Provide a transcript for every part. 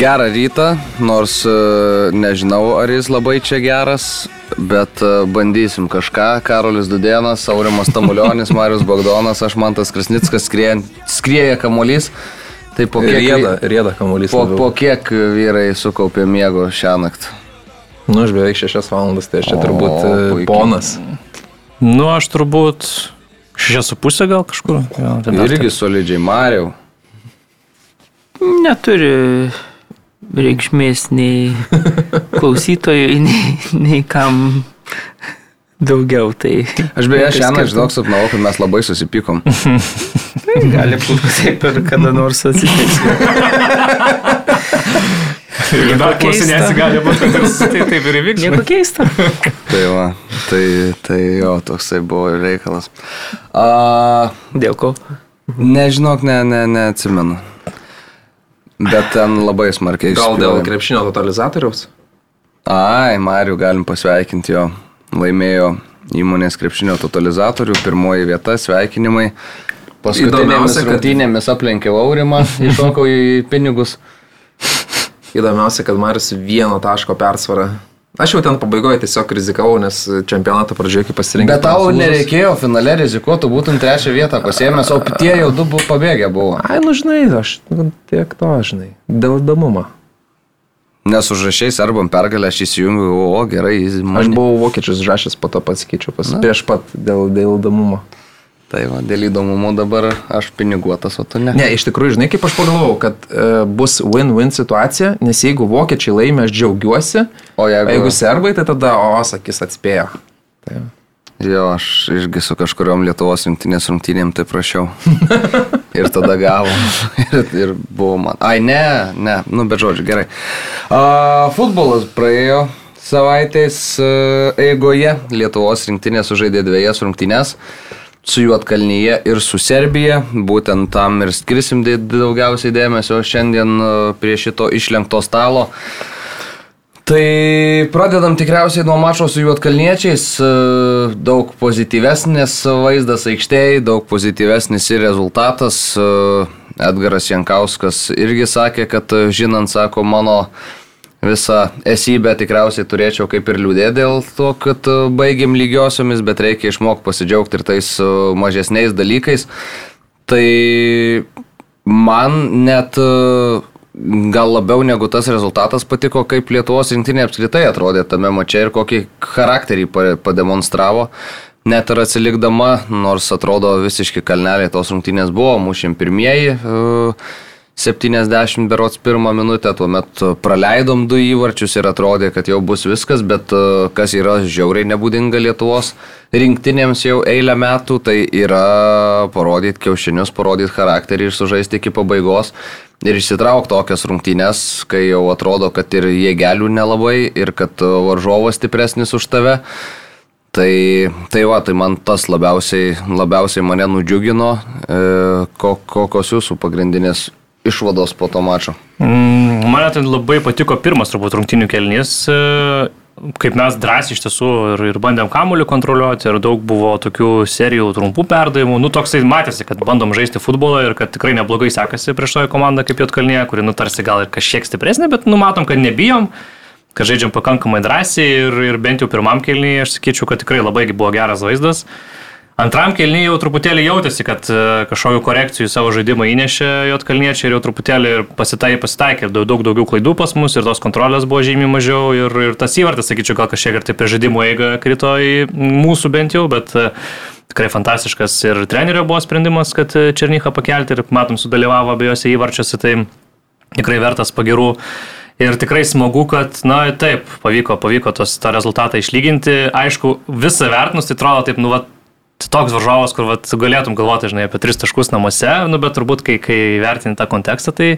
Gerą rytą, nors e, nežinau, ar jis labai čia geras, bet e, bandysim kažką. Karolis Dudėnas, Aurimas Tamulionis, Marius Bogdonas, aš Mantas Krasnickas, skrieja, skrieja kamolys. Tai po kiek, Rieda, rieda kamuolys. po, po kiek vyrai sukaupė miego šią naktį? Nu, aš beveik šešias valandas, tai aš čia O, turbūt e, puikiai. ponas. Nu, aš turbūt šešias su pusė gal kažkur. Jo, tai Irgi solidžiai, Mariau. neturi reikšmės nei klausytojui, nei, nei kam daugiau. Tai Aš beje šiandien, žinok, sapnavau, kad mes labai susipykom. gali būti, kad taip ir kada nors atsitiks. Ir dar klausinėsi gali būti, kad tai taip ir įvyks. Nieko keista. Tai va, tai, tai jo, toksai buvo reikalas. A, Dėl ko? nežinok, ne, ne, neatsimenu. Bet ten labai smarkiai Gal dėl krepšinio totalizatoriaus? Ai, Mariu, galim pasveikinti jo. Laimėjo įmonės krepšinio totalizatorių, pirmoji vieta, sveikinimai. Paskutinėmis Įdomiausia, kad- rungtynėmis aplenkiau Aurimą, iššokau į pinigus. Įdomiausia, kad Marius vieno taško persvarą. Aš jau ten pabaigoje tiesiog rizikavau, nes čempionato pradžioje kaip pasirinkau. Bet tau nereikėjo finale rizikuoti, būtum trečią vietą pasiėmęs, o tie jau du buvo pabėgę buvo. Ai, nu žinai, aš nu, tiek to, žinai. Dėl įdomumo. Nes užrašiai serbam pergalę, aš įsijungiu, o gerai, jis Aš man buvau vokiečius žašęs, po to pasikeičiau pas, prieš pat dėl, dėl įdomumo. Tai va, dėl įdomumo dabar aš piniguotas, o tu ne. Ne, iš tikrųjų, žinai, kaip aš pagalvojau, kad e, bus win-win situacija, nes jeigu vokiečiai laimė, aš džiaugiuosi, O o jeigu, jeigu serbai, tai tada, o, sakys, atspėjo. Tai, Jo, aš irgi su kažkuriuom Lietuvos rinktinės rungtynėm tai prašiau. ir tada gavom. ir, ir buvo man. Ai, ne, ne, nu bet žodžiu, gerai. A, futbolas praėjo savaitės e, eigoje. Lietuvos rinktinė sužaidė dviejas rungtynės su Juotkalnyje ir su Serbija. Būtent tam ir skirsim daugiausiai dėmesio šiandien e, prie šito išlenkto stalo. Tai pradedam tikriausiai nuo mačo su juotkalniečiais. E, Daug pozityvesnis vaizdas aikštėje, daug pozityvesnis ir rezultatas. E, Edgaras Jankauskas irgi sakė, kad žinant, sako, mano visą esybę tikriausiai turėčiau kaip ir liūdėti dėl to, kad e, baigėm lygiosiomis, bet reikia išmokti pasidžiaugti ir tais e, mažesniais dalykais. Tai man net e, gal labiau negu tas rezultatas patiko, kaip Lietuvos rinktinė apskritai atrodė tame mače ir kokį charakterį pa- pademonstravo. Net ir atsilikdama, nors atrodo visiški kalneliai tos rungtynės buvo, mušėm pirmieji. e, 70 berots pirmą minutę, tuomet praleidom du įvarčius ir atrodė, kad jau bus viskas, bet e, kas yra žiauriai nebūdinga Lietuvos rinktinėms jau eilę metų, tai yra parodyti kiaušinius, parodyti charakterį ir sužaisti iki pabaigos ir išsitraukti tokias rungtynės, kai jau atrodo, kad ir jėgelių nelabai ir kad e, varžovas stipresnis už tave. Tai, tai va, tai man tas labiausiai, labiausiai mane nudžiugino, e, ko, kokios jūsų pagrindinės išvados po to mačo. Mm, Man ten labai patiko pirmas turbūt rungtinių kelnys, e, kaip mes drąsiai iš tiesų ir, ir bandėm kamuolį kontroliuoti ir daug buvo tokių serijų trumpų perdavimų. Nu, toksai matėsi, kad bandom žaisti futbolą ir kad tikrai neblogai sekasi prieš toją komandą kaip Jotkalnie, kuri nutarsi gal ir kažkiek stipresnė, bet numatom, kad nebijom kad žaidžiam pakankamai drąsiai ir, ir bent jau pirmam kelnyje aš sakyčiau, kad tikrai labai buvo geras vaizdas. Antram kelnyje jau truputėlį jautėsi, kad e, kažkokių korekcijų savo žaidimą įnešė Jotkalniečiai ir jau truputėlį pasitai, pasitaikė ir daug, daug daugiau klaidų pas mus ir tos kontrolės buvo žymiai mažiau ir, ir tas įvartas, sakyčiau, gal kažkiek ir taip per žaidimų eigą krito į mūsų bent jau, bet e, tikrai fantastiškas ir trenerio buvo sprendimas, kad e, Černychą pakelti ir matom, sudalyvavo abiejose įvarčiuose, tai tikrai vertas pagirų. Ir tikrai smagu, kad, na taip, pavyko, pavyko tos, tą rezultatą išlyginti. Aišku, visą vertinus, tai atrodo taip, nu, va, toks varžovas, kur vat, galėtum galvoti, žinai, apie tris taškus namuose, nu, bet turbūt, kai, kai vertini tą kontekstą, tai,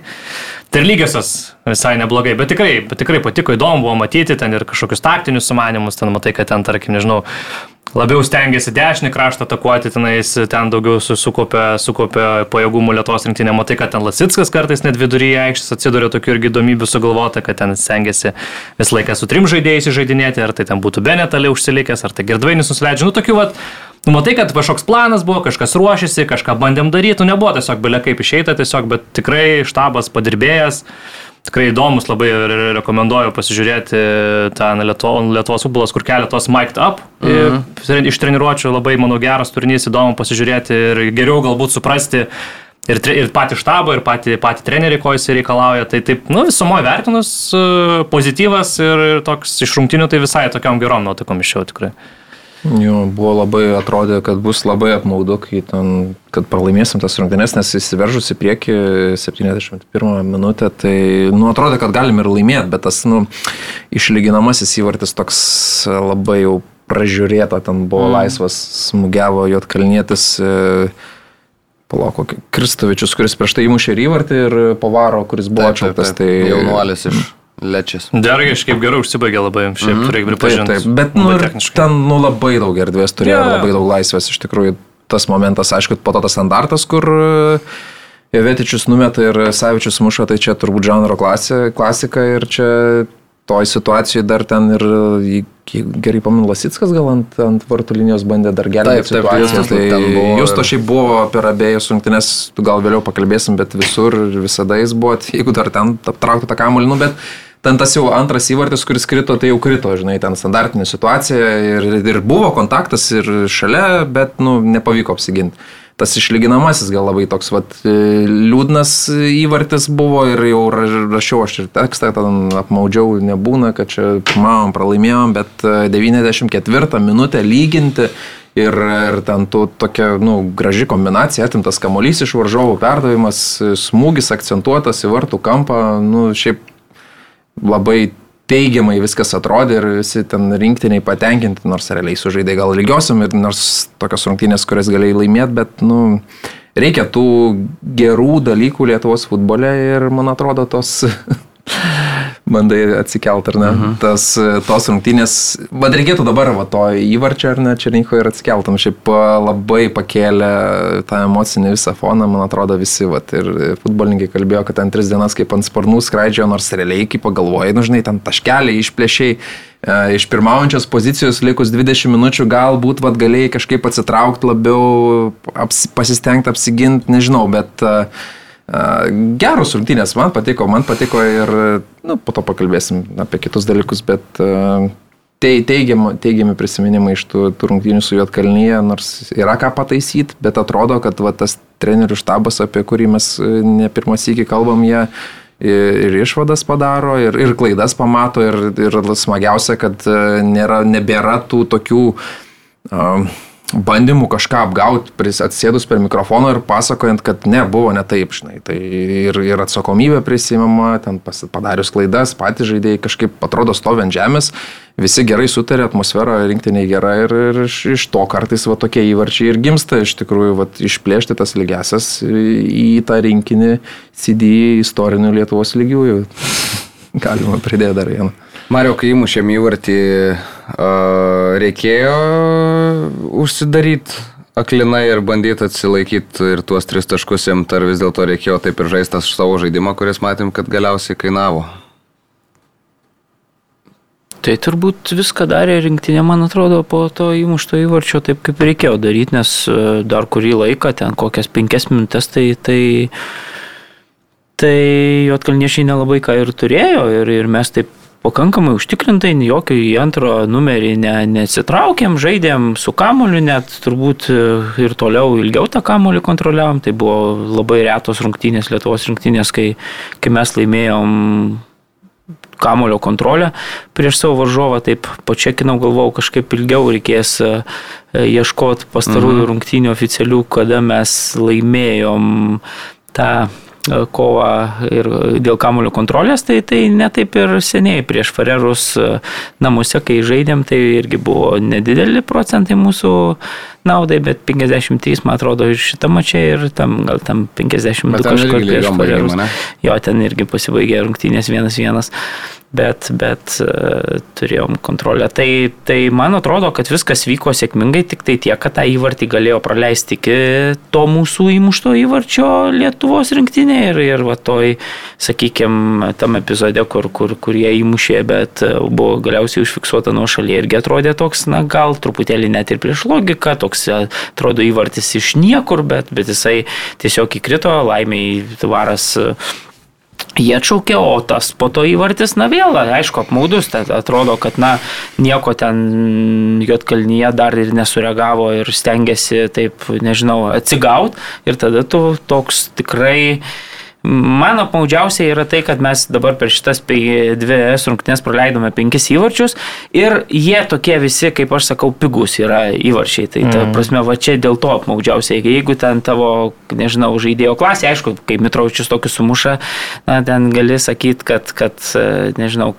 tai ir lygiosios visai neblogai. Bet tikrai, bet tikrai patiko, įdomu buvo matyti ten ir kažkokius taktinius sumanimus, ten matai, kad ten, tarkim, nežinau, labiau stengiasi dešinį kraštą atakuoti, tenais ten daugiau su- sukaupia, sukaupia pajėgumų Lietuvos rinktinė. Matai, kad ten Lasitskas kartais net viduryje aikštės atsiduria tokių irgi įdomybių sugalvota, kad ten stengiasi visą laiką su trim žaidėjais žaidinėti, ar tai ten būtų Benetalė užsilikęs, ar tai Girdvainis nusileidžia. Nu, tokių, vat, nu, matai, kad kažkoks planas buvo, kažkas ruošiasi, kažką bandėm daryti, nu, nebuvo tiesiog belia kaip išeita, tiesiog, bet tikrai štabas padirbėjęs. Tikrai įdomus labai rekomenduoju pasižiūrėti tą Lietuvo, Lietuvos futbolas, kur kelia tos mic'd up. Mhm. Iš treniruočio labai, manau, geras turinys, įdomu pasižiūrėti ir geriau galbūt suprasti ir, ir patį štabą, ir patį, patį trenerį, ko jis reikalauja. Tai taip, nu, visumoje vertinus, e, pozityvas ir, ir toks iš rungtinių tai visai tokiam gerom nuotaikom išėjau tikrai. Jo, buvo labai, atrodė, kad bus labai apmaudu, kai ten, kad pralaimėsim tas rungtynės, nes įsiveržus į priekį 71 minutę, tai, nu, atrodė, kad galim ir laimėti, bet tas, nu, išlyginamasis įvartis toks labai jau pražiūrėta, ten buvo mm. laisvas, smūgiavo Jotkalnietis. E, Palauk, Kristovičius, kuris prieš tai įmušė įvartį ir Pavaro, kuris buvo atšauktas. Tai jaunuolis iš Lečias. Dar kažkaip gerai užsibaigė labai, šiaip mm -hmm. reikia pripažinti. Taip, taip, bet nu, ten nu, labai daug erdvės turėjo, yeah. labai daug laisvės. Iš tikrųjų, tas momentas, aišku, po to tas standartas, kur Jovetičius numeta ir Savičius muša, tai čia turbūt žanro klasė, klasika ir čia toj situacijai dar ten ir, gerai pamenu, Lasitskas gal ant, ant vartų linijos bandė dar gelbėti situaciją. Tai jūs to šiaip buvo per abiejus rungtynės, gal vėliau pakalbėsim, bet visur ir visada jis buvo, jeigu dar ten aptrauktų tą kamuolį, nu, bet ten tas jau antras įvartis, kuris krito, tai jau krito, žinai, ten standartinė situacija ir, ir buvo kontaktas ir šalia, bet, nu, nepavyko apsiginti tas išlyginamasis gal labai toks vat, e, liūdnas įvartis buvo ir jau rašiau aš ir tekstą, ten apmaudžiau, nebūna, kad čia pirmavom, pralaimėjom, bet 94 e, minutę lyginti ir, ir ten tu tokia, nu, graži kombinacija, atimtas kamolys iš varžovų, perdavimas, smūgis akcentuotas į vartų kampą, nu, šiaip labai teigiamai viskas atrodė ir visi ten rinktiniai patenkinti, nors realiai sužaidė gal lygiosiam ir nors tokios rungtynės, kurias galėjai laimėti, bet, nu, reikia tų gerų dalykų Lietuvos futbole ir, man atrodo, tos bandai atsikelt, ar ne? Uh mhm. -huh. Tas, tos rungtynės, bet reikėtų dabar va to įvarčio, ar ne, Černyko ir atsikeltam. Šiaip labai pakėlė tą emocinį visą foną, man atrodo, visi, va, ir futbolininkai kalbėjo, kad ten tris dienas kaip ant sparnų skraidžio, nors realiai, kaip pagalvojai, nu žinai, ten taškeliai išplėšiai. E, iš pirmaujančios pozicijos likus 20 minučių galbūt vat, galėjai kažkaip atsitraukti labiau, apsi, pasistengti apsiginti, nežinau, bet uh, Geros rungtynės, man patiko, man patiko ir, nu, po to pakalbėsim apie kitus dalykus, bet teigiami, teigiami prisiminimai iš tų, tų rungtynių su Jotkalnyje, nors yra ką pataisyti, bet atrodo, kad va, tas trenerių štabas, apie kurį mes ne pirmas iki kalbam, jie ir išvadas padaro, ir, ir klaidas pamato, ir, ir smagiausia, kad nėra, nebėra tų tokių uh, bandymų kažką apgauti, atsėdus per mikrofoną ir pasakojant, kad ne, buvo ne taip, žinai. Tai ir, ir atsakomybė prisimama, ten padarius klaidas, patys žaidėjai kažkaip atrodo stovi ant žemės, visi gerai sutarė, atmosfera rinktiniai gera ir, ir iš, iš to kartais va tokie įvarčiai ir gimsta, iš tikrųjų, va, išplėšti tas lygiasias į tą rinkinį CD istorinių Lietuvos lygiųjų. Galima pridėti dar vieną. Mario, kai įmušėm įvartį, reikėjo užsidaryti aklinai ir bandyti atsilaikyti ir tuos tris taškus imti, ar vis dėlto reikėjo taip ir žaisti savo žaidimą, kuris matėm, kad galiausiai kainavo. Tai turbūt viską darė rinktinė, man atrodo, po to įmušto įvarčio taip kaip reikėjo daryti, nes e, dar kurį laiką, ten kokias penkias minutės, tai, tai, tai juotkalniešiai nelabai ką ir turėjo ir, ir mes taip pakankamai užtikrintai, jokio į antro numerį ne, nesitraukėm, žaidėm su kamoliu, net turbūt e, ir toliau ilgiau tą kamolių kontroliavom. Tai buvo labai retos rungtynės, Lietuvos rungtynės, kai, kai mes laimėjom kamulio kontrolę prieš savo varžovą, taip pačekinau, galvojau, kažkaip ilgiau reikės e, ieškoti pastarųjų mhm. rungtynių oficialių, kada mes laimėjom tą E, kovą ir dėl kamulio kontrolės, tai tai netaip ir seniai. Prieš Farerus e, namuose, kai žaidėm, tai irgi buvo nedideli procentai mūsų naudai, bet 53, man atrodo, ir šitą mačią ir tam gal tam 52 kažkur prieš Farerus. Jo, ten irgi pasibaigė rungtynės 1-1 bet, bet uh, turėjom kontrolę. Tai, tai man atrodo, kad viskas vyko sėkmingai, tik tai tiek, kad tą įvartį galėjo praleisti iki to mūsų įmušto įvarčio Lietuvos rinktinė ir, ir va toj, sakykime, tam epizode, kur, kur, kur jie įmušė, bet e, buvo galiausiai užfiksuota nuo šalyje irgi atrodė toks, na gal truputėlį net ir prieš logiką, toks e, atrodo įvartis iš niekur, bet, bet jisai tiesiog įkrito, laimiai varas Jie atšaukė, o tas po to įvartis, na vėl, aišku, apmaudus, tai atrodo, kad, na, nieko ten Jotkalnyje dar ir nesureagavo ir stengiasi taip, nežinau, atsigauti ir tada tu toks tikrai Man apmaudžiausia yra tai, kad mes dabar per šitas dvi S rungtynės praleidome penkis įvarčius ir jie tokie visi, kaip aš sakau, pigus yra įvarčiai. Tai ta mm. prasme, va čia dėl to apmaudžiausia. Jeigu ten tavo, nežinau, žaidėjo klasė, aišku, kai Mitraučius tokius sumuša, na, ten gali sakyti, kad, kad, nežinau,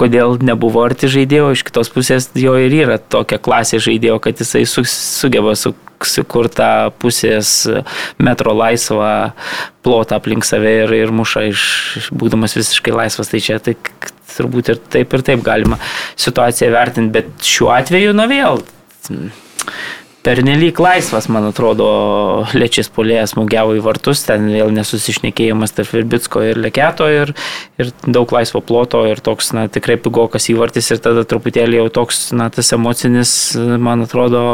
kodėl nebuvo arti žaidėjo, iš kitos pusės jo ir yra tokia klasė žaidėjo, kad jisai su, sugeba su, sukurtą pusės metro laisvą plotą aplink save ir, ir muša iš, būdamas visiškai laisvas. Tai čia tai, turbūt ir taip ir taip galima situaciją vertinti, bet šiuo atveju, na vėl pernelyg laisvas, man atrodo, lečis polėjas smūgiavo į vartus, ten vėl nesusišnekėjimas tarp Virbitsko ir Leketo ir, ir daug laisvo ploto ir toks, na, tikrai pigokas įvartis ir tada truputėlį jau toks, na, tas emocinis, man atrodo,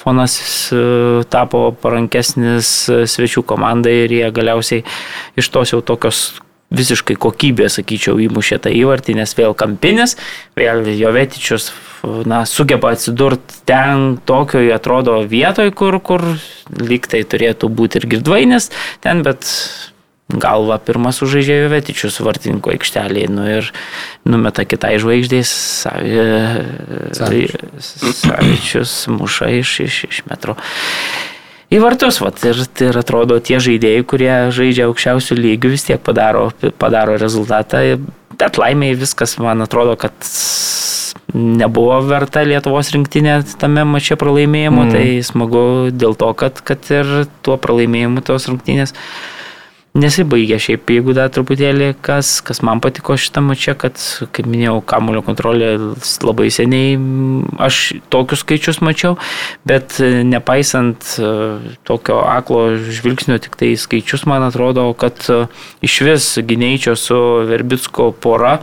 fonas e, tapo parankesnis svečių komandai ir jie galiausiai iš tos jau tokios visiškai kokybė, sakyčiau, įmušė tą įvartį, nes vėl kampinis, vėl Jovetičius na, sugeba atsidurti ten tokioje atrodo vietoje, kur, kur lyg tai turėtų būti ir girdvainis ten, bet galva pirmas sužaidžia Jovetičius vartininko aikštelėje nu, ir numeta kitai žvaigždės, Savičius muša iš, iš, iš metro į vartus. Vat, ir, ir atrodo, tie žaidėjai, kurie žaidžia aukščiausių lygių, vis tiek padaro, padaro rezultatą. Bet laimiai viskas, man atrodo, kad nebuvo verta Lietuvos rinktinė tame mače pralaimėjimo. Mm. Tai smagu dėl to, kad, kad ir tuo pralaimėjimu tos rungtynės nesibaigė. Šiaip, jeigu dar truputėlį, kas, kas man patiko šitame čia, kad, kaip minėjau, kamulio kontrolė labai seniai, aš tokius skaičius mačiau, bet nepaisant e, tokio aklo žvilgsnio, tik tai skaičius, man atrodo, kad e, iš vis gynėjčio su Verbitsko pora,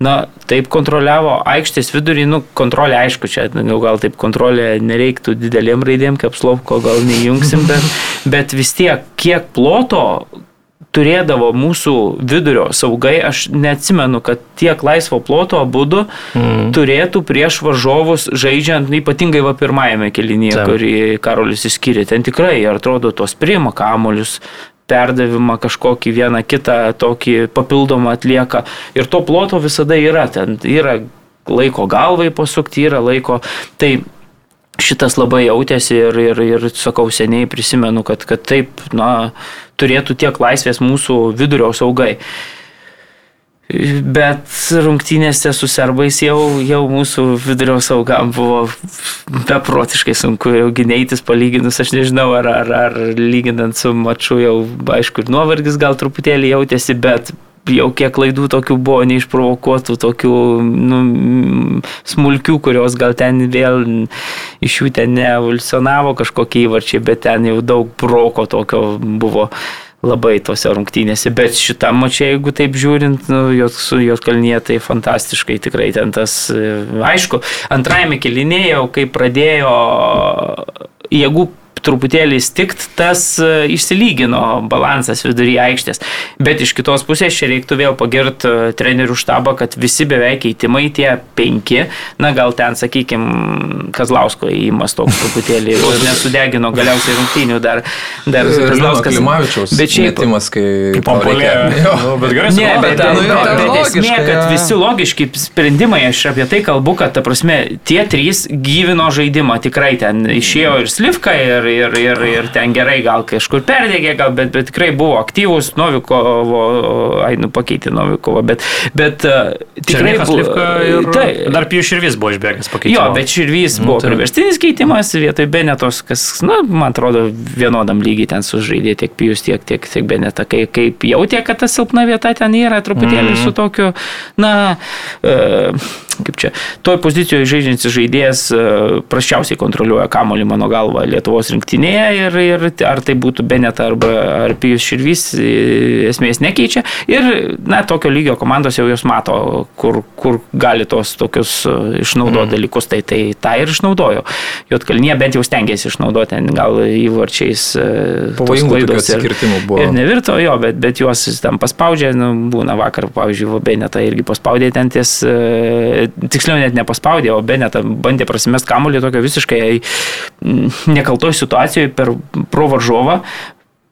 Na, taip kontroliavo aikštės vidurį, nu, kontrolė, aišku, čia nu, gal taip kontrolė nereiktų dideliem raidėm, kaip slovko gal neįjungsim, bet, bet vis tiek, kiek ploto turėdavo mūsų vidurio saugai, aš neatsimenu, kad tiek laisvo ploto būdu mm. turėtų prieš varžovus žaidžiant, ypatingai va pirmajame kelinėje, kurį Karolis įskyrė. Ten tikrai, atrodo, tos priima kamolius, perdavimą kažkokį vieną kitą tokį papildomą atlieka. Ir to ploto visada yra, ten yra laiko galvai pasukti, yra laiko. Tai šitas labai jautėsi ir, ir, ir sakau, seniai prisimenu, kad, kad taip, na, turėtų tiek laisvės mūsų vidurio saugai. Bet rungtynėse su serbais jau, jau mūsų vidurio saugam buvo beprotiškai sunku jau gynėtis palyginus, aš nežinau, ar, ar, ar lyginant su maču jau, aišku, ir nuovargis gal truputėlį jautėsi, bet jau kiek klaidų tokių buvo neišprovokuotų, tokių nu, smulkių, kurios gal ten vėl iš jų ten neevoliucionavo kažkokie įvarčiai, bet ten jau daug broko tokio buvo labai tose rungtynėse, bet šitam mačiai, jeigu taip žiūrint, nu, jos, su jos kalnie tai fantastiškai tikrai ten tas, aišku, antrajame kelinėje, kai pradėjo jėgų truputėlį stikt, tas e, išsilygino balansas vidury aikštės. Bet iš kitos pusės čia reiktų vėl pagirti e, trenerių štabą, kad visi beveik keitimai tie penki, na gal ten, sakykime, Kazlausko įimas toks truputėlį nesudegino galiausiai rungtynių dar. dar Kazlauskas. Klimavičiaus. Bet šiaip. Metimas, kai... Pampolė. Nu, bet gerai, ne, bet, bet, nu, bet, bet esmė, kad visi logiški sprendimai, aš apie tai kalbu, kad, ta prasme, tie trys gyvino žaidimą. Tikrai ten išėjo ir Slivka, ir, ir, ir, ir ten gerai gal kažkur perdegė, gal, bet, bet tikrai buvo aktyvus Novikovo, ai, nu pakeitė Novikovo, bet, bet uh, tikrai buvo. Ir, tai, dar Pijus Širvis buvo išbėgęs pakeitimą. Jo, bet Širvis nu, buvo tai. priverstinis keitimas vietoj Benetos, kas, na, man atrodo, vienodam lygiai ten sužaidė tiek Pijus, tiek, tiek, tiek Beneta, kai, kaip jautė, kad ta silpna vieta ten yra truputėlį mm. su tokiu, na, uh, kaip čia, toj pozicijoje žaidžiantis žaidėjas uh, praščiausiai kontroliuoja kamolį, mano galva, Lietuvos rinktinė rinktinėje ir, ir ar tai būtų Beneta arba ar Pijus Širvys, esmės nekeičia. Ir, na, tokio lygio komandos jau jos mato, kur, kur gali tos tokius išnaudoti mm. dalykus, tai, tai tą ir išnaudojo. Jotkalnie bent jau stengiasi išnaudoti, gal įvarčiais. Pavojingų atskirtimų buvo. Ir nevirto jo, bet, bet juos ten paspaudžia, nu, būna vakar, pavyzdžiui, Beneta irgi paspaudė ten ties, tiksliau net nepaspaudė, o Beneta bandė prasimest kamuolį tokio visiškai nekaltoj situacijoje per pro varžovą,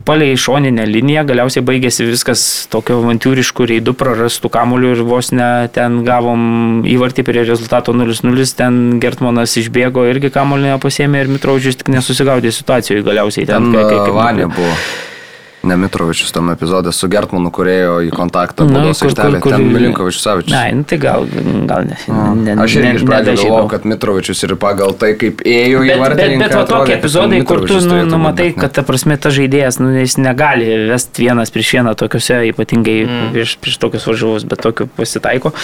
palei šoninę liniją, galiausiai baigėsi viskas tokio avantūriškų reidų, prarastų kamuolių ir vos ne ten gavom įvartį prie rezultato 0-0, ten Gertmanas išbėgo irgi kamuolį nepasėmė ir Mitraužius tik nesusigaudė situacijoje galiausiai ten. Ten kai, kai, kai, Vanė buvo. Ne Mitrovičius tam epizodė su Gertmanu, kurėjo į kontaktą baudos aikštelę. Ten Milinkovičius Savičius. Ne, nu, tai gal, gal ne. ne Aš irgi iš pradžių galvojau, kad Mitrovičius ir pagal tai, kaip ėjo į vartį. Bet, bet va tokie epizodai, kur tu nu, numatai, kad ta prasme ta žaidėjas, nu, jis negali vesti vienas prieš vieną tokiuose, ypatingai mm. prieš, prieš tokius varžovus, bet tokių pasitaiko.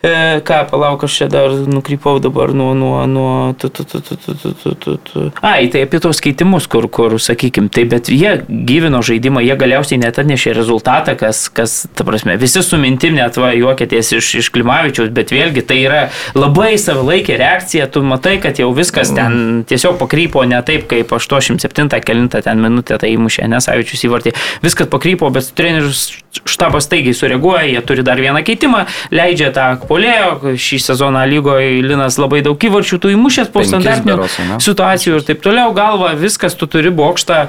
E, ką, palauk, aš čia dar nukrypau dabar nuo... nuo, nuo tu, tu, tu, tu, tu, tu, tu, tu. Ai, tai apie tos keitimus, kur, kur sakykim, tai bet jie gyvino žaidimą, jie galiausiai net atnešė rezultatą, kas, kas ta prasme, visi su mintim net va juokėtės iš, iš Klimavičiaus, bet vėlgi tai yra labai savalaikė reakcija, tu matai, kad jau viskas ten tiesiog pakrypo ne taip, kaip 87 kelintą ten minutę tai įmušė, nesavičius įvartį, viskas pakrypo, bet treneris štabas taigiai sureaguoja, jie turi dar vieną keitimą, leidžia tą polėjo, šį sezoną lygoje Linas labai daug įvarčių tų įmušęs po standartinių situacijų ir taip toliau, galva, viskas, tu turi bokštą,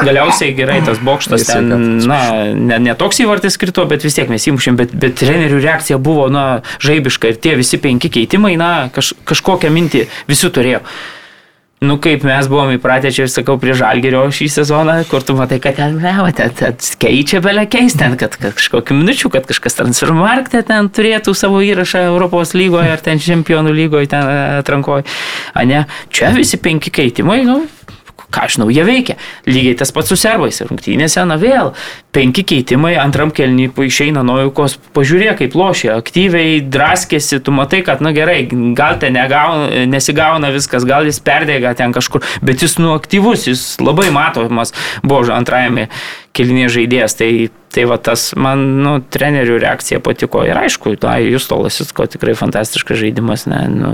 galiausiai gerai tas bokštas ten, na, ne, ne toks įvartis krito, bet vis tiek mes įmušėm, bet, bet trenerių reakcija buvo, na, žaibiška ir tie visi penki keitimai, na, kaž, kažkokią mintį visi turėjo. Nu, kaip mes buvom įpratę, čia ir sakau, prie žalgerio šį sezoną, kur tu matai, kad ten, ne, ten, ten keičia belė keisti, ten, kad, kad kažkokiu minučiu, kad kažkas transfermarkte ten turėtų savo įrašą Europos lygoje ar ten čempionų lygoje ten atrankoje. A ne, čia visi penki keitimai, nu, ką aš žinau, jie veikia. Lygiai tas pats su servais. Rungtynėse, na vėl, penki keitimai, antram kelnį išeina nuojukos, pažiūrėk, kaip lošia, aktyviai draskėsi, tu matai, kad, na gerai, gal ten negauna, nesigauna viskas, gal jis perdėga ten kažkur, bet jis nu aktyvus, jis labai matomas buvo antrajame kelinėje žaidėjas. Tai, tai va tas man, nu, trenerių reakcija patiko. Ir aišku, tai jūs tolasis, ko tikrai fantastiškas žaidimas, ne, nu,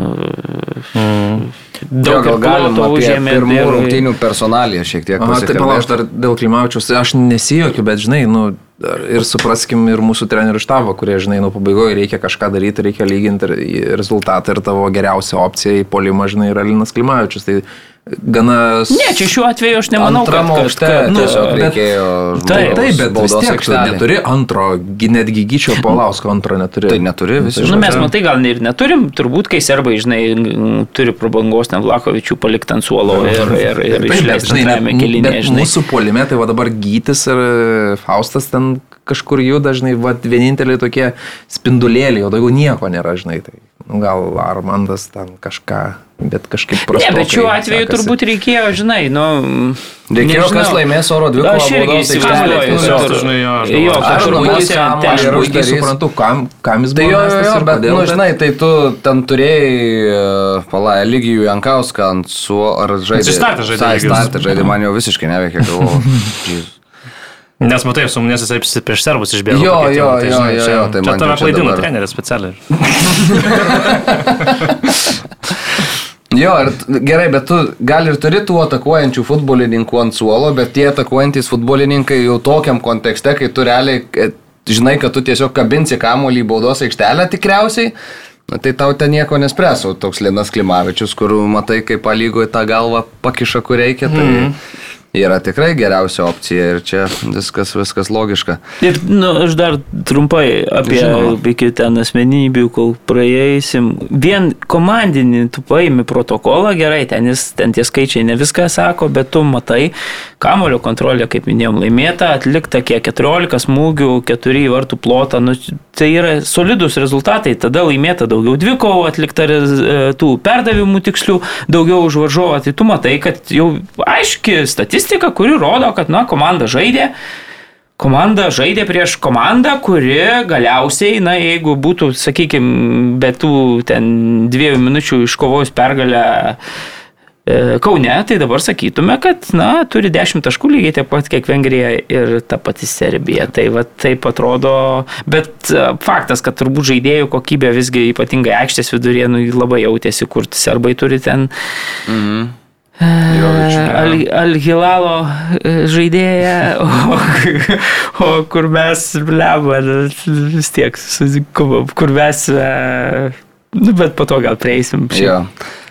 mm. Daug gal galima užėmė. Pirmų ir... rungtynių personaliją šiek tiek. Aha, tai palauk, aš dar dėl Klimavičiaus, aš nesijokiu, bet žinai, nu, ir supraskim ir mūsų trenerių štabą, kurie, žinai, nu pabaigoje reikia kažką daryti, reikia lyginti rezultatą ir tavo geriausia opcija į polimą, žinai, yra Linas Klimavičius. Tai gana... Ne, čia šiuo atveju aš nemanau, kad... Aukšte, nu, tiesiog reikėjo... Taip, taip, bet vis tiek tu neturi antro, netgi gyčio Palausko antro neturi. Tai neturi visiškai. Nu, mes matai gal ir neturim, turbūt kai serbai, žinai, turi prabangos ten Vlakovičių palikti ant suolo ir, ir, ir išleisti žinai, žinai. Mūsų polime, tai va dabar gytis ir Faustas ten kažkur juda, žinai, va vieninteliai tokie spindulėliai, o daugiau nieko nėra, žinai. Tai nu, gal Armandas ten kažką, bet kažkaip prastai. Ne, bet šiuo atveju sekasi. turbūt reikėjo, žinai, nu... Reikėjo, nežinau. kas laimės oro dvikovą. Aš irgi įsivaizduoju, žinai, jo. Jo, aš puikiai suprantu, kam, kam jis tai buvo. Tai jo, jo, bet, nu, žinai, tai tu ten turėjai, palai, lygijų Jankauską ant su, ar žaidė. Jis startą žaidė. Jis startą žaidė, man jau visiškai neveikia, galvoju. Nes matai, su mumis jisai prieš servus išbėgo. Jo, jo, tai, jo, jo, jo, tai man tave klaidino dabar... treneris specialiai. jo, ir gerai, bet tu gal ir turi tų atakuojančių futbolininkų ant suolo, bet tie atakuojantys futbolininkai jau tokiam kontekste, kai tu realiai e, žinai, kad tu tiesiog kabinsi kamuolį į baudos aikštelę tikriausiai. Na tai tau ten nieko nespręs, o toks Linas Klimavičius, kur matai, kaip palygoje tą galvą pakiša, kur reikia, tai... Mm yra tikrai geriausia opcija ir čia viskas, viskas logiška. Ir nu, aš dar trumpai apie iki ten asmenybių, kol praeisim. Vien komandinį tu paimi protokolą, gerai, ten, jis, ten tie skaičiai ne viską sako, bet tu matai, kamulio kontrolė, kaip minėjom, laimėta, atlikta kiek 14 smūgių, 4 vartų plotą, nu, tai yra solidus rezultatai, tada laimėta daugiau dvikovų, atlikta e, tų perdavimų tikslių, daugiau už varžovą, tai tu matai, kad jau aiški statistika statistika, kuri rodo, kad na, komanda žaidė. Komanda žaidė prieš komandą, kuri galiausiai, na, jeigu būtų, sakykime, be tų ten dviejų minučių iškovojus pergalę E, Kaune, tai dabar sakytume, kad, na, turi 10 taškų lygiai taip pat kiek Vengrija ir ta pati Serbija. Tai va taip atrodo, bet e, faktas, kad turbūt žaidėjų kokybė visgi ypatingai aikštės vidurė, nu, labai jautėsi, kur serbai turi ten. Mhm. Al-Hilalo Al žaidėja, o, o kur mes, bleba, vis tiek, kur mes, nu, bet po to gal prieisim. Ja.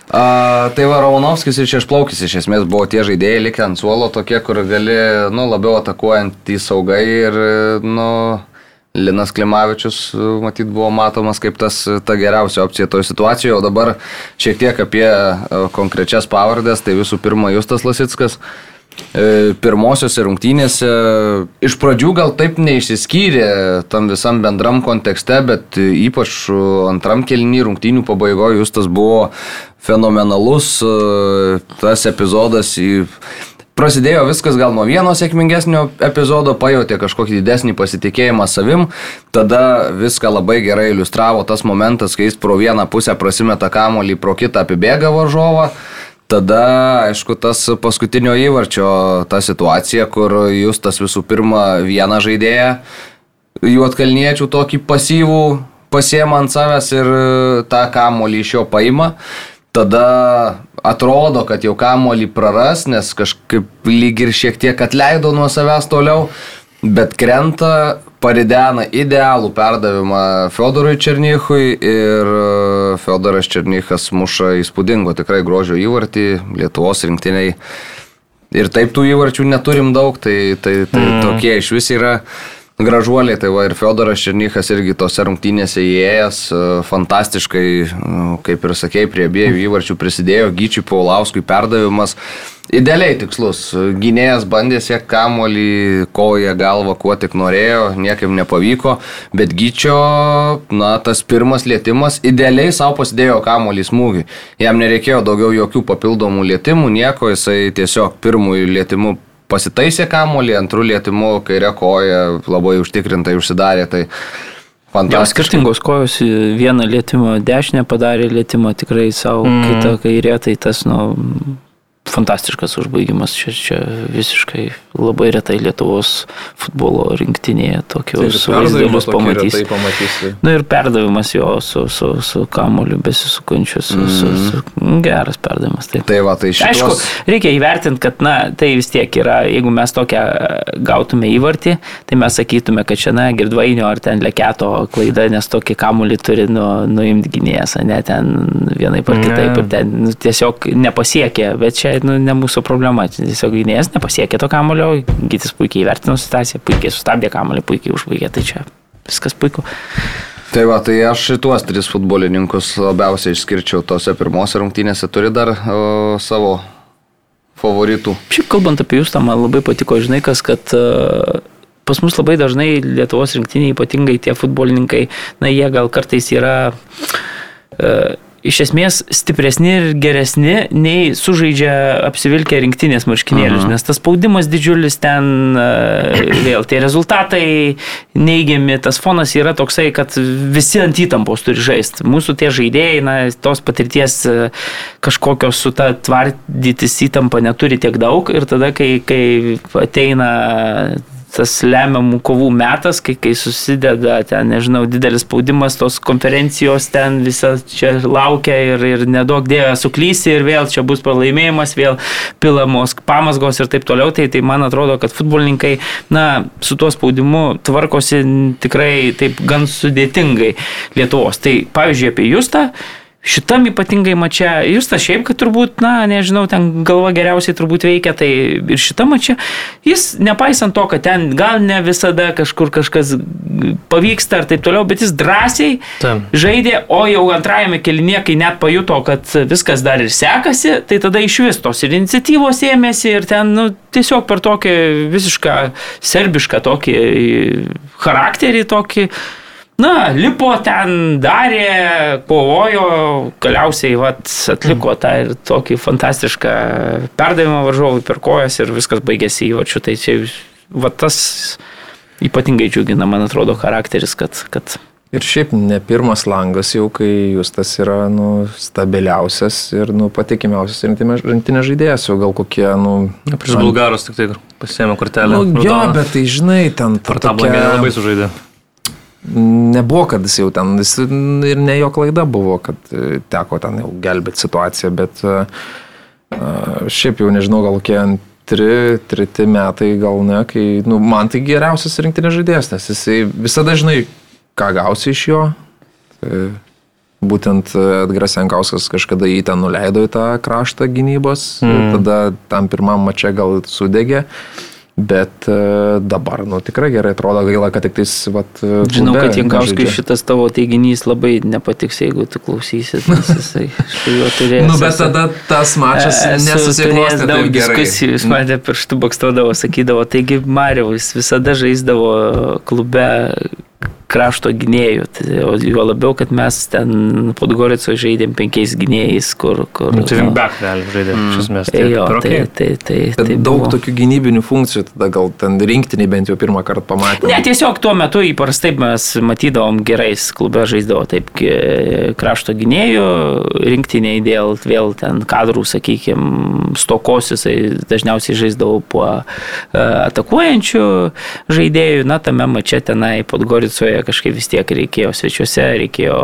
A, tai va, Raunovskis ir Šešplaukis iš esmės buvo tie žaidėjai likę ant suolo, tokie, kur gali, nu, labiau atakuojant į saugai ir, nu, Linas Klimavičius, matyt, buvo matomas kaip tas, ta geriausia opcija toje situacijoje, o dabar šiek tiek apie konkrečias pavardės, tai visų pirma Justas Lasitskas. E, pirmosiose rungtynėse iš pradžių gal taip neišsiskyrė tam visam bendram kontekste, bet ypač antram kelnį rungtynių pabaigoje Justas buvo fenomenalus. E, tas epizodas į prasidėjo viskas gal nuo vieno sėkmingesnio epizodo, pajutė kažkokį didesnį pasitikėjimą savim, tada viską labai gerai iliustravo tas momentas, kai jis pro vieną pusę prasimeta kamolį, pro kitą apibėga varžovą. Tada, aišku, tas paskutinio įvarčio, ta situacija, kur Justas visų pirma vieną žaidėją, jų atkalniečių tokį pasyvų pasiema ant savęs ir tą kamolį iš jo paima. Tada atrodo, kad jau kamolį praras, nes kažkaip lyg ir šiek tiek atleido nuo savęs toliau, bet krenta paridena idealų perdavimą Fedorui Černychui ir e, Fedoras Černychas muša įspūdingo tikrai grožio įvartį Lietuvos rinktiniai. Ir taip tų įvarčių neturim daug, tai, tai, tai mm. tokie iš vis yra gražuoliai. Tai va ir Fedoras Černychas irgi tose rungtynėse įėjęs, e, fantastiškai, e, kaip ir sakėjai, prie abiejų įvarčių prisidėjo, Gyčiui Paulauskui perdavimas Idealiai tikslus. Gynėjas bandė siekti kamolį, koją, galvą, kuo tik norėjo, niekaip nepavyko, bet Gyčio, na, tas pirmas lietimas idealiai savo pasidėjo kamolį smūgį. Jam nereikėjo daugiau jokių papildomų lietimų, nieko, jisai tiesiog pirmųjų lietimų pasitaisė kamolį, antrų lietimų kairė koja labai užtikrintai užsidarė. Tai Jos skirtingos kojos, vieną lietimą dešinę padarė lietimą tikrai savo, mm. kitą kairę, tai tas, nu, fantastiškas užbaigimas. Čia, čia visiškai labai retai Lietuvos futbolo rinktinėje tokius tai vaizdelius pamatysi. pamatysi. Na ir perdavimas jo su, su, su kamoliu besisukančiu, su, mm. su, su, su, geras perdavimas. Taip. Tai va, tai šitos... Aišku, reikia įvertinti, kad na, tai vis tiek yra, jeigu mes tokią gautume įvartį, tai mes sakytume, kad čia, na, girdvainio ar ten leketo klaida, nes tokį kamolį turi nu, nuimti gynėjas, ne ten vienai par kitaip mm. ten nu, tiesiog nepasiekė, bet čia nu, ne mūsų problema. Tiesiog gynėjas nepasiekė to kamulio, gytis puikiai įvertino situaciją, puikiai sustabdė kamulį, puikiai užbaigė, tai čia viskas puiku. Tai va, tai aš šituos tris futbolininkus labiausiai išskirčiau tose pirmose rungtynėse. Turi dar o, savo favoritų. Šiaip kalbant apie jūs, man labai patiko, žinai, kas, kad uh, pas mus labai dažnai Lietuvos rinktiniai, ypatingai tie futbolininkai, na, jie gal kartais yra uh, iš esmės stipresni ir geresni nei sužaidžia apsivilkę rinktinės marškinėlius, mhm. nes tas spaudimas didžiulis ten vėl tie rezultatai neigiami, tas fonas yra toksai, kad visi ant įtampos turi žaisti. Mūsų tie žaidėjai, na, tos patirties kažkokios su ta tvardytis įtampa neturi tiek daug ir tada, kai, kai ateina tas lemiamų kovų metas, kai, kai susideda ten, nežinau, didelis spaudimas, tos konferencijos ten visa čia laukia ir, ir nedaug dėjo suklysi ir vėl čia bus pralaimėjimas, vėl pilamos pamasgos ir taip toliau, tai, tai man atrodo, kad futbolininkai, na, su tuo spaudimu tvarkosi tikrai taip gan sudėtingai Lietuvos. Tai pavyzdžiui, apie Justą šitam ypatingai mačia, jūs tas šiaip, kad turbūt, na, nežinau, ten galva geriausiai turbūt veikia, tai ir šitą mačia, jis, nepaisant to, kad ten gal ne visada kažkur kažkas pavyksta ar taip toliau, bet jis drąsiai Tam. žaidė, o jau antrajame kelinėje, kai net pajuto, kad viskas dar ir sekasi, tai tada iš vis tos ir iniciatyvos ėmėsi ir ten, nu, tiesiog per tokį visišką serbišką tokį charakterį, tokį Na, lipo ten, darė, kovojo, galiausiai vat, atliko tą ir tokį fantastišką perdavimą varžovui per kojas ir viskas baigėsi įvačiu. Tai čia vat, tas ypatingai džiugina, man atrodo, charakteris, kad, kad Ir šiaip ne pirmas langas jau, kai jūs tas yra nu, stabiliausias ir nu, patikimiausias rinktinės žaidėjas, jau gal kokie, nu... Prieš man... bulgarus tik tai pasėmė kortelę. Nu, jo, bet tai žinai, ten... Ar tą blangę nelabai sužaidė? Nebuvo, kad jis jau ten, jis ir ne jo klaida buvo, kad e, teko ten jau gelbėti situaciją, bet uh, šiaip jau nežinau, gal kokie antri, treti metai, gal ne, kai, nu, man tai geriausias rinktinės žaidėjas, nes jisai visada žinai, ką gausi iš jo. Tai būtent Edgaras Jankauskas kažkada jį ten nuleido į tą kraštą gynybos, mm. tada tam pirmam mače gal sudegė. Bet uh, dabar, nu, tikrai gerai atrodo, gaila, kad tik tais, vat, Žinau, kad Jankauskui šitas tavo teiginys labai nepatiks, jeigu tu klausysi, nes jisai su juo turėjo. nu, bet tada tas mačas nesusiklostė daug diskusijų, jis mane pirštų bakstodavo, sakydavo, taigi Mariaus visada žaisdavo klube krašto gynėjų. Tai, o juo labiau, kad mes ten Podgorico žaidėm penkiais gynėjais, kur... kur nu, tai back realiai žaidėm, mm. iš esmės. Tai, jo, tai, okay. tai, tai, tai, tai daug buvo. tokių gynybinių funkcijų, tada gal ten rinktiniai bent jau pirmą kartą pamatėme. Ne, tiesiog tuo metu įprastai mes matydavom gerais klube žaisdavo taip krašto gynėjų, rinktiniai dėl vėl ten kadrų, sakykime, stokos jisai dažniausiai žaisdavo po uh, atakuojančių žaidėjų, na tame mače tenai Podgoricoje kažkaip vis tiek reikėjo svečiuose, reikėjo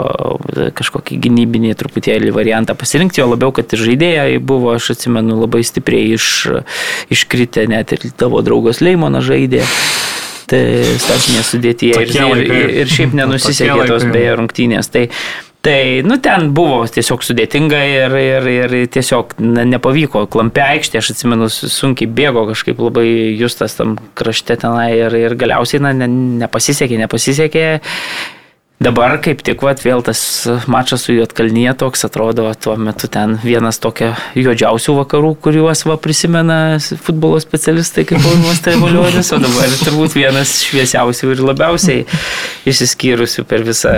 kažkokį gynybinį truputėlį variantą pasirinkti, jo labiau, kad ir žaidėjai buvo, aš atsimenu, labai stipriai iš, iškritę, net ir tavo draugas Leimonas žaidė. Tai startinė sudėtyje ir, ir, ir šiaip nenusisekė tos beje rungtynės. Tai, Tai, nu, ten buvo tiesiog sudėtinga ir, ir, ir tiesiog na, nepavyko. Klampė aikštė, aš atsimenu, sunkiai bėgo kažkaip labai justas tam krašte tenai ir, ir galiausiai na, ne, nepasisekė, nepasisekė. Dabar kaip tik vat, vėl tas mačas su Jotkalnyje toks atrodo, tuo metu ten vienas tokia juodžiausių vakarų, kuriuos va prisimena futbolo specialistai kaip Paulius Taivolionis, o dabar turbūt vienas šviesiausių ir labiausiai išsiskyrusių per visą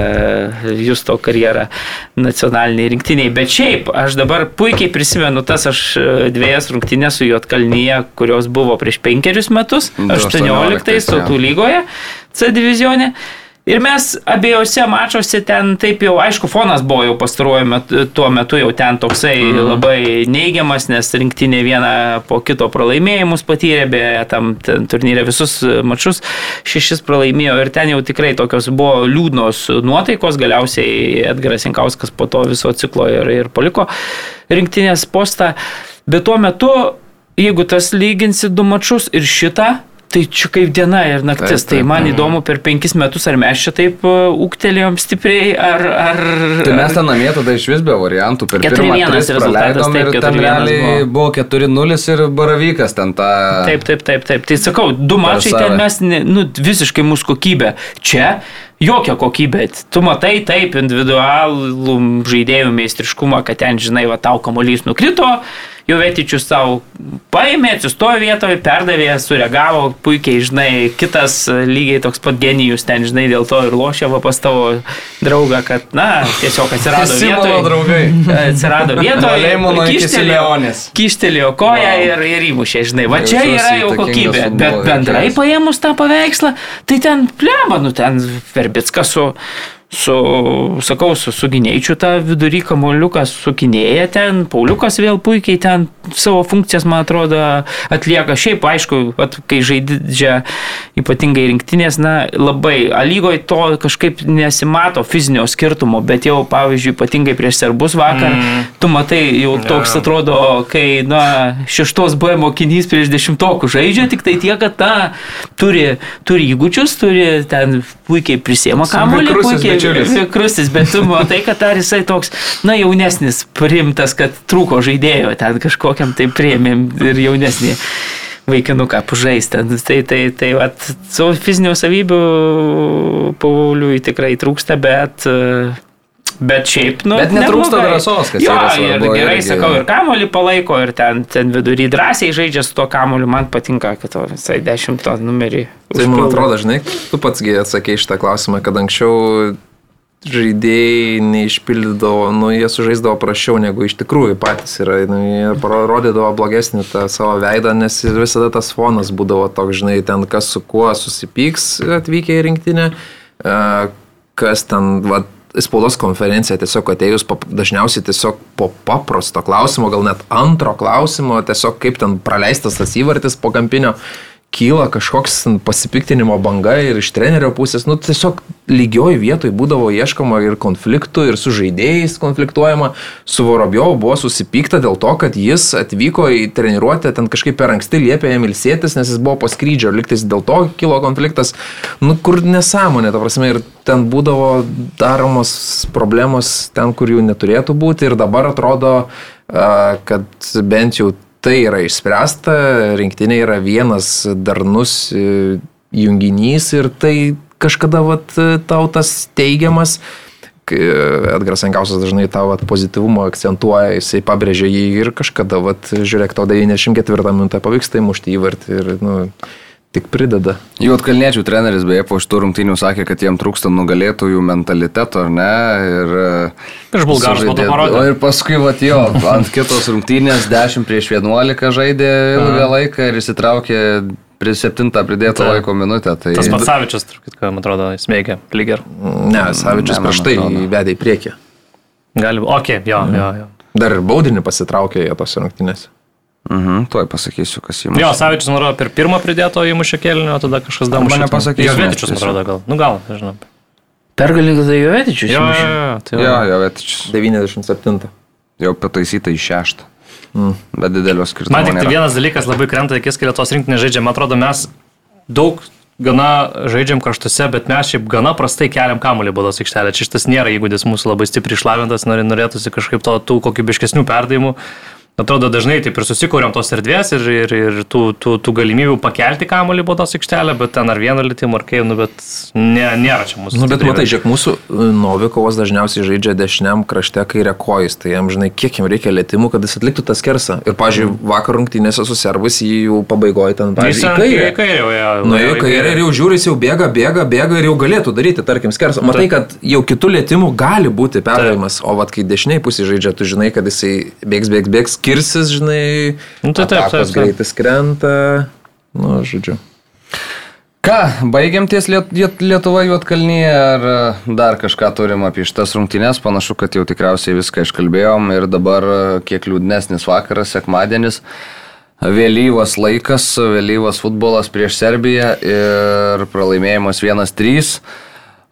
Justo karjerą nacionaliniai rinktiniai. Bet šiaip, aš dabar puikiai prisimenu tas aš dviejas rungtynės su Jotkalnyje, kurios buvo prieš penkerius metus, 18, 18 tautų lygoje C divizionė. Ir mes abiejose mačiuose ten taip jau, aišku, fonas buvo jau pastaruoju metu, tuo metu jau ten toksai mm. labai neigiamas, nes rinktinė vieną po kito pralaimėjimus patyrė, beje, tam turnyrė visus mačius šešis pralaimėjo ir ten jau tikrai tokios buvo liūdnos nuotaikos, galiausiai Edgaras Jankauskas po to viso ciklo ir, ir paliko rinktinės postą. Bet tuo metu, jeigu tas lyginsi du mačius ir šitą, Tai čia kaip diena ir naktis. Taip, taip, tai man taip. įdomu per penkis metus, ar mes čia taip ūktelėjom stipriai, ar... ar tai mes ten namie tada iš vis be variantų. Per pirmą tris praleidom taip, ir ten realiai buvo 4-0 ir baravykas ten tą... Taip, taip, taip, taip. Tai sakau, du mačai ten mes, nu, visiškai mūsų kokybė. Čia jokia kokybė. Tu matai taip individualų žaidėjų meistriškumą, kad ten, žinai, va tau kamuolys nukrito Jovetičius savo paėmė, atsistojo vietoje, perdavė, sureagavo puikiai, žinai, kitas lygiai toks pat genijus ten, žinai, dėl to ir lošė va pas tavo draugą, kad, na, tiesiog atsirado vietoje. draugai. Atsirado vietoje. Kištelėjo, kištelėjo koją wow. ir, ir įmušė, žinai. Va čia yra jau kokybė. Bet bendrai paėmus tą paveikslą, tai ten pleba, nu ten Verbickas su su, sakau, su, su gynėčiu tą vidurį kamuoliukas sukinėja ten, Pauliukas vėl puikiai ten savo funkcijas, man atrodo, atlieka. Šiaip, aišku, at, kai žaidžia ypatingai rinktinės, na, labai, lygoje to kažkaip nesimato fizinio skirtumo, bet jau, pavyzdžiui, ypatingai prieš serbus vakar, mm. tu matai, jau toks yeah. atrodo, kai, na, šeštos B mokinys prieš dešimtokų žaidžia, tik tai tiek, kad, na, turi, turi įgūdžius, turi ten puikiai prisėma kamuolį, puikiai bičiulis. Krustis, bet tu matai, kad ar jisai toks, na, jaunesnis, primtas, kad trūko žaidėjo ten kažkokiam tai priemėm ir jaunesnį vaikinuką pažaisti. Tai, tai, tai, vat, su fizinių savybių Pauliui tikrai trūksta, bet Bet šiaip, nu. Bet netrūksta drąsos, kas jo, yra. Svarbu, ir gerai irgi. sakau, ir kamolį palaiko, ir ten, ten vidury drąsiai žaidžia su tuo kamoliu. Man patinka, kad to visai dešimto numerį. Tai man atrodo, žinai, tu patsgi atsakei šitą klausimą, kad anksčiau žaidėjai neišpildydavo, nu, jie sužaisdavo prašiau negu iš tikrųjų patys yra, nu, jie parodydavo blogesnį tą savo veidą, nes visada tas fonas būdavo toks, žinai, ten kas su kuo susipyks atvykę į rinktinę, kas ten, va, spaudos konferencija tiesiog atėjus, pap- dažniausiai tiesiog po paprasto klausimo, gal net antro klausimo, tiesiog kaip ten praleistas tas įvartis po kampinio, kyla kažkoks pasipiktinimo banga ir iš trenerio pusės, nu tiesiog lygioj vietoj būdavo ieškoma ir konfliktų, ir su žaidėjais konfliktuojama, su Vorobjovu buvo susipykta dėl to, kad jis atvyko į treniruotę, ten kažkaip per anksti liepė jam ilsėtis, nes jis buvo po skrydžio, liktais dėl to kilo konfliktas, nu kur nesąmonė, ta prasme, ir ten būdavo daromos problemos ten, kur jų neturėtų būti. Ir dabar atrodo, kad bent jau tai yra išspręsta, rinktinė yra vienas darnus e, junginys ir tai kažkada vat, e, tau tas teigiamas, kai Edgaras Sankausas dažnai tą vat, pozityvumą akcentuoja, jisai pabrėžia jį ir kažkada, vat, žiūrėk, tau 94 minutę pavyksta įmušti įvartį ir nu, tik prideda. Juotkalniečių treneris beje po šitų rungtynių sakė, kad jiem trūksta nugalėtojų mentaliteto, ar ne? Ir, Prieš bulgarus parodė. O ir paskui, va, jo, ant kitos rungtynės 10 prieš 11 žaidė ilgą laiką ir įsitraukė prie 7 pridėto Taip. laiko minutę. Tai... Tas pats Savičius, turbūt, ką man atrodo, smėgia, lyg ir. Ne, Savičius prieš tai vedė į priekį. Gali būti. Ok, jo, jo, jo. Dar ir baudinį pasitraukė jie tose rungtynėse. Mhm, tuoj pasakysiu, kas jį Jo, Savičius, man atrodo, per pirmą pridėto įmušę kėlinį, o tada kažkas dar Arba nepasakysiu, Jo, nes Vetičius, man atrodo, gal. Nu, gal, nežinau. Pergalingą tai Jovetičius. Jo, jo, jo. Tai Jo, jo, Vetičius. 97. Jau pataisyta į šeštą. Mm. Bet didelio skirtumo. Man tik tai vienas dalykas labai krenta, akis, kai Lietuvos rinktinė žaidžia, man atrodo, mes daug gana žaidžiam kraštuose, bet mes šiaip gana prastai keliam kamuolį bados aikštelę. Čia šitas nėra įgūdis mūsų labai stipriai išlavintas, norėtųsi kažkaip to tų kokybiškesnių perdavimų. Atrodo, dažnai taip ir susikūrėm tos erdvės ir, ir, ir tų, tų, tų galimybių pakelti kamuolį bados aikštelę, bet ten ar vieno litimo, ar kaip, nu, bet ne, nėra čia mūsų. Nu, bet matai, žiūrėk, mūsų e, Novikovas dažniausiai žaidžia dešiniam krašte kairė kojas, tai jam, žinai, kiek jam reikia lėtimų, kad jis atliktų tą skersą. Ir, pažiūrėjau, vakar rungtynėse su servais jį jau pabaigoje ten, pažiūrėjau, į kairę. Nuėjo į kairę ir jau žiūri, jis jau bėga, bėga, bėga ir jau galėtų daryti, tarkim, skersą. Matai, kad jau kitų lėtimų gali būti perdavimas, o vat kai dešiniai pusė žaidžia, tu žinai, kad jisai bėgs, bėgs, bėgs, skirsis, žinai, Nu, tai taip, taip, taip. greitis krenta, nu, žodžiu. Ką, baigiam ties Liet, Liet, Lietuva Juotkalnyje ar e, dar kažką turim apie šitas rungtynės? Panašu, kad jau tikriausiai viską iškalbėjom ir dabar e, kiek liūdnesnis vakaras, sekmadienis. Vėlyvas laikas, vėlyvas futbolas prieš Serbiją ir pralaimėjimas 1-3.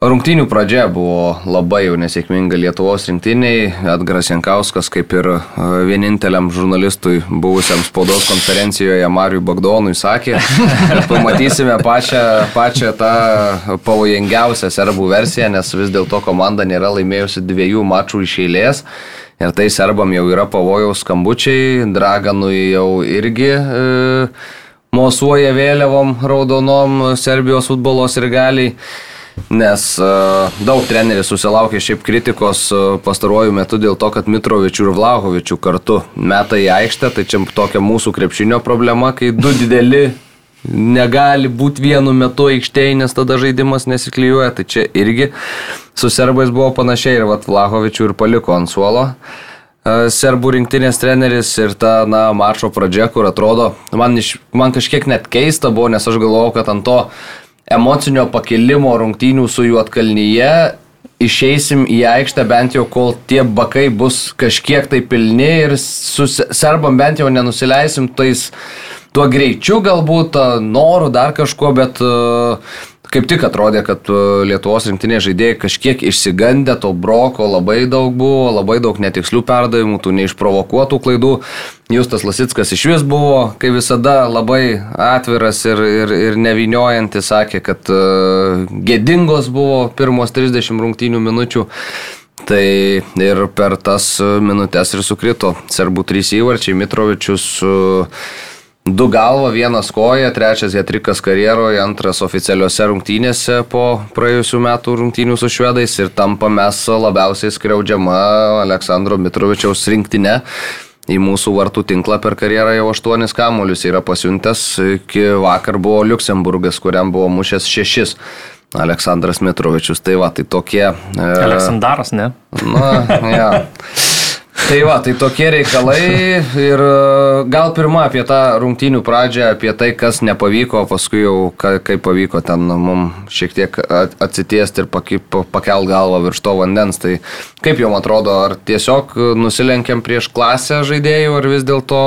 Rungtynių pradžia buvo labai jau nesėkminga Lietuvos rinktiniai. Edgaras Jankauskas, kaip ir e, vieninteliam žurnalistui buvusiam spaudos konferencijoje Mariui Bagdonui sakė, pamatysime pačią, pačią tą pavojingiausią serbų versiją, nes vis dėlto komanda nėra laimėjusi dviejų mačų iš eilės. Ir tai serbam jau yra pavojaus skambučiai, Draganui jau irgi e, mosuoja vėliavom raudonom Serbijos futbolos ir galiai. Nes uh, daug treneris susilaukė šiaip kritikos uh, pastaruoju metu dėl to, kad Mitrovičių ir Vlahovičių kartu meta į aikštę, tai čia tokia mūsų krepšinio problema, kai du dideli negali būti vienu metu aikštėje, nes tada žaidimas nesiklyjuoja, tai čia irgi su serbais buvo panašiai ir vat Vlahovičių ir paliko ant suolo. Uh, Serbų rinktinės treneris ir ta, na, mačo pradžia, kur atrodo, man, iš, man kažkiek net keista buvo, nes aš galvojau, kad ant to emocinio pakilimo rungtynių su juo atkalnyje išeisim į aikštę bent jau, kol tie bakai bus kažkiek tai pilni ir su se- serbam bent jau nenusileisim tais tuo greičiu galbūt, noru dar kažkuo, bet a, kaip tik atrodė, kad a, Lietuvos rinktinės žaidėjai kažkiek išsigandę, to broko labai daug buvo, labai daug netikslių perdavimų, tų neišprovokuotų klaidų. Justas Lasitskas iš vis buvo, kaip visada, labai atviras ir, ir, ir neviniojantis, sakė, kad uh, gėdingos buvo pirmos 30 rungtynių minučių. Tai ir per tas minutės ir sukrito. Serbų trys įvarčiai, Mitrovičius uh, du galva, vienas koja, trečias jetrikas karjeroje, antras oficialiuose rungtynėse po praėjusių metų rungtynių su švedais ir tampa mes labiausiai skriaudžiama Aleksandro Mitrovičiaus rinktinė į mūsų vartų tinklą per karjerą jau aštuonis kamuolius yra pasiuntęs. Iki vakar buvo Luksemburgas, kuriam buvo mušęs šešis. Aleksandras Mitrovičius. Tai va, tai tokie. E, Aleksandaras, ne? Na, ja. Tai va, tai tokie reikalai ir e, gal pirmą apie tą rungtynių pradžią, apie tai, kas nepavyko, paskui jau ka, kaip pavyko ten mums šiek tiek at- atsitiesti ir paki- pa- pakelt galvą virš to vandens. Tai kaip jums atrodo, ar tiesiog nusilenkiam prieš klasę žaidėjų, ar vis dėlto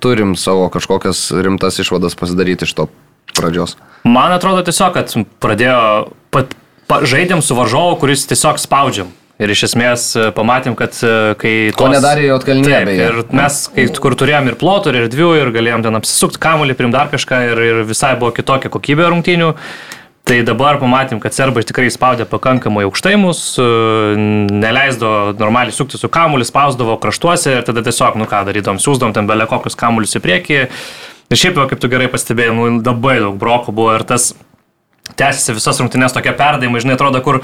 turim savo kažkokias rimtas išvadas pasidaryti iš to pradžios? Man atrodo tiesiog, kad pradėjo, pat, pa, žaidėm su varžovu, kuris tiesiog spaudžiam. Ir iš esmės e, pamatėm, kad e, kai... Ko nedarė Juodkalnija, Taip, beje. ir mes, kai, kur turėjom ir plotų, ir erdvių, ir galėjom ten apsisukti kamuolį, prim dar kažką, ir, ir visai buvo kitokia kokybė rungtynių. Tai dabar pamatėm, kad serbai tikrai spaudė pakankamai aukštai mus, e, neleisdo normaliai sukti su kamuoliu, spausdavo kraštuose ir tada tiesiog, nu ką darydom, siūsdom ten belė kokius kamuolius į priekį. Ir šiaip jau, kaip tu gerai pastebėjai, nu, labai daug broko buvo ir tas tęsiasi visas rungtynės tokie perdavimai, žinai, atrodo, kur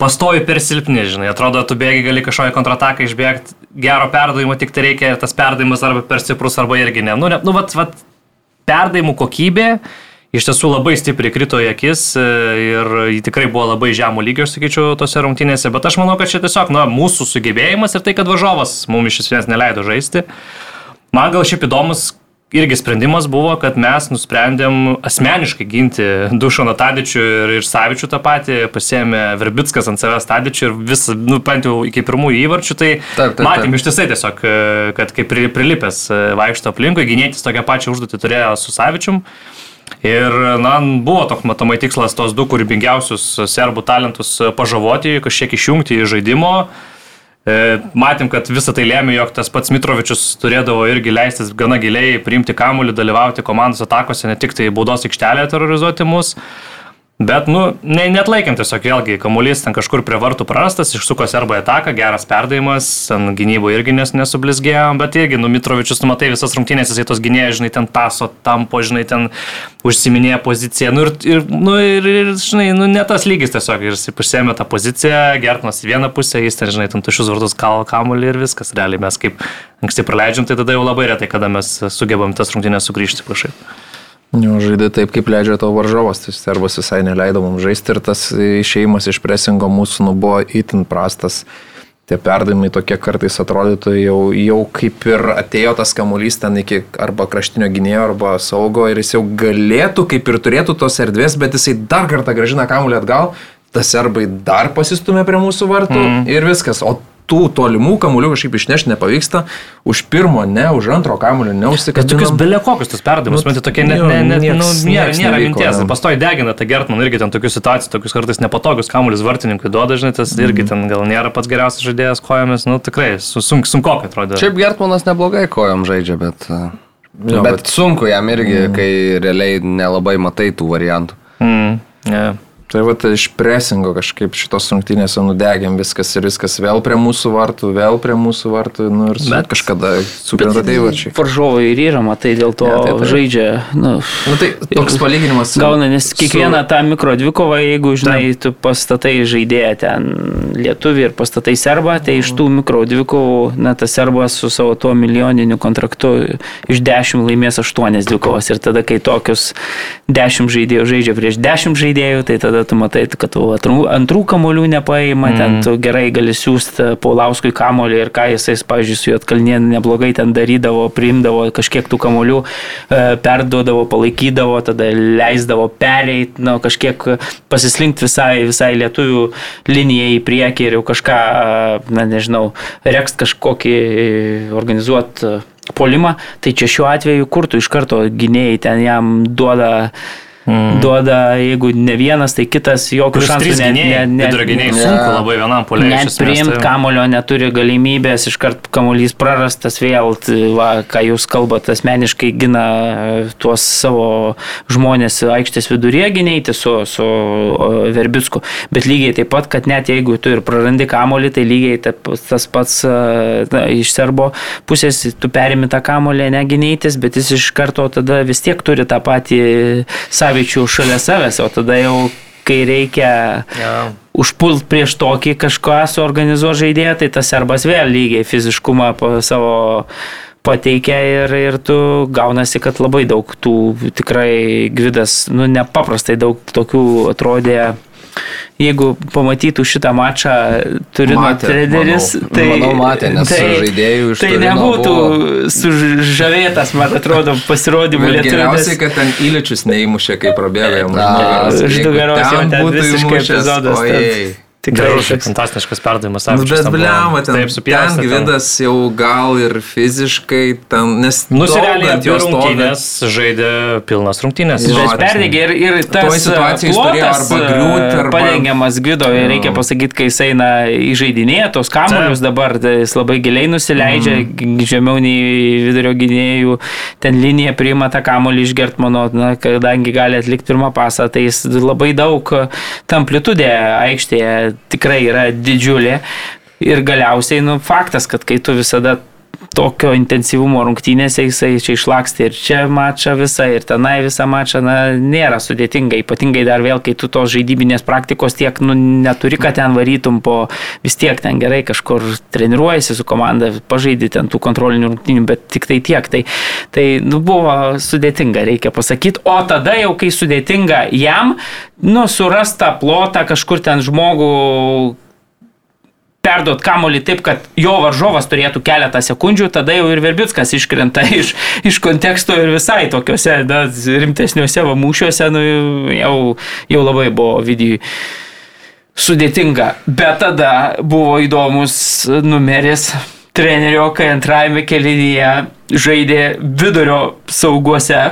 pastovi per silpni, žinai, atrodo, tu bėgi, gali kažkokią kontrataką išbėgti, gero perdavimo tik tai reikia tas perdavimas arba per stiprus, arba irgi ne. Nu, ne, nu vat, vat, perdavimų kokybė iš tiesų labai stipriai krito į akis e, ir ji tikrai buvo labai žemų lygio, aš sakyčiau, tose rungtynėse, bet aš manau, kad čia tiesiog, na, mūsų sugebėjimas ir tai, kad varžovas mums iš esmės neleido žaisti. Man gal šiaip įdomus irgi sprendimas buvo, kad mes nusprendėm asmeniškai ginti Dušaną Tadičių ir, ir Savičių tą patį, pasėmė Verbickas ant savęs Tadičių ir vis, nu, bent jau iki pirmųjų įvarčių, tai Taip, taip, matėm taip. ištisai tiesiog, e, kad kaip pri- prilipęs e, vaikšto aplinkui, gynėtis tokią pačią užduotį turėjo su Savičium. Ir, na, buvo toks matomai tikslas tos du kūrybingiausius serbų talentus pažavoti, kažkiek išjungti iš žaidimo. E, Matėm, kad visą tai lėmė, jog tas pats Mitrovičius turėdavo irgi leistis gana giliai, priimti kamuolį, dalyvauti komandos atakose, ne tik tai baudos aikštelėje terrorizuoti mus. Bet, nu, ne, net laikiam tiesiog vėlgi, kamuolys ten kažkur prie vartų prarastas, išsuko serbai ataką, geras perdavimas, ten gynybo irgi nes, nesublizgėjo, bet irgi, nu, Mitrovičius, tu matai visas rungtynės, jisai tos gynėjai, žinai, ten taso, tampo, žinai, ten užsiminėja poziciją, nu, ir, ir, nu, ir, ir, žinai, nu, ne tas lygis tiesiog, ir jis pasėmė tą poziciją, Gertmas į vieną pusę, jis ten, žinai, ten tušius vartus kal kamuolį ir viskas, realiai mes kaip anksti praleidžiam, tai tada jau labai retai, kada mes sugebam tas rungtynės sugrįžti kažkaip. Žaidė taip, kaip leidžia tavo varžovas, tai serbas visai neleido mums žaisti ir tas išeimas iš presingo mūsų nu, buvo itin prastas. Tie perdavimai tokie kartais atrodytų jau, jau kaip ir atėjo tas kamuolys ten iki arba kraštinio gynėjo, arba saugo ir jis jau galėtų, kaip ir turėtų tos erdvės, bet jisai dar kartą gražina kamuolį atgal, tas serbai dar pasistumė prie mūsų vartų mm. ir viskas. O tų tolimų kamuolių kažkaip išnešti nepavyksta, už pirmo ne, už antro kamuolio Bet tokius neužsikabinam. belė kokius tas perdavimus, Nu, nu, tai tokie net, jo, ne, net, nieks- nu, nėra, nieks nėra nevyko, minties. jo. Pastoji degina, tai Gertman irgi ten tokių situacijų, tokius kartais nepatogius kamuolius vartininkui duoda, žinai, tas irgi ten gal nėra pats geriausias žaidėjas kojomis, nu tikrai su- sunk, sunkokai atrodo. Šiaip Gertmanas neblogai kojom žaidžia, bet, e, Jo, bet, bet- sunku jam irgi, kai realiai nelabai matai tų variantų. Mm, yeah. Tai va, tai iš presingo kažkaip šitos rungtynėse nudegėm viskas ir viskas vėl prie mūsų vartų, vėl prie mūsų vartų, nu ir Bet- kažkada sukrenta tai varčiai. Varžovai ir yra, matai, dėl to Ne, taip, taip. žaidžia. Nu, Nu, tai toks palyginimas. su- Gauna, nes su- kiekvieną tą mikro dvikovą, jeigu, žinai, tu pastatai žaidėją ten lietuvį ir pastatai serbą, tai iš tų mikro dvikovų, na, tas serbas su savo tuo milijoniniu kontraktu iš 10 laimės 8 dvikovas. Ir tada, kai tokius 10 žaidėjų žaidžia prieš 10 žaidėjų, tai tada tu matai, kad tu atrų- antrų kamolių nepaima, mm. ten tu gerai gali siūsti Paulauskui kamolį ir ką jisai, pavyzdžiui, su Jotkalnie neblogai ten darydavo, priimdavo kažkiek tų kamolių, e, perduodavo, palaikydavo, tada leisdavo pereiti, na, kažkiek pasislinkti visai, visai lietuvių linijai į priekį ir jau kažką, e, na, nežinau, rekst kažkokį organizuoti polimą, tai čia šiuo atveju kur tu iš karto gynėjai ten jam duoda Mm. Duoda, jeigu ne vienas, tai kitas Plus šansų trys gynėjai, vidurio gynėjai ne. sunku labai vienam poliai. Net priimti kamulio neturi galimybės, iškart kamuolys prarastas vėl, tai va, ką jūs kalbate, asmeniškai gina e, tuos savo žmonės aikštės viduryje gynėjai su, su o, Verbicku. Bet lygiai taip pat, kad net jeigu tu ir prarandi kamulį, tai lygiai taip, tas pats e, na, iš serbo pusės tu perimi tą kamulį, neginėtis, bet jis iš karto tada vis tiek turi tą patį savičių šalia savęs, o tada jau kai reikia Yeah. užpult prieš tokį kažką suorganizuoti žaidėją, tai tas serbas vėl lygiai fiziškumą savo pateikia ir, ir tu gaunasi, kad labai daug tų tikrai gvidas, nu nepaprastai daug tokių atrodė jeigu pamatytų šitą mačą Turino Matė, treneris, manau. tai, Manau, matė, nes žaidėjų iš tai nebūtų sužavėtas, man atrodo, pasirodymų lietuvių. geriausiai, kad ten įličius neįmušė, kai prabėga jam. Nugaros jau ten visiškai epizodas. ten Ojei. Tikrai toks. fantastiškas perdavimas. Nu, bet bliama, ten, Taip, ten. Gvidas jau gal ir fiziškai, ten, nes Nusirealiai daug ant jo apie stovi. rungtynės žaidė pilnas rungtynės. Jo, Bet perdegė ir, ir tas Toj situacijoj jis turėjo plotas, arba e, arba- padengiamas Gvido, ir reikia pasakyti, kai jis eina į žaidinėje, tos kamuolius dabar tai jis labai giliai nusileidžia, mm. žemiau nei vidurio gynėjų, ten linija priima tą kamuolį iš Gertmano, na, kadangi gali atlikti pirmą pasą, tai jis labai daug e, ta amplitudė aikštėje tikrai yra didžiulė. Ir galiausiai, nu, faktas, kad kai tu visada tokio intensyvumo rungtynėse jisai čia išlaksti ir čia mačą visą, ir tenai visą mačą, na, nėra sudėtinga, ypatingai dar vėl, kai tu tos žaidybinės praktikos tiek, nu, neturi, kad ten varytum po vis tiek ten gerai kažkur treniruojasi su komanda, pažaidži ten tų kontrolinių rungtynių, bet tik tai tiek. Tai, tai nu, buvo sudėtinga, reikia pasakyti. O tada jau, kai sudėtinga jam, nu, surasta plotą kažkur ten žmogų perduot kamolį taip, kad jo varžovas turėtų keletą sekundžių, tada jau ir Verbickas iškrenta iš, iš konteksto ir visai tokiuose da, rimtesniuose va, mūšiuose, nu, jau, jau labai buvo vidijui sudėtinga. Bet tada buvo įdomus numeris trenerio, kai antrajame kelyje žaidė vidurio sauguose.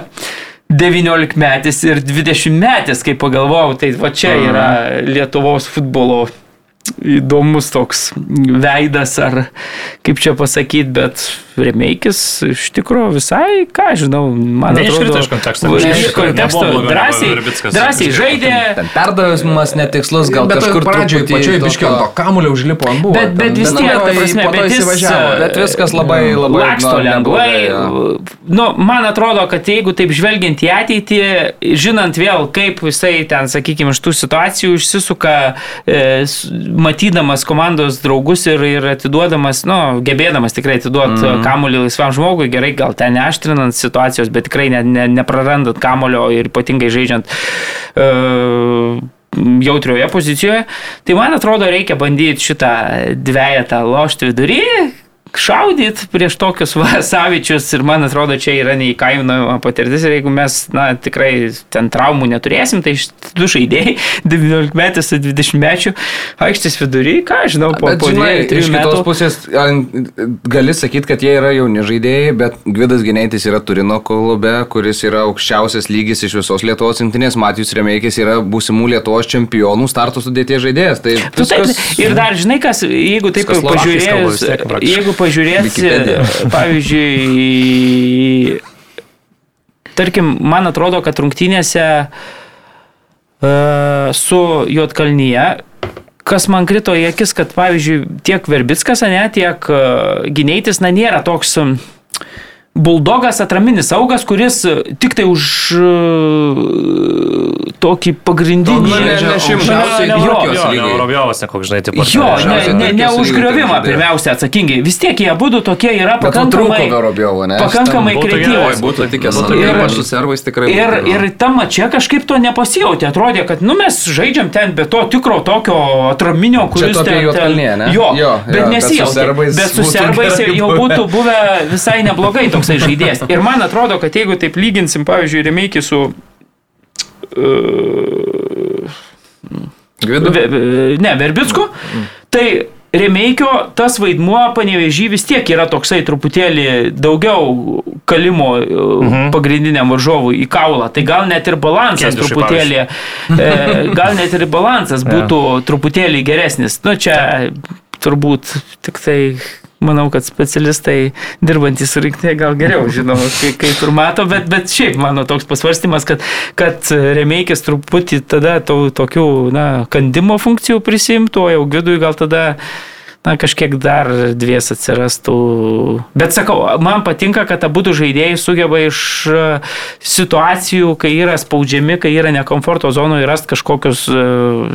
19 metais ir 20 metais, kai pagalvojau, tai va čia yra Lietuvos futbolo įdomus toks veidas, ar kaip čia pasakyti, bet remeikis iš tikrųjų visai, ką žinau, man Neiškrito atrodo, iš konteksto. Iš konteksto drąsiai, drąsiai žaidė. Ten perdavimas netikslus, gal bet kažkur pradžioje, pačioj biškiau, to kamulio užlipo ant buvo. Bet- bet vis tiek, ta prasme, bet jis, e, Bet viskas labai, labai laksto nu, lengvai. Nu, man atrodo, kad jeigu taip žvelgiant į ateitį, žinant vėl, kaip jisai ten, sakykime, iš tų situacijų išsisuka, e, matydamas komandos draugus ir, ir atiduodamas, nu, gebėdamas tikrai atiduoti mm -hmm. kamuolį laisvam žmogui, gerai, gal ten neaštrinant situacijos, bet tikrai ne, ne, neprarandant kamulio ir ypatingai žaidžiant e, jautrioje pozicijoje. Tai man atrodo, reikia bandyti šitą dviejatą lošti vidury. Šaudyt prieš tokius va, savičius ir man atrodo, čia yra neįkainojama patirtis ir jeigu mes, na, tikrai ten traumų neturėsim, tai du žaidėjai, 19 metų su 20 metų, aikštės vidury, ką žinau, po, Bet, po žinai, dviejų, iš trijų kitos metų. pusės gali sakyti, kad jie yra jauni žaidėjai, bet Gvidas Geneitis yra Turino klube, kuris yra aukščiausias lygis iš visos Lietuvos rinktinės. Matijus Remeikis yra būsimų Lietuvos čempionų starto sudėties žaidėjas. Tai Tu taip, viskas... ir dar žinai, kas, jeigu taip Viskas pažiūrėjus, jeigu pažiūrėsi, Wikipedia. pavyzdžiui, tarkim, man atrodo, kad rungtynėse uh, su Jotkalnyje, kas man krito į akis, kad, pavyzdžiui, tiek Verbickas, ne, tiek uh, Gineitis, na, nėra toks um, buldogas atraminis saugas, kuris uh, tik tai už uh, tokį pagrindinį... Nu, ne- ne šimtas. Aukščiausiai Jo, Turkijos Jo, ne lygai. Eurovijos, ne koks, žinai, taip pat. Jo, ne, ne, ne už griovimą pirmiausia atsakingi. Vis tiek jie būtų tokie yra pakankamai, Verobiovo, ne? pakankamai kreatyvūs. Būtų tikęs, gerai. ypač su servais tikrai. Ir, ir tam čia kažkaip to nepasijautė. Atrodė, kad nu, mes žaidžiam ten be to tikro tokio atraminio, kuris apie ten... Ne? Jo, Jo, bet jo, bet su gerai jau buvę. būtų buvę visai neblogai toksai žaidėjas. Ir man atrodo, kad jeigu taip lyginsim, pavyzdžiui, Remeikį su... Uh, Gvidu. Ne, Verbicku. Tai Remeikio tas vaidmuo panevežį vis tiek yra toksai truputėlį daugiau kalimo mhm. pagrindiniam varžovui į kaulą. Tai gal net ir balansas Kendišui, truputėlį, e, gal net ir balansas būtų truputėlį geresnis. Nu čia turbūt tik tai manau, kad specialistai dirbantys rinktinėje gal geriau žino, kaip, kaip ir mato, bet, bet šiaip mano toks pasvarstymas, kad, kad Remeikis truputį tada tų tokių, na, kandimo funkcijų prisimtų, o jau Gvidui gal tada na, kažkiek dar dvies atsirastų. Bet sakau, man patinka, kad abu žaidėjai sugeba iš e, situacijų, kai yra spaudžiami, kai yra nekomforto zonoje, rasti kažkokius e,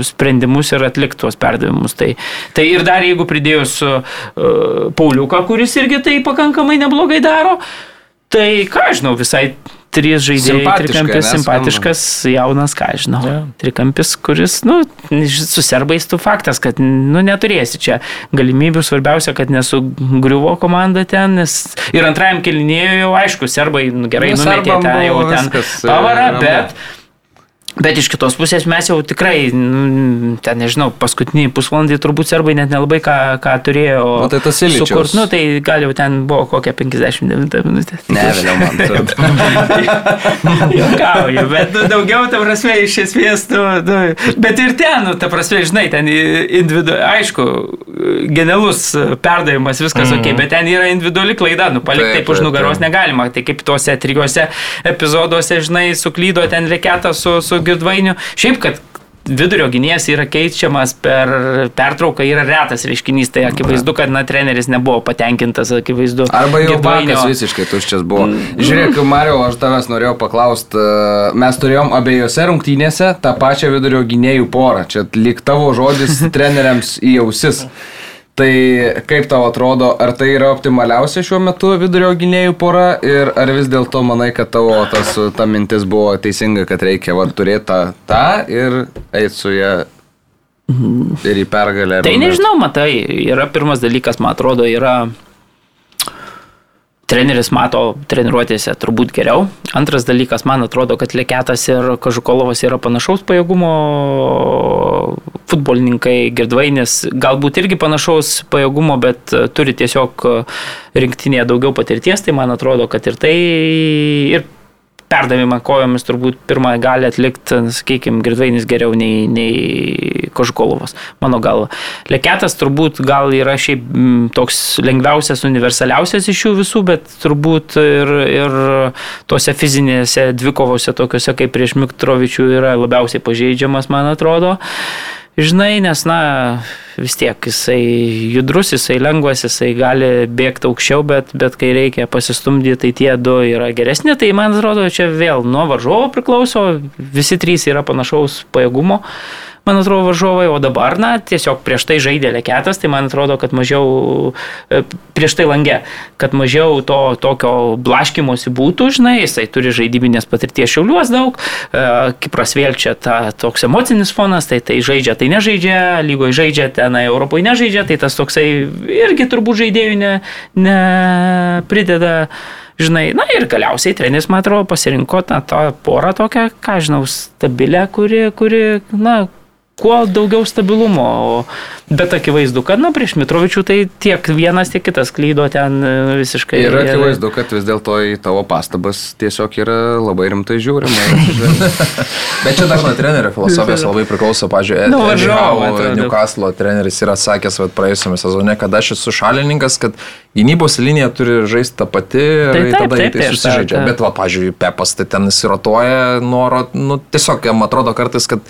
sprendimus ir atlikti tuos perdavimus. Tai, tai ir dar jeigu pridėjus uh, Pauliuką, kuris irgi tai pakankamai neblogai daro, tai ką žinau, visai trys žaidėjai, trikampis simpatiškas, jaunas, ką žinau. Jo. Trikampis, kuris, nu, su serbais tu faktas, kad, nu, neturėsi čia galimybių, svarbiausia, kad nesugriuvo komanda ten, nes ir antrajam kelinėjui jau aišku, serbai nu, gerai Nu, numetė ten jau ten pavarą, bet Bet iš kitos pusės mes jau tikrai, ten nežinau, paskutinį pusvalandį turbūt serbai net nelabai ką, ką turėjo. Nu, tai tas Iličiaus. sukurt. Nu, tai gal jau ten buvo kokia 59 minutė. Ne, vėliau man. Jokauju, bet nu, daugiau, ta prasme, iš esmės, nu, nu, bet ir ten, nu, ta prasme, žinai, ten individu, aišku, genialus perdavimas, viskas mm ok, bet ten yra individuali klaida, nu, palikti Taip, taip už nugaros taip. negalima, tai kaip tuose trijuose epizoduose, žinai, suklydo ten reketą su, su girdvainiu. Šiaip, kad vidurio gynėjas yra keičiamas per pertrauką yra retas reiškinys, tai akivaizdu, kad na, treneris nebuvo patenkintas, akivaizdu. Arba jau bankas visiškai tuščias buvo. Žiūrėk, Mario, aš tavęs norėjau paklausti, mes turėjom abiejose rungtynėse tą pačią vidurio gynėjų porą. Čia lyg tavo žodis treneriams į ausis. Tai kaip tau atrodo, ar tai yra optimaliausia šiuo metu vidurio gynėjų pora ir ar vis dėlto manai, kad tavo tas, ta mintis buvo teisinga, kad reikia va, turėti tą, tą ir eiti su ją ir į pergalę. Tai nežinau, matai, yra pirmas dalykas, man atrodo, yra treneris mato treniruotėse turbūt geriau. Antras dalykas, man atrodo, kad Leketas ir Kažukolovas yra panašaus pajėgumo futbolininkai, Girdvainis galbūt irgi panašaus pajėgumo, bet turi tiesiog rinktinėje daugiau patirties, tai man atrodo, kad ir tai ir perdavimą kojomis turbūt pirmą gali atlikti, sakykime, Girdvainis geriau nei, nei Kožkolovas. Mano galva. Leketas turbūt gal yra šiaip m, toks lengviausias, universaliausias iš jų visų, bet turbūt ir, ir tose fizinėse dvikovose, tokiuose kaip prieš Miktrovičių, yra labiausiai pažeidžiamas, man atrodo. Žinai, nes, na, vis tiek jisai judrus, jisai lengvas, jisai gali bėgti aukščiau, bet, bet kai reikia pasistumdyti, tai tie du yra geresni. Tai man atrodo, čia vėl nuo varžovo priklauso, visi trys yra panašaus pajėgumo. Man atrodo, varžovai, o dabar, na, tiesiog prieš tai žaidė leketas, tai man atrodo, kad mažiau, e, prieš tai langė, kad mažiau to tokio blaškimosi būtų, žinai, jisai turi žaidybinės patirties šiauliuos daug, e, Kipras vėl čia ta, toks emocinis fonas, tai tai žaidžia, tai nežaidžia, lygoje žaidžia, tenai Europoje nežaidžia, tai tas toksai irgi turbūt žaidėjų ne, neprideda. Žinai, na ir galiausiai treneris, man atrodo, pasirinko tą, tą porą tokią, ką žinau, stabilę, kuri, kuri, na, kuo daugiau stabilumo. Bet akivaizdu, kad, na, prieš Mitrovičių tai tiek vienas, tiek kitas klydo ten e, visiškai. Ir akivaizdu, kad vis dėlto į tavo pastabas tiesiog yra labai rimtai žiūrima. Bet čia dar nuo trenerio filosofijos labai priklauso, pažiūrėjau, Nu, atrodo. Newcastle treneris yra sakęs vat, praėjusiame sezone, kad aš esu šalininkas, kad gynybos linija turi žaisti tą patį ir Tai taip, tada jį taip, tai susižaidžia. Bet, va, pažiūrėjau, Pepas tai ten įsirotuoja noro, nu, tiesiog jam atrodo kartais, kad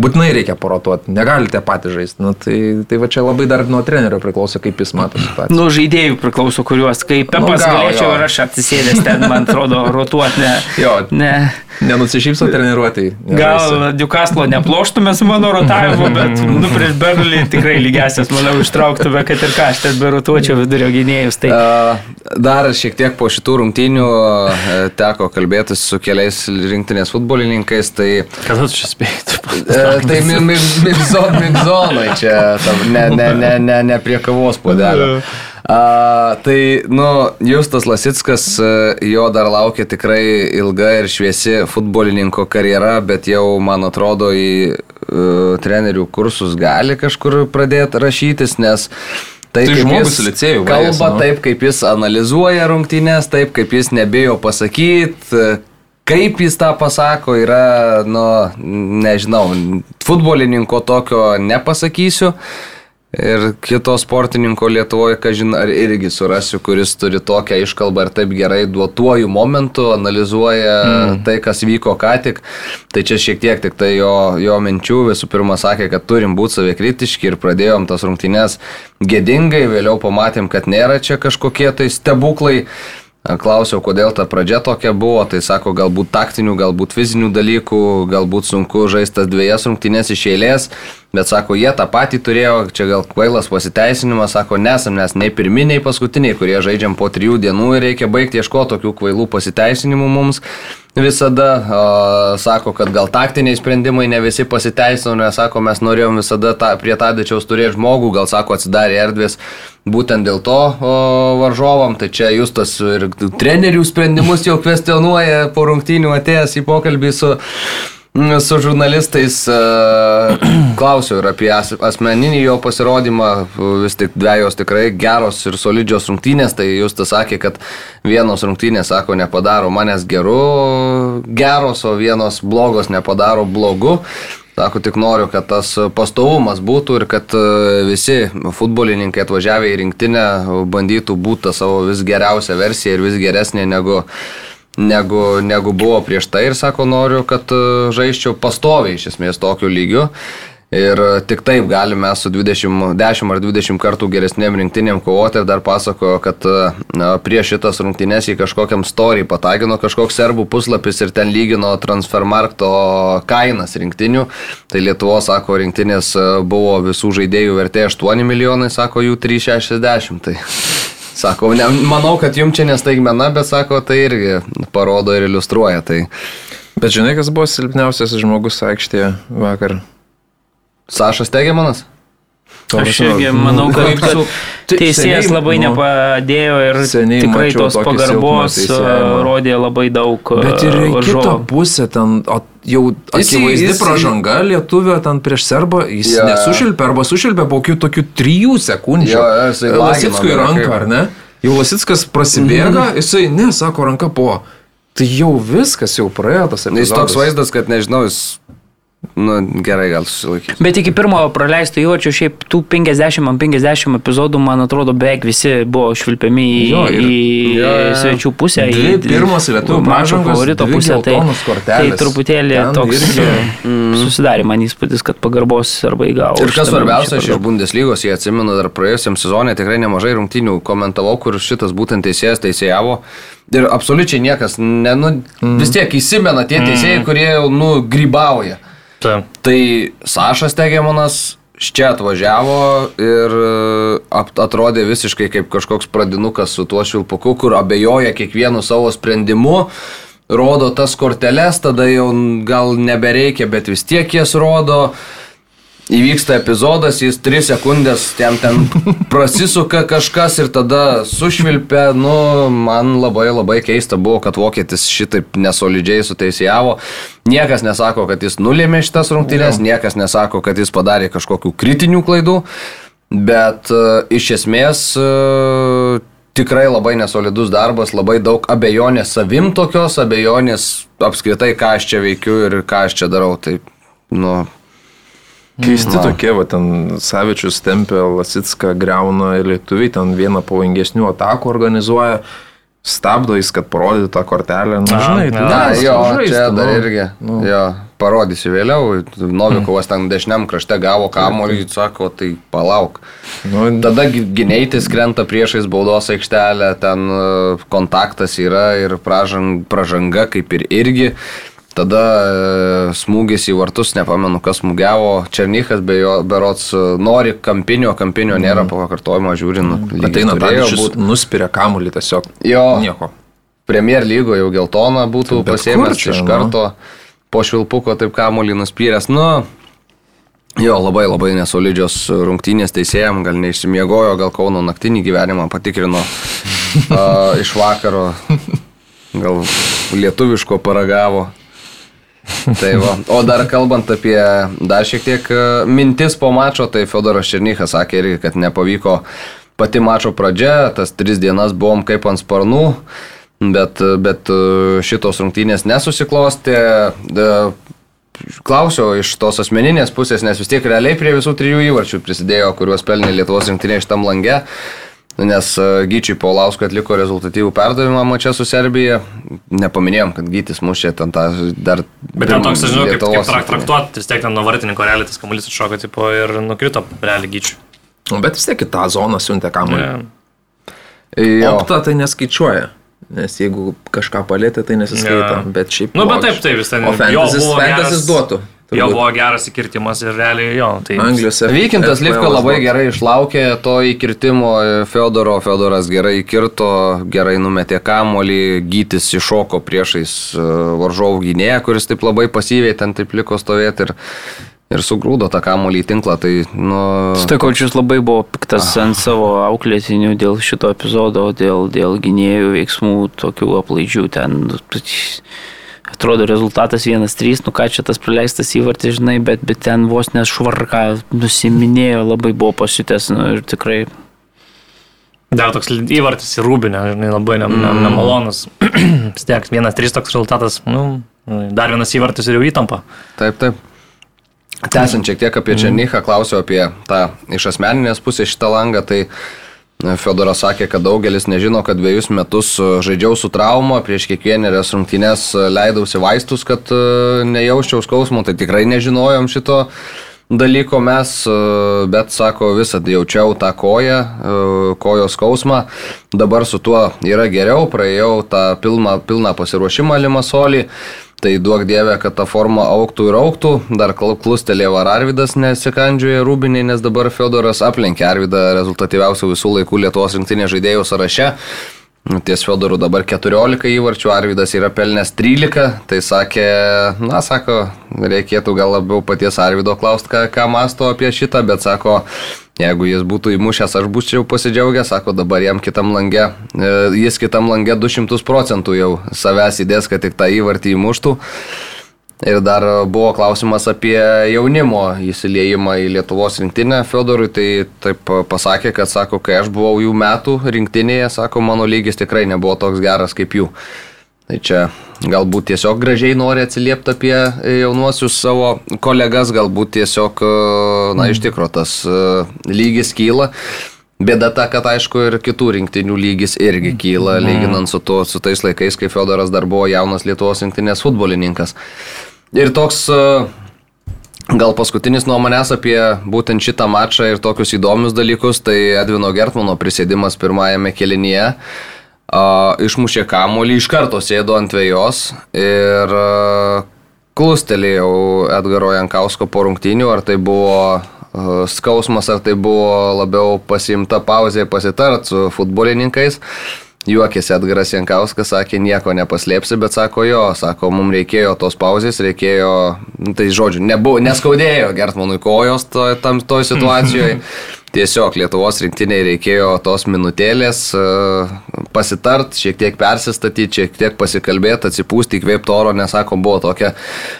būtinai reikia porotuoti, negalite patys žaisti. Nu, tai, tai va čia labai dar nuo trenerio priklauso, kaip jis mato situaciją. Nu, žaidėjų priklauso, kuriuos, kaip Pepas Nu, gal, galėčiau jo. ir aš atsisėdęs ten, man atrodo, rotuoti, ne. Jo. ne. Nenusišypso treniruotėjai. Gal Newcastle neploštume su mano rotavimu, bet nu, prieš Berlį tikrai lygesias, manau, ištrauktume, kad ir ką aš ten berotuočiau vidurio gynėjus. Tai A, Dar šiek tiek po šitų rungtynių teko kalbėtis su keliais rinktinės futbolininkais, tai, Kada tu čia spėjai? Tai mi- mi- migzon, migzonai čia, tam, ne, ne, ne, ne, ne prie kavos puodelio. A, tai, nu, Justas Lasitskas, e, jo dar laukia tikrai ilga ir šviesi futbolininko karjera, bet jau, man atrodo, į uh, trenerių kursus gali kažkur pradėti rašytis, nes Tai, Tai kaip žmogus licėju kalba baigęs, nu. taip, kaip jis analizuoja rungtynės, taip, kaip jis nebijo pasakyti, kaip jis tą pasako, yra, nu, nežinau, futbolininko tokio nepasakysiu. Ir kito sportininko Lietuvoje, kažin, ar irgi surasiu, kuris turi tokią iškalbą ir taip gerai duotuoju momentu analizuoja mm. tai, kas vyko ką tik. Tai čia šiek tiek tik tai jo, jo minčių visų pirma sakė, kad turim būti savikritiški ir pradėjom tas rungtynes gėdingai, vėliau pamatėm, kad nėra čia kažkokie tai stebuklai. Klausiau, kodėl ta pradžia tokia buvo, tai sako, galbūt taktinių, galbūt fizinių dalykų, galbūt sunku žaisti tas dviejas rungtynės iš eilės, Bet sako, jie tą patį turėjo, čia gal kvailas pasiteisinimas, sako, nesam mes nei pirminiai, paskutiniai, kurie žaidžiam po trijų dienų ir reikia baigti ieškoti tokių kvailų pasiteisinimų mums. Visada o, sako, kad gal taktiniai sprendimai ne visi pasiteisino, nes sako, mes norėjom visada ta, prie Tadičiaus turėti žmogų, gal sako, atsidarė erdvės būtent dėl to o, varžovam, tai čia jūs tas ir trenerių sprendimus jau kvestionuoja po rungtynių atėjęs į pokalbį su su žurnalistais uh, klausiau ir apie as, asmeninį jo pasirodymą, vis tik dviejos tikrai geros ir solidžios rungtynės, tai jūs tas sakė, kad vienos rungtynės, sako, nepadaro manęs geru, geros, o vienos blogos nepadaro blogu. Sako, tik noriu, kad tas pastovumas būtų ir kad visi futbolininkai atvažiavę į rinktinę bandytų būti savo vis geriausią versiją ir vis geresnė negu negu, negu buvo prieš tai ir sako, noriu, kad e, žaiščiau pastoviai iš esmės tokiu lygiu. Ir tik taip galime su 20, 10 ar 20 kartų geresnėm rinktinėm kovoti ir dar pasakojo, kad e, na, prieš šitas rungtynės į kažkokiam story patagino kažkoks serbų puslapis ir ten lygino transfermarkto kainas rinktinių. Tai Lietuvo, sako, rinktinės e, buvo visų žaidėjų vertė 8 milijonai, sako jų 360. Tai Sako, ne, manau, kad jums čia nestaigmena, bet sako, tai irgi parodo ir iliustruoja. Tai. Bet žinai, kas buvo silpniausias žmogus aikštėje vakar? Sašas Tegemanas? Aš irgi manau, kad, kad teisėjas labai nu, nepadėjo ir tikrai tos pagarbos rodė labai daug. Bet ir kitą pusę ten jau akivaizdi pražanga lietuvio ten prieš serbą, jis ja. nesušilpė arba sušilpė po kokių tokių trijų sekundžių. Ja, Lasickui ranką, ar ne? Jau Lasickas prasibėga, mhm. jisai, ne, sako ranka po. Tai jau viskas, jau praėjo tas epizodas. Jis toks vaizdas, kad nežinau, jis Nu, gerai, gal susilaikys. Bet iki pirmojo praleisto įvarčio, šiaip tų 50-50 epizodų, man atrodo, beveik visi buvo švilpiami į, jo, ir, į jo, jo. svečių pusę. Dvi, į pirmos lietuvių mažo favorito pusę. Tai, tai truputėlį Ten toks irgi. Mm. susidarė man įspūdis, kad pagarbos arba įgavo. Ir kas svarbiausia, iš Bundeslygos, jie atsimenu, dar praėjusiam sezonė tikrai nemažai rungtynių komentavau, kur šitas būtent teisėjas teisėjavo. Ir absoliučiai niekas, ne, nu, mm. vis tiek įsimena tie teisėjai, mm. kurie jau, nu, grybauja. Ta. Tai Sašas Tegemanas čia atvažiavo ir e, atrodė visiškai kaip kažkoks pradinukas su tuo šilpuku, kur abejoja kiekvienu savo sprendimu, rodo tas korteles, tada jau gal nebereikia, bet vis tiek jas rodo įvyksta epizodas, jis 3 sekundės ten ten prasisuka kažkas ir tada sušvilpia, nu, man labai labai keista buvo, kad vokietis šitaip nesolidžiai suteisėjavo. Niekas nesako, kad jis nulėmė šitas rungtynės, niekas nesako, kad jis padarė kažkokių kritinių klaidų, bet uh, iš esmės uh, tikrai labai nesolidus darbas, labai daug abejonės savim tokios, abejonės apskritai, ką aš čia veikiu ir ką aš čia darau. Tai, nu, Keisti tokie, va, ten Savičius tempia, Lasitską greuna ir lietuviai ten vieną pavojingesnių atakų organizuoja, stabdo jis, kad parodytų tą kortelę. Na, žinai, tai na, jo, žaisti, čia dar nu, irgi. Nu. Jo, parodysiu vėliau. Novikovas ten dešiniam krašte gavo kamuolį, sako, tai palauk. Nu, Tada gyneitis krenta priešais baudos aikštelę, ten kontaktas yra ir pražang, pražanga kaip ir irgi. Tada e, smūgis į vartus, nepamenu, kas smūgiavo. Černykas be jo, berots, e, nori kampinio, kampinio nėra mm. pakartojimo, žiūrint. Mm. Ateina Tadičius, nuspiria kamuolį tiesiog. Jo. Nieko. Premier lygo jau geltoną būtų Bet pasėmęs čia, iš nu? karto nu? po švilpuko taip kamuolį nuspyręs. Nu, jo, labai labai nesolidžios rungtynės teisėjam, gal neišsimiegojo, gal Kauno naktinį gyvenimą patikrino uh, iš vakaro, gal lietuviško paragavo. Tai va. O dar kalbant apie dar šiek tiek e, mintis po mačo, tai Fedoras Černychas sakė irgi, kad nepavyko pati mačo pradžia, tas tris dienas buvom kaip ant sparnų, bet, bet e, šitos rungtynės nesusiklosti. E, klausiau iš tos asmeninės pusės, nes vis tiek realiai prie visų trijų įvarčių prisidėjo, kuriuos pelnė Lietuvos rinktinė iš tam lange. Nes e, Gyčiui Paulausko atliko rezultatyvų perdavimą mačia su Serbija. Nepaminėjom, kad Gytis mušė ten tą dar... Bet ten toks, žinau, kaip, kaip trak, traktuoti, vis tiek ten nuo vartininko realiai tas kamuolys atšoko tipo, ir nukrito realiai Gyčiui. Nu, bet vis tiek į tą zoną siuntė kamuolį. Yeah. Opta tai neskaičiuoja. Nes jeigu kažką palėtė, tai nesiskaito. Yeah. Bet šiaip... Nu, bet taip, taip, vis ten. O fantasy, fantasy duotų. Jo buvo geras įkirtimas ir realiai jo. Tai... Anglijos Vykintas FPL Livka labai gerai išlaukė to įkirtimo Feodoro, Feodoras gerai įkirto, gerai numetė kamolį, gytis iššoko priešais e, varžovų gynėją, kuris taip labai pasyviai ten taip liko stovėti ir, ir sugrūdo tą kamolį į tinklą. Tai, nu, Stokočius labai buvo piktas ant savo auklėtinių dėl šito epizodo, dėl, dėl gynėjų veiksmų, tokių aplaidžių ten. Atrodo rezultatas 1-3, nu ką čia tas praleistas įvartis, žinai, bet, bet ten vos nešvarką nusiminėjo, labai buvo pasiutęs nu, ir tikrai Dar toks įvartis į rūbinę, žinai, labai ne, ne, nemalonus. Vis tiek, vienas trys toks rezultatas, nu, dar vienas įvartis ir jau įtampa. Taip, taip. Tęsiant šiek tiek apie Černychą, klausiau apie tą iš asmeninės pusės šitą langą, tai e, Fedoras sakė, kad daugelis nežino, kad dviejus metus e, žaidžiau su trauma, prieš kiekvienerias rungtynes e, leidausi vaistus, kad e, nejausčiau skausmo, tai tikrai nežinojom šito dalyko mes, bet sako, visad jaučiau tą koją, kojos skausmą, dabar su tuo yra geriau, praėjau tą pilną, pilną pasiruošimą Limasolį. Tai duok dievę, kad ta forma auktų ir auktų. Dar kl- klustelėjo ar Arvidas nesikandžioja rūbiniai, nes dabar Fedoras aplenkė Arvidą rezultatyviausių visų laikų Lietuvos rinktinės žaidėjų sąraše. Ties Fedorų dabar 14 įvarčių, Arvidas yra pelnęs 13, tai sakė, na, sako, reikėtų gal labiau paties Arvido klausti, ką, ką masto apie šitą, bet sako, jeigu jis būtų įmušęs, aš būčiau pasidžiaugęs, sako, dabar jam kitam lange, e, jis kitam lange 200 procentų jau savęs įdės, kad tik tą įvartį įmuštų. Ir dar buvo klausimas apie jaunimo įsiliejimą į Lietuvos rinktinę Fedorui, tai taip pasakė, kad sako, kai aš buvau jų metų rinktinėje, sako, mano lygis tikrai nebuvo toks geras kaip jų. Tai čia galbūt tiesiog gražiai nori atsiliepti apie jaunuosius savo kolegas, galbūt tiesiog, na, iš tikrųjų tas e, lygis kyla. Bėda ta, kad aišku ir kitų rinktinių lygis irgi kyla, lyginant su, to, su tais laikais, kai Fedoras dar buvo jaunas Lietuvos rinktinės futbolininkas. Ir toks e, gal paskutinis nuo manęs apie būtent šitą mačą ir tokius įdomius dalykus, tai Edvino Gertmano prisėdimas pirmajame kelinyje. Uh, išmušė kamolį, iš karto sėdo ant vėjos ir uh, klustelėjau Edgaro Jankausko po rungtynių, ar tai buvo skausmas, ar tai buvo labiau pasimta pauzė pasitart su futbolininkais. Juokėsi Edgaras Jankauskas, sakė, nieko nepaslėpsi, bet sako jo, sako, mums reikėjo tos pauzės, reikėjo, nu, tai žodžiu, nebuvo, neskaudėjo Gertmanui kojos to, tam toj situacijoje. Tiesiog Lietuvos rinktiniai reikėjo tos minutėlės e, pasitart, šiek tiek persistatyti, šiek tiek pasikalbėti, atsipūsti, įkvėpti oro, nes sako, buvo tokia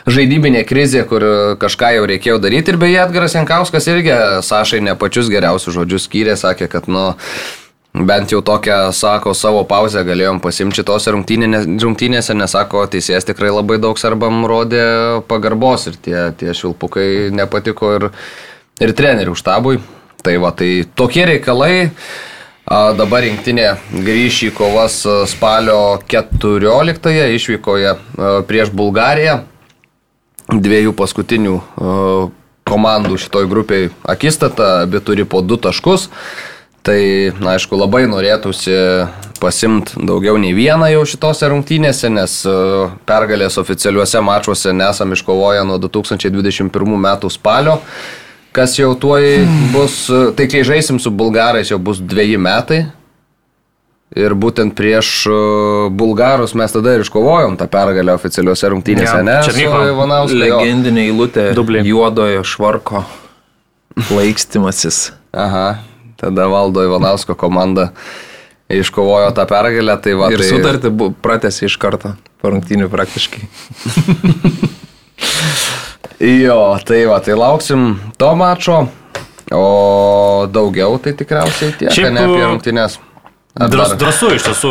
žaidybinė krizė, kur kažką jau reikėjo daryti. Ir beje, Edgaras Jankauskas irgi Sašai ne pačius geriausius žodžius skyrė, sakė, kad, nu, Bent jau tokią, sako, savo pauzę galėjom pasimti tose rungtynėse, rungtynėse, nes, sako, teisėjas tikrai labai daug sarbam rodė pagarbos ir tie, tie švilpukai nepatiko ir, ir trenerių štabui. Tai va, tai tokie reikalai. Dabar rinktinė grįš į kovas spalio 14-ąją išvykoje prieš Bulgariją. Dviejų paskutinių komandų šitoj grupiai akistata, abi turi po du taškus. Tai, na, aišku, labai norėtųsi pasimti daugiau nei vieną jau šitose rungtynėse, nes pergalės oficialiuose mačuose nesam iškovoję nuo 2021 metų spalio, kas jau tuoj bus, tai kai žaisim su bulgarais jau bus dviejį metai. Ir būtent prieš e, bulgarus mes tada ir iškovojom tą pergalę oficialiuose rungtynėse, Jo, ne? Černycho Su Ivanausku, jo. Legendinė eilutė Dublį. juodojo švarko laikstymasis. Aha, tada valdo Ivanausko komanda iškovojo tą pergalę, tai va. Ir tai... sutartį pratęsė iš karto, po rungtynių praktiškai. Jo, tai va, tai lauksim to mačo, o daugiau tai tikriausiai tiek, Šiaip, ne apie rungtynės. Ar Dras, drąsu iš tiesų,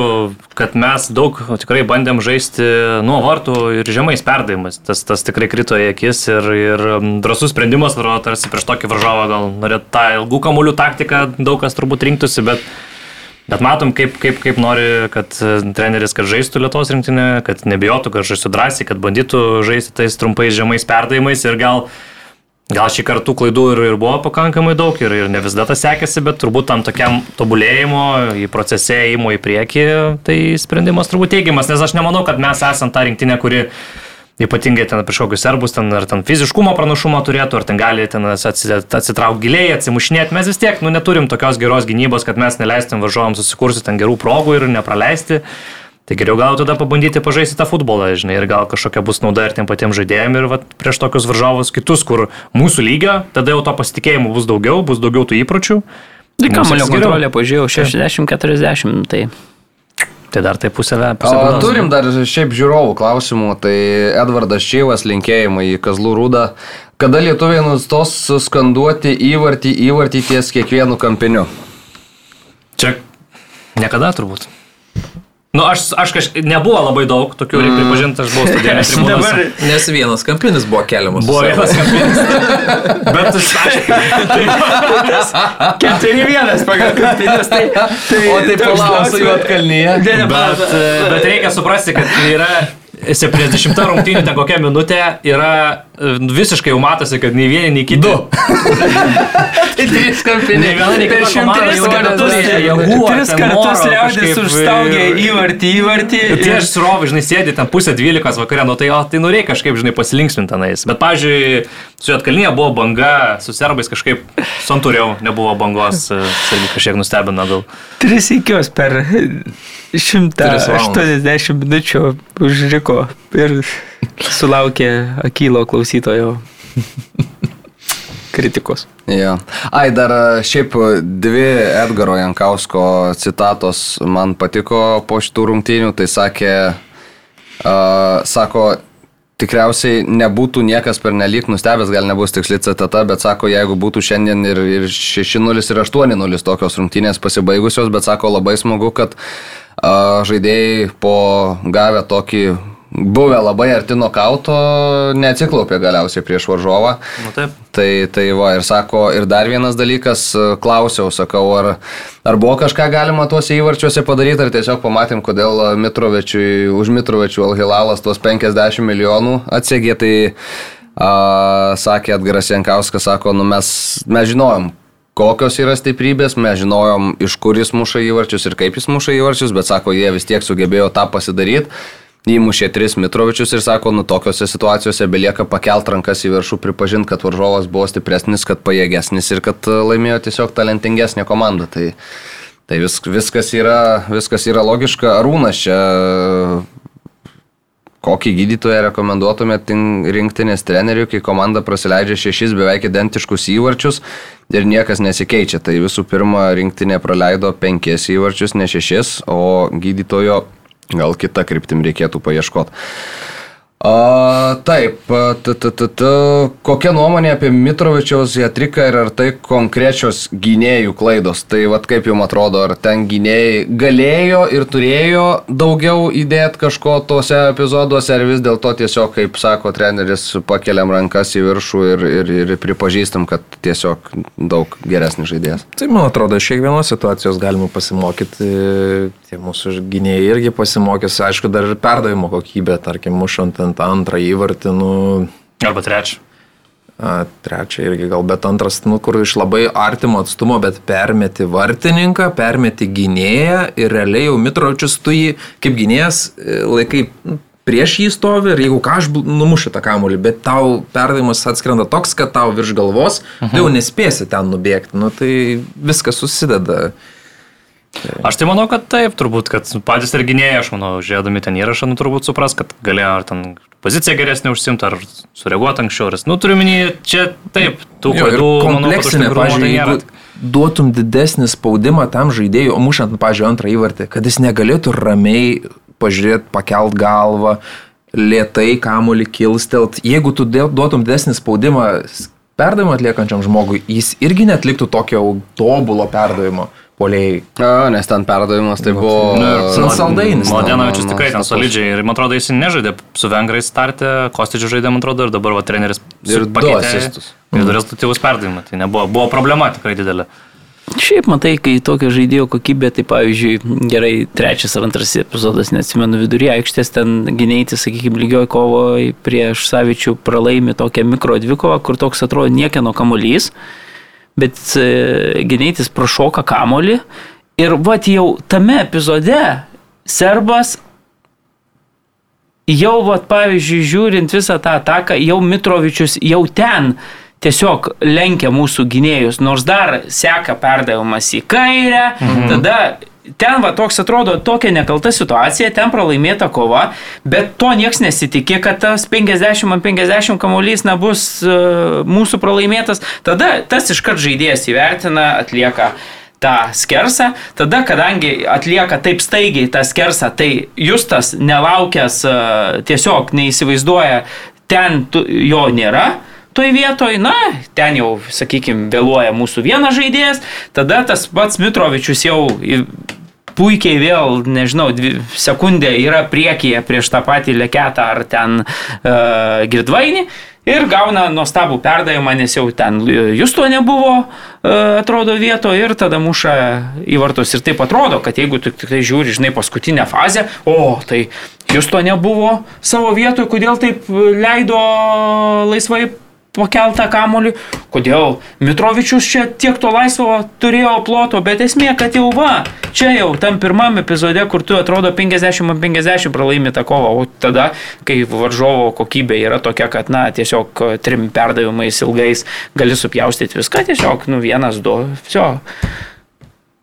kad mes daug tikrai bandėm žaisti nuo vartų ir žemais perdavimais. Tas, tas tikrai krito į akis ir, ir mm, drąsus sprendimas, atrodo, tarsi prieš tokį varžovą gal norėtų tą ilgų kamuolių taktiką daug kas turbūt rinktųsi, bet, bet matom, kaip, kaip, kaip nori, kad e, treneris, kad žaistų Lietuvos rinktinė, kad nebijotų, kad žaistų drąsiai, kad bandytų žaisti tais trumpais žemais perdavimais ir gal Gal šį kartą klaidų ir, ir buvo pakankamai daug ir, ir ne visada tas sekėsi, bet turbūt tam tokiam tobulėjimo, į procese įimo į priekį, tai sprendimas turbūt teigiamas, nes aš nemanau, kad mes esame ta rinktinė, kuri ypatingai ten prieš kokius serbus, ten ar ten fiziškumo pranašumą turėtų, ar ten gali ten atsitraukti giliai, atsimušinėti. Mes vis tiek, nu, neturim tokios geros gynybos, kad mes neleistum varžovams susikurti ten gerų progų ir nepraleisti. Tai geriau gal tada pabandyti pažaisti tą futbolą, žinai, ir gal kažkokia bus nauda ir tiem patiems žaidėjim ir vat, prieš tokius varžovus kitus, kur mūsų lygio, tada jau to pasitikėjimo bus daugiau, bus daugiau tų įpročių. Tai kamalio kontrolė, pažiūrėjau, 60-40, tai Tai dar tai pusę. O turim dar šiaip žiūrovų klausimų. Tai Edvardas Čyvas linkėjimai į Kazlų rūdą. Kada lietuviai nustos skanduoti įvartį, įvartį ties kiekvienu kampiniu? Čia niekada turbūt. Nu, aš, aš kažkaip, nebuvo labai daug tokių, reikia pripažinti, aš buvau studijuojantis dabar. Nes vienas kampinis buvo keliamas. Buvo vienas kampinis. Bet aš, tai, keturi vienas pagal kampinius, tai, tai, o tai palauksiu jų atkalnyje. Bet, bet reikia suprasti, kad yra 70 rungtynių ten kokia minutė yra e, visiškai jau matosi, kad nei vieni, nei kiti. Du. tai trys kampiniai. Nei viena, nei kita. Tris kartus liaudės užstaugė įvartį, įvartį. Tai aš surovai, žinai, sėdi ten pusę dvylikos vakarė, nu tai, o, tai norėjai kažkaip, žinai, pasilinksminti tenais. Bet, pavyzdžiui, su Jotkalnyje buvo banga, su serbais kažkaip santūriau nebuvo bangos, e, irgi kažkiek nustebino gal. Tris įkios per 180 minučių užriko ir sulaukė akylo klausytojo kritikos. Ja. Ai, dar šiaip dvi Edgaro Jankausko citatos man patiko po šitų rungtynių. Tai sakė, uh, sako, tikriausiai nebūtų niekas per nelik nustebęs, gal nebus tiksli citata, bet sako, jeigu būtų šiandien ir, ir 6-0 ir 8-0 tokios rungtynės pasibaigusios, bet sako, labai smagu, kad uh, žaidėjai po gavę tokį buvę labai arti nokauto, neatsiklaupė galiausiai prieš varžovą. Nu, taip. Tai, tai va, ir sako, ir dar vienas dalykas, klausiau, sakau, ar, ar buvo kažką galima tuose įvarčiuose padaryti, ar tiesiog pamatėm, kodėl Mitrovečiui, už Mitrovečių Alhilalas tuos 50 milijonų atsiegė, tai a, sakė Edgaras Jankauskas, sako, nu mes, mes žinojom, kokios yra stiprybės, mes žinojom, iš kur jis muša įvarčius ir kaip jis muša įvarčius, bet sako, jie vis tiek sugebėjo tą pasidaryti įmušė tris Mitrovičius ir sako, nu tokiuose situacijose belieka pakelt rankas į viršų, pripažinti, kad varžovas buvo stipresnis, kad pajėgesnis ir kad e, laimėjo tiesiog talentingesnė komanda. Tai, tai vis, viskas, yra, viskas yra logiška. Arūnas čia kokį gydytoją rekomenduotumėte rinktinės treneriui, kai komanda praleidžia šešis beveik identiškus įvarčius ir niekas nesikeičia. Tai visų pirma, rinktinė praleido penkis įvarčius, ne šešis, o gydytojo Gal kitą kryptim reikėtų paieškoti. A, taip, t, t, t, t, kokia nuomonė apie Mitrovičiaus Jatriką ir ar tai konkrečios gynėjų klaidos? Tai vad kaip jums atrodo, ar ten gynėjai galėjo ir turėjo daugiau įdėti kažko tuose epizoduose, ar vis dėlto tiesiog, kaip sako treneris, pakeliam rankas į viršų ir, ir, ir pripažįstam, kad tiesiog daug geresnis žaidėjas? Tai man atrodo, iš kiekvienos situacijos galima pasimokyti, tie mūsų gynėjai irgi pasimokys, aišku, dar ir perdavimo kokybė, tarkim, mušant ant antrą įvartį, nu... Arba trečią. Trečią irgi gal, bet antras, nu, kur iš labai artimo atstumo, bet permeti vartininką, permeti gynėją ir realiai jau Mitrovičius tu jį kaip gynėjas e, laikai nu, prieš jį stovi ir jeigu ką aš numušiu tą kamuolį, bet tau perdavimas atskrenda toks, kad tau virš galvos, mhm. tai jau nespėsi ten nubėgti, nu, tai viskas susideda. Aš tai manau, kad taip, turbūt, kad patys ir gynėjai, aš manau, žiūrėdami ten įrašą, nu turbūt supras, kad galėjo ar ten poziciją geresnį užsimti, ar sureaguoti anksčiau. Nu turiu minį, čia taip, tų klaidų, manau, kad užtikrinimo tai nėra. Duotum didesnį spaudimą tam žaidėjui, o mušant, nu, pažiūrėjau, antrą įvartį, kad jis negalėtų ramiai pažiūrėti, pakelt galvą, lietai kamuolį kilstelt. Jeigu tu duotum didesnį spaudimą perdavimą atliekančiam žmogui, jis irgi netliktų tokio tobulo perdavimo polėjai. A, nes ten perdavimas tai buvo... Nu, Saldainis. Modenovičius tikrai ten solidžiai ir man atrodo jis nežaidė su vengrais startė, Kostidžių žaidė man atrodo ir dabar va, treneris ir pakeitė. Ir du rezultatyvus perdavimai, tai nebuvo, buvo problema tikrai didelė. Šiaip matai, kai tokia žaidėjo kokybė, tai pavyzdžiui, gerai, trečias ar antras epizodas, neatsimenu, viduryje aikštės ten gynėjai, sakykime, lygioje kovoje prieš Savičių pralaimi tokią mikro dvikovą, kur toks atrodo niekieno kamuolys bet e, gynėtis prašoka kamolį ir vat jau tame epizode serbas jau, vat, pavyzdžiui, žiūrint visą tą ataką, jau Mitrovičius jau ten tiesiog lenkia mūsų gynėjus, nors dar seka perdavimas į kairę, mhm. tada ten va toks atrodo tokia nekalta situacija, ten pralaimėta kova, bet to nieks nesitikė, kad tas 50 ant 50 kamuolys nebus uh, mūsų pralaimėtas. Tada tas iškart žaidėjas įvertina, atlieka tą skersą, tada kadangi atlieka taip staigiai tą skersą, tai Justas nelaukęs uh, tiesiog neįsivaizduoja, ten jo nėra toj vietoj, na, ten jau, sakykime, vėluoja mūsų vienas žaidėjas, tada tas pats Mitrovičius jau puikiai vėl, nežinau, dvi sekundė yra priekyje prieš tą patį leketą ar ten uh, girdvainį. Ir gauna nuostabų perdavimą, nes jau ten justo nebuvo, atrodo, vieto ir tada muša į vartus. Ir taip atrodo, kad jeigu tu tik tai žiūri, žinai, paskutinę fazę, o tai justo nebuvo savo vietoje, kodėl taip leido laisvai pakeltą kamolį, kodėl Mitrovičius čia tiek to laisvo turėjo ploto, bet esmė, kad jau va, čia jau tam pirmam epizode, kur tu atrodo 50-50 pralaimi tą kovą, o tada, kai varžovo kokybė yra tokia, kad, na, tiesiog trim perdavimais ilgais gali supjaustyti viską, tiesiog, nu, vienas, du, viso.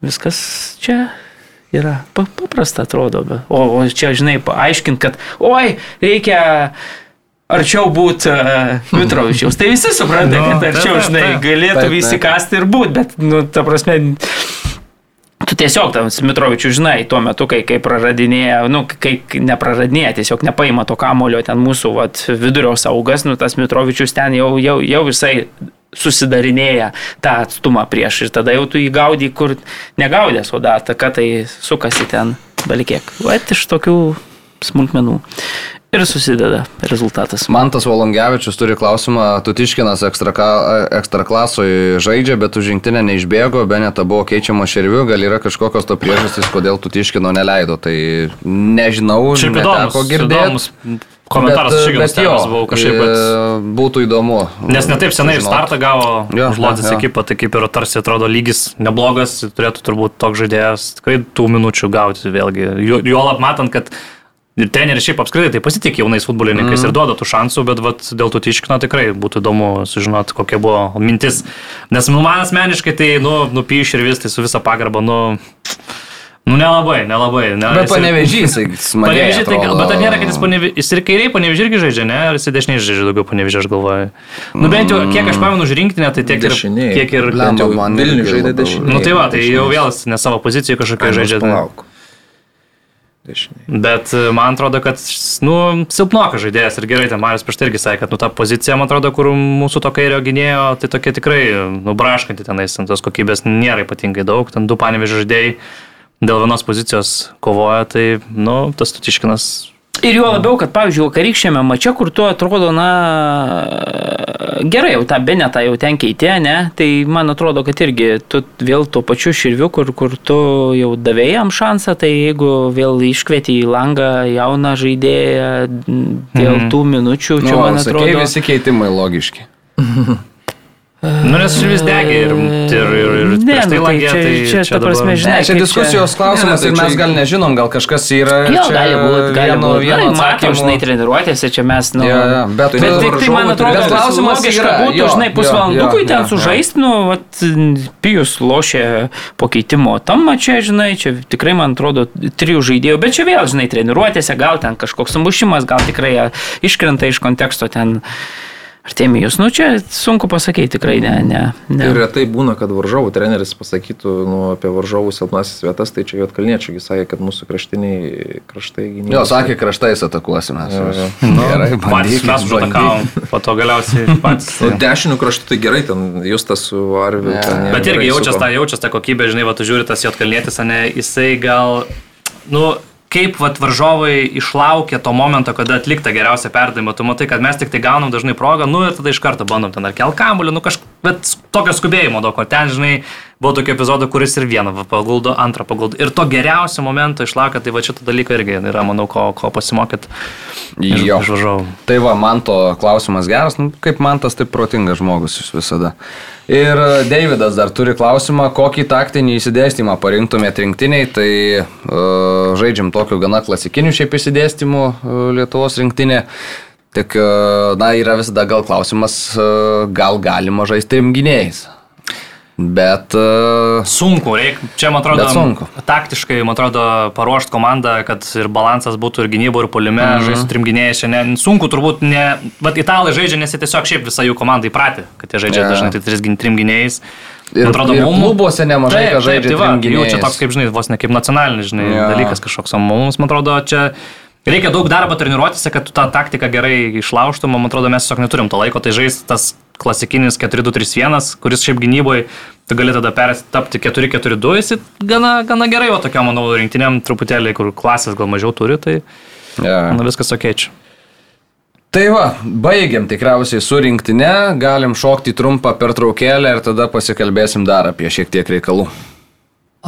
Viskas čia yra paprasta atrodo, bet, o, o čia, žinai, paaiškint, kad, oi, reikia arčiau būti uh, Mitrovičiaus. Tai visi supranta, no, kad arčiau, taip, žinai, galėtų taip, visi kasti ir būti, bet, nu, ta prasme, tu tiesiog tam Mitrovičių žinai, tuo metu, kai, kai praradinėja, nu, kai nepraradinėja, tiesiog nepaima to kamulio ten mūsų vat, vidurio saugas, nu, tas Mitrovičius ten jau, jau, jau visai susidarinėja tą atstumą prieš ir tada jau tu jį gaudį, kur negaudės, o da, ta, kad tai sukasi ten balikiek. Vat iš tokių smulkmenų. Ir susideda rezultatas. Mantas Volongevičius turi klausimą, Tutiškinas ekstra, ekstra klasui žaidžia, bet už žingsnį neišbėgo, Beneta buvo keičiama šerviu, gal yra kažkokios to priežastys, kodėl Tutiškino neleido. Tai nežinau, šiaip įdomu girdėti. Komentaras bet, bet jo, buvau kažkaip, bet būtų įdomu. Nes netaip senai ir startą gavo Žlodis ekipą, tai kaip ir tarsi atrodo lygis neblogas, turėtų turbūt toks žaidėjas tikrai tų minučių gauti vėlgi. Juolap matant, kad Ir treneris šiaip apskritai tai pasitikė jaunais futbolininkais mm. ir duoda tų šansų, bet vat, dėl to tiškino tikrai būtų įdomu sužinoti, kokia buvo mintis. Nes nu, man asmeniškai tai, nu, nupyš ir vis tai su visa pagarba, nu... Nu, nelabai, nelabai. Ne, bet panevežys, smagiai. Panevežys, tai bet ar nėra, kad jis, panevi, jis ir kairiai panevežys irgi žaidžia, ne? Ar jis dešiniai žaidžia daugiau panevežys, aš galvoju. Nu, bent jau, kiek aš pamenu už rinktinę, tai tiek ir... Dešiniai. Kiek ir... Lemba, man Vilnius žaidė dešiniai. Nu, tai va, tai jau vėl ne savo pozicijoje kažkokia žaidžia. Palauk dešiniai. Bet e, man atrodo, kad, nu, silpnokas žaidėjas ir gerai, ten Marius prieš tai irgi sakė, kad, nu, ta pozicija, man atrodo, kur mūsų to kairio gynėjo, tai tokia tikrai, nu, braškanti tenais, ten tos kokybės nėra ypatingai daug, ten du panevežė žaidėjai dėl vienos pozicijos kovoja, tai, nu, tas Tutiškinas Ir juo labiau, kad, pavyzdžiui, vakarykščiame mače, kur tu atrodo, na, gerai, jau tą benetą jau ten keitė, ne, tai man atrodo, kad irgi tu vėl tuo pačiu širviu, kur, kur tu jau davėjam šansą, tai jeigu vėl iškvieti į langą jauną žaidėją dėl mm. tų minučių, čia nu, man atrodo. Sakei, visi keitimai logiški. Nu, nes vis degė ir, ir, ir, ir ne, tai nu, langė, tai čia, čia, čia, ta prasme, žinai, ne, čia diskusijos čia... klausimas ne, ne, tai ir mes gal nežinom, gal kažkas yra. Jo, gali būti, gali būti. Vieno atsakymo, žinai, treniruotėse čia mes, nu. Ja, ja, bet, bet tik tai, man atrodo, klausimas logiška būtų, žinai, pusvalandukui ten sužaist, nu, vat, Pijus lošė po keitimo tam mače, žinai, čia tikrai, man atrodo, trijų žaidėjų, bet čia vėl, žinai, treniruotėse, gal ten kažkoks sumušimas, gal tikrai iškrenta iš konteksto ten. Artemijus, nu čia sunku pasakyti, tikrai ne. ne, ne. Ir retai būna, kad varžovų treneris pasakytų nu, apie varžovų silpnasis vietas, tai čia Jotkalniečių sakė, kad mūsų kraštiniai kraštai gynybos. Jo, sakė, kraštais atakuosime. Nu, gerai, patys mes užatakavom, po to galiausiai patys. Nu, dešinių kraštų tai gerai, ten jūs tas su Arviu. Ja. Bet irgi jaučias tą, jaučias tą kokybę, žinai, va tu žiūri tas Jotkalnietis, ne, jisai gal, nu, kaip vat, varžovai išlaukia to momento, kada atlikta geriausia perdavimą. Tu matai, kad mes tik tai gaunam dažnai progą, nu ir tada iš karto bandom ten ar kel kamuolį, nu kažkaip bet tokio skubėjimo daug, o ten, žinai, buvo tokio epizodo, kuris ir vieną paguldo, antrą paguldo. Ir to geriausio momento išlaukia, tai va šitą dalyką irgi yra, manau, ko, ko pasimokyt. Jo. Išvažiavau. Tai va, man to klausimas geras, nu, kaip man tas taip protingas žmogus visada. Ir e, Davidas dar turi klausimą, kokį taktinį įsidėstymą parinktumėte rinktiniai, tai uh, žaidžiam tokiu gana klasikiniu šiaip įsidėstymu uh, Lietuvos rinktinė. Tik, uh, na, yra visada gal klausimas, uh, gal galima žaisti trim gynėjais. Bet uh, Sunku, reikia, čia man atrodo, sunku. taktiškai, man atrodo, paruošti komandą, kad ir balansas būtų ir gynybo, ir polime, mm. -hmm. žaisti trim gynėjais, šiandien sunku turbūt, ne, bet italai žaidžia, nes jie tiesiog šiaip visą jų komandą įpratę, kad jie žaidžia yeah. dažnai tai tris, gyn- trim gynėjais. Ir- atrodo, ir mum- klubuose nemažai Taip, žaidžia taip, tai va, Jau čia toks, kaip žinai, vos ne kaip nacionalinis, žinai, yeah. dalykas kažkoks, o mums, man atrodo, čia reikia daug darbo treniruotėse, kad tu tą taktiką gerai išlaužtum, man atrodo, mes tiesiog neturim to laiko, tai žais tas klasikinis 4-2-3-1, kuris šiaip gynyboje, tu gali tada perstapti 4-4-2, jis gana, gana gerai, o tokiam, manau, rinktiniam truputėlį, kur klasės gal mažiau turi, tai yeah. manau, viskas ok čia. Tai va, baigiam tikriausiai su rinktinė, galim šokti trumpą pertraukėlę ir tada pasikalbėsim dar apie šiek tiek reikalų.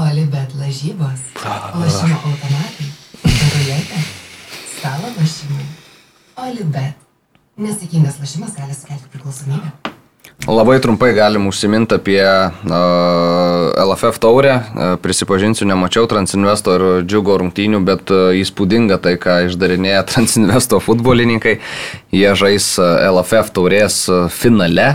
Olibet lažybos, lošimo automatai, ruletė, stalo lošimai. Olibet. Nesėkmingas lošimas gali sukelti priklausomybę. Labai trumpai galim užsiminti apie uh, LFF taurę. Uh, prisipažinsiu, nemačiau Transinvesto ir džiugo rungtynių, bet uh, įspūdinga tai, ką išdarinėja Transinvesto futbolininkai. Jie žais uh, LFF taurės uh, finale.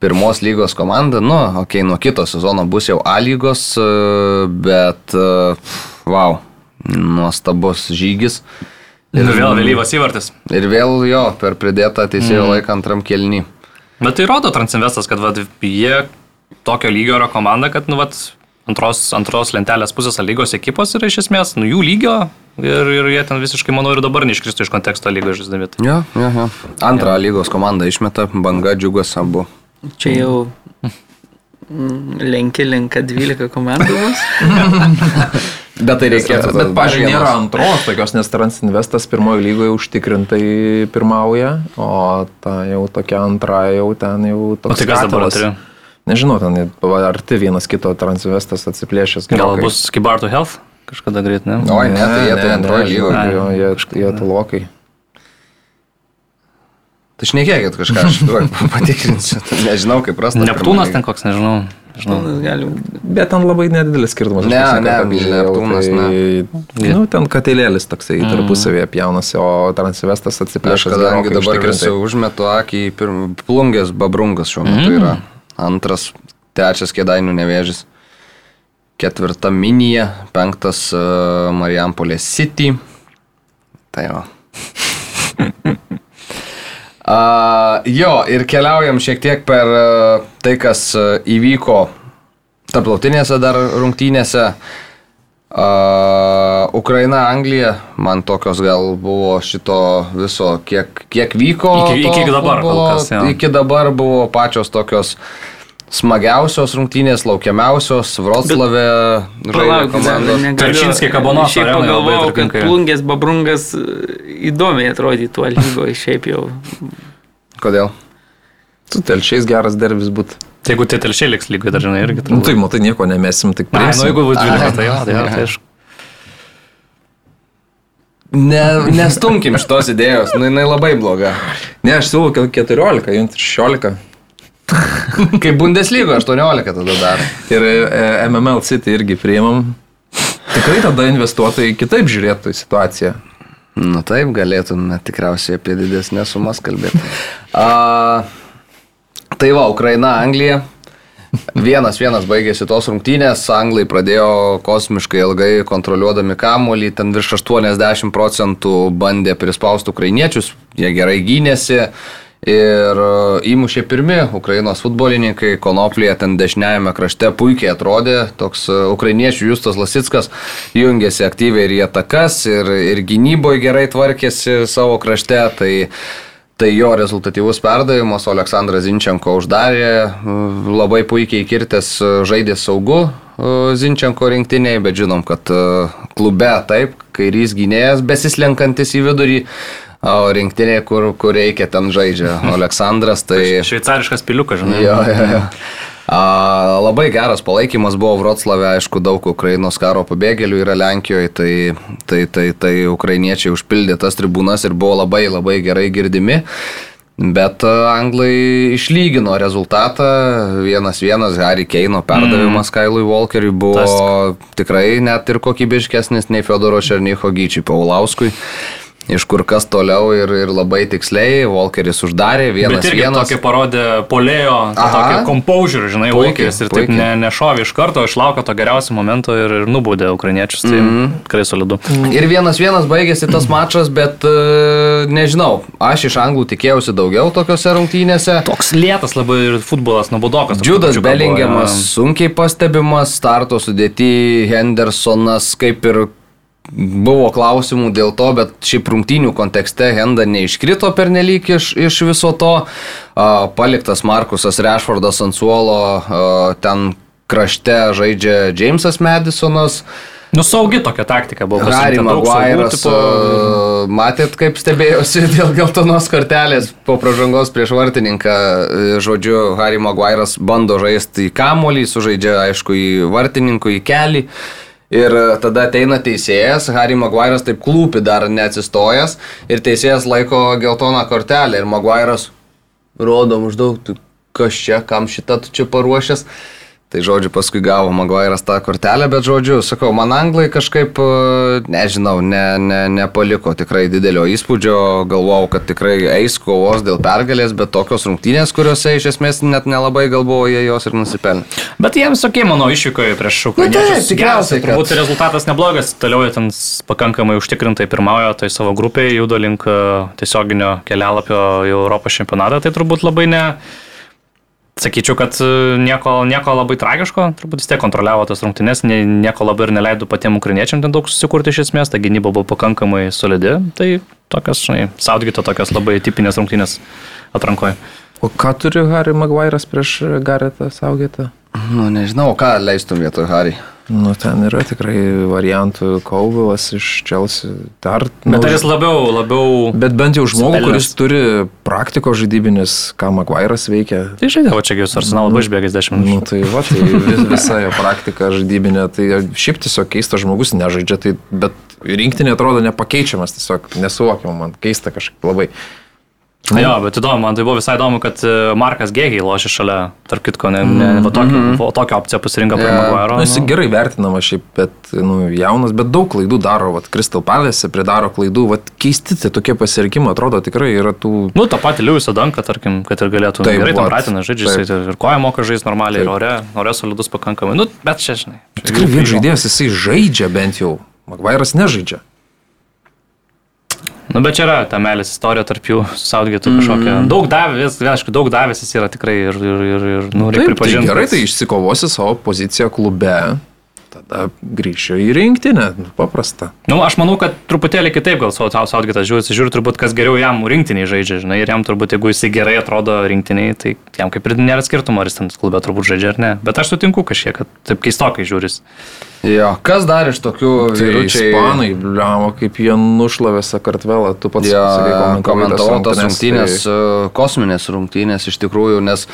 Pirmos lygos komanda, nu, okei, okay, nuo kito sezono bus jau A lygos, uh, bet, uh, wow, nuostabus žygis. Ir vėl vėlyvas įvartis. Ir vėl jo, per pridėtą teisėjo mm. laiką antram kelnį. Bet tai rodo Transinvestas, kad vat, jie tokio lygio yra komanda, kad nu, vat, antros, antros lentelės pusės A lygos ekipos yra iš esmės nu, jų lygio ir, ir jie ten visiškai, manau, ir dabar neiškristų iš konteksto lygos žaisdami. Jo, jo, jo. Antrą lygos komandą išmeta, banga džiugas abu. Čia jau lenki linka 12 komandų mus. Bet tai reikėtų. Bet, pažiūrėjau, nėra antros tokios, nes Transinvestas pirmojo lygoje užtikrintai pirmauja, o ta jau tokia antra jau ten jau O toks. tai kas dabar turi? Nežinau, ten arti vienas kito Transinvestas atsiplėšęs. Gal bus kaip Barto Health kažkada greit, ne? Oi, ne, tai jie tai antroji žinau, lygoje. jo, Jie, jie tolokai. Tai šnekėkit kažką, aš patikrinsiu. Tai Nežinau, kaip rasta. Neptūnas ten koks, nežinau. Nežinau. Galim. Bet ten labai nedidelis skirtumas. Ne, ne, kad žiūrėjau, Neptūnas, tai, Nu, ten katilėlis toksai mm. tarpusavėje pjaunasi, o Transvestas Aš atsiplėšęs. kadangi dabar visi užmetu akį. Plungės babrungas šiuo metu yra. Antras, trečias kėdainių nevėžis. Ketvirta minija, penktas uh, Marijampolės City. Tai jo. Uh, jo, ir keliaujam šiek tiek per uh, tai, kas uh, įvyko tarptautinėse dar rungtynėse. Uh, Ukraina, Anglija, man tokios gal buvo šito viso, kiek, kiek vyko. Iki- iki dabar kol futbolo, kas, jo. iki dabar buvo pačios tokios smagiausios rungtynės, laukiamiausios, Palauk, komandos. Terčinskiai Kabanoso Šiaip pagalvojau, kad plungės babrungas e, įdomiai atrodytų lygoje, šiaip jau. Kodėl? Su telšiais geras derbis būtų. Tai jeigu tie telšiai liks lygiai dar žinai irgi. Nu, tai matai, nieko nemesim, tik Ai, nu priimsim. jeigu būtų 12, tai tai tai aišku. Ne, nestumkim šitos idėjos, nu jinai labai bloga. Ne, aš siūlau gal 14, jums 16. Kaip Bundeslygo 18 tada dar. Ir e, MML City irgi priimam. Tikrai tada investuotojai kitaip žiūrėtų į situaciją. Nu taip, galėtume tikriausiai apie didesnės sumas kalbėti. A, tai va, Ukraina, Anglija. Vienas vienas baigėsi tos rungtynės, anglai pradėjo kosmiškai ilgai kontroliuodami kamuolį, ten virš 80 procentų bandė prispausti ukrainiečius, jie gerai gynėsi ir e, įmušė pirmi Ukrainos futbolininkai, Konoplėje ten dešiniajame krašte puikiai atrodė, toks e, ukrainiečių Justas Lasickas jungėsi aktyviai ir į atakas, ir, ir gynyboje gerai tvarkėsi savo krašte, tai Tai jo rezultatyvus perdavimas, o Aleksandras Zinčenko uždarė, mm, labai puikiai kirtęs e, žaidė saugu e, Zinčenko rinktiniai, bet žinom, kad e, klube taip, kairys gynėjas, besislenkantis į vidurį, O rinktinė, kur, kur reikia, ten žaidžia Aleksandras. Tai... Šveicariškas piliukas, žinai. Jo, jo, jo. A, labai geras palaikymas buvo Vroclave, aišku, daug Ukrainos karo pabėgėlių yra Lenkijoje, tai, tai, tai, tai ukrainiečiai užpildė tas tribūnas ir buvo labai labai gerai girdimi. Bet a, anglai išlygino rezultatą, vienas vienas Harry Keino perdavimas mm. Kailui Walkeriui buvo Tas- tikrai net ir kokybiškesnis nei Fedoro Černycho Gyčiui Paulauskui. Iš kur kas toliau ir, ir labai tiksliai, Walkeris uždarė vienas Bet irgi vienas. tokį parodė polėjo, tą tokį composure, žinai, Walkeris ir taip puikiai. ne, nešovė iš karto, išlaukė to geriausio momento ir, ir nubaudė ukrainiečius, tai mm. tikrai solidu. Ir vienas vienas baigėsi tas mačas, bet e, nežinau, aš iš anglų tikėjausi daugiau tokiuose rungtynėse. Toks lėtas labai ir futbolas Džudas trupučiuką Bellingiamas buvo, sunkiai pastebimas, starto sudėti Hendersonas kaip ir buvo klausimų dėl to, bet šiaip rungtynių kontekste Henda neiškrito pernelyg iš, iš viso to. Paliktas Markusas Rešfordas ant suolo, ten krašte žaidžia Jamesas Madisonas. Nu, saugi tokia taktika buvo. Harry Maguire'as, tipo, matėt, kaip stebėjosi dėl geltonos kortelės po pražangos prieš vartininką. E, Žodžiu, Harry Maguire'as bando žaisti į kamolį, sužaidžia, aišku, į vartininkų, į kelį. Ir e, tada ateina teisėjas, Harry Maguire'as taip klūpi dar neatsistojęs ir teisėjas laiko geltoną kortelę ir Maguire'as rodo maždaug, "Tu kas čia, kam šitą tu čia paruošęs. Tai žodžiu, paskui gavo Maguire'as tą kortelę, bet žodžiu, sakau, man anglai kažkaip, e, nežinau, ne, ne, nepaliko tikrai didelio įspūdžio, galvojau, kad tikrai eis kovos dėl pergalės, bet tokios rungtynės, kuriuose iš esmės net nelabai galvojau, jie jos ir nusipelnė. Bet jiems tokie, manau, išvykoje prieš ukrainiečius. taip, tikriausiai, Geras, Turbūt kad- rezultatas neblogas, toliau jie ten pakankamai užtikrintai pirmauja, tai savo grupėje juda link e, tiesioginio kelialapio į Europos čempionatą, tai turbūt labai ne... Sakyčiau, kad e, nieko, nieko labai tragiško, turbūt vis tiek kontroliavo tas rungtynes, nie- nieko labai ir neleido patiems ukrainiečiam ten daug susikurti iš esmės, ta gynyba buvo pakankamai solidi, tai tokios, žinai, Saudgito tokios labai tipinės rungtynės atrankoje. O ką turi Harry Maguire'as prieš Garetą Saugetą? Nu, nežinau, ką leistum vietoj Harry. Nu, ten yra tikrai variantų Kauvilas iš Chelsea. Dar, nu, Bet ar jis labiau, labiau... bet bent jau žmogų, Nusipelnęs. kuris turi praktiko žaidybinis, ką Maguire'as veikia. Tai žaidė, va čia jūs arsenalą buvo išbėgęs 10 Nu, minučių. tai va, tai vis, visa jo praktika žaidybinė, tai šiaip tiesiog keistas žmogus nežaidžia, tai, bet rinktinė atrodo nepakeičiamas, tiesiog nesuvokiama man, keista kažkaip labai. Na jo, bet įdomu, man tai buvo visai įdomu, kad e, Markas Gegiai lošia šalia, tarp kitko, ne, ne, va tokį, mm -hmm. tokią opciją pasirinko prie Jo. Maguire. Nu, jis gerai vertinamas šiaip, bet nu, jaunas, bet daug klaidų daro, vat, Crystal Palace pridaro klaidų, vat, keisti tai tokie pasirinkimai, atrodo tikrai yra tų... Nu, tą patį Liujusą Danką, tarkim, kad ir galėtų. Taip, gerai, tam vat, Bratiną žaidžia, taip. jisai ir koja moka žaisti normaliai, ir Taip. ore, ore solidus pakankamai. Nu, bet čia, žinai. Tikrai vien žaidėjas jisai žaidžia bent jau, Maguire'as nežaidžia. Nu, bet čia yra ta meilės istorija tarp jų, Saudgėtų kažkokia. Mm. Daug davęs, aišku, daug davęs jis yra tikrai ir, ir, ir, ir nu, reikia Taip, tai pripažinti. gerai, tai išsikovosi savo poziciją klube, tada grįšiu į rinktinę, nu, paprasta. Nu, aš manau, kad truputėlį kitaip gal savo Saudgėtas žiūri, jis žiūri turbūt, kas geriau jam rinktiniai žaidžia, žinai, ir jam turbūt, jeigu jisai gerai atrodo rinktiniai, tai jam kaip ir nėra skirtumo, ar jis ten klube turbūt žaidžia ar ne. Bet aš sutinku kažkiek, kad taip keistokai žiūris. Jo, kas dar iš tokių Tai vyručiai? ispanai, bliamo, kaip jie nušlavė Sakartvelą, tu pats Ja, komentavau tas tai- rungtynės, e, kosminės rungtynės iš tikrųjų, nes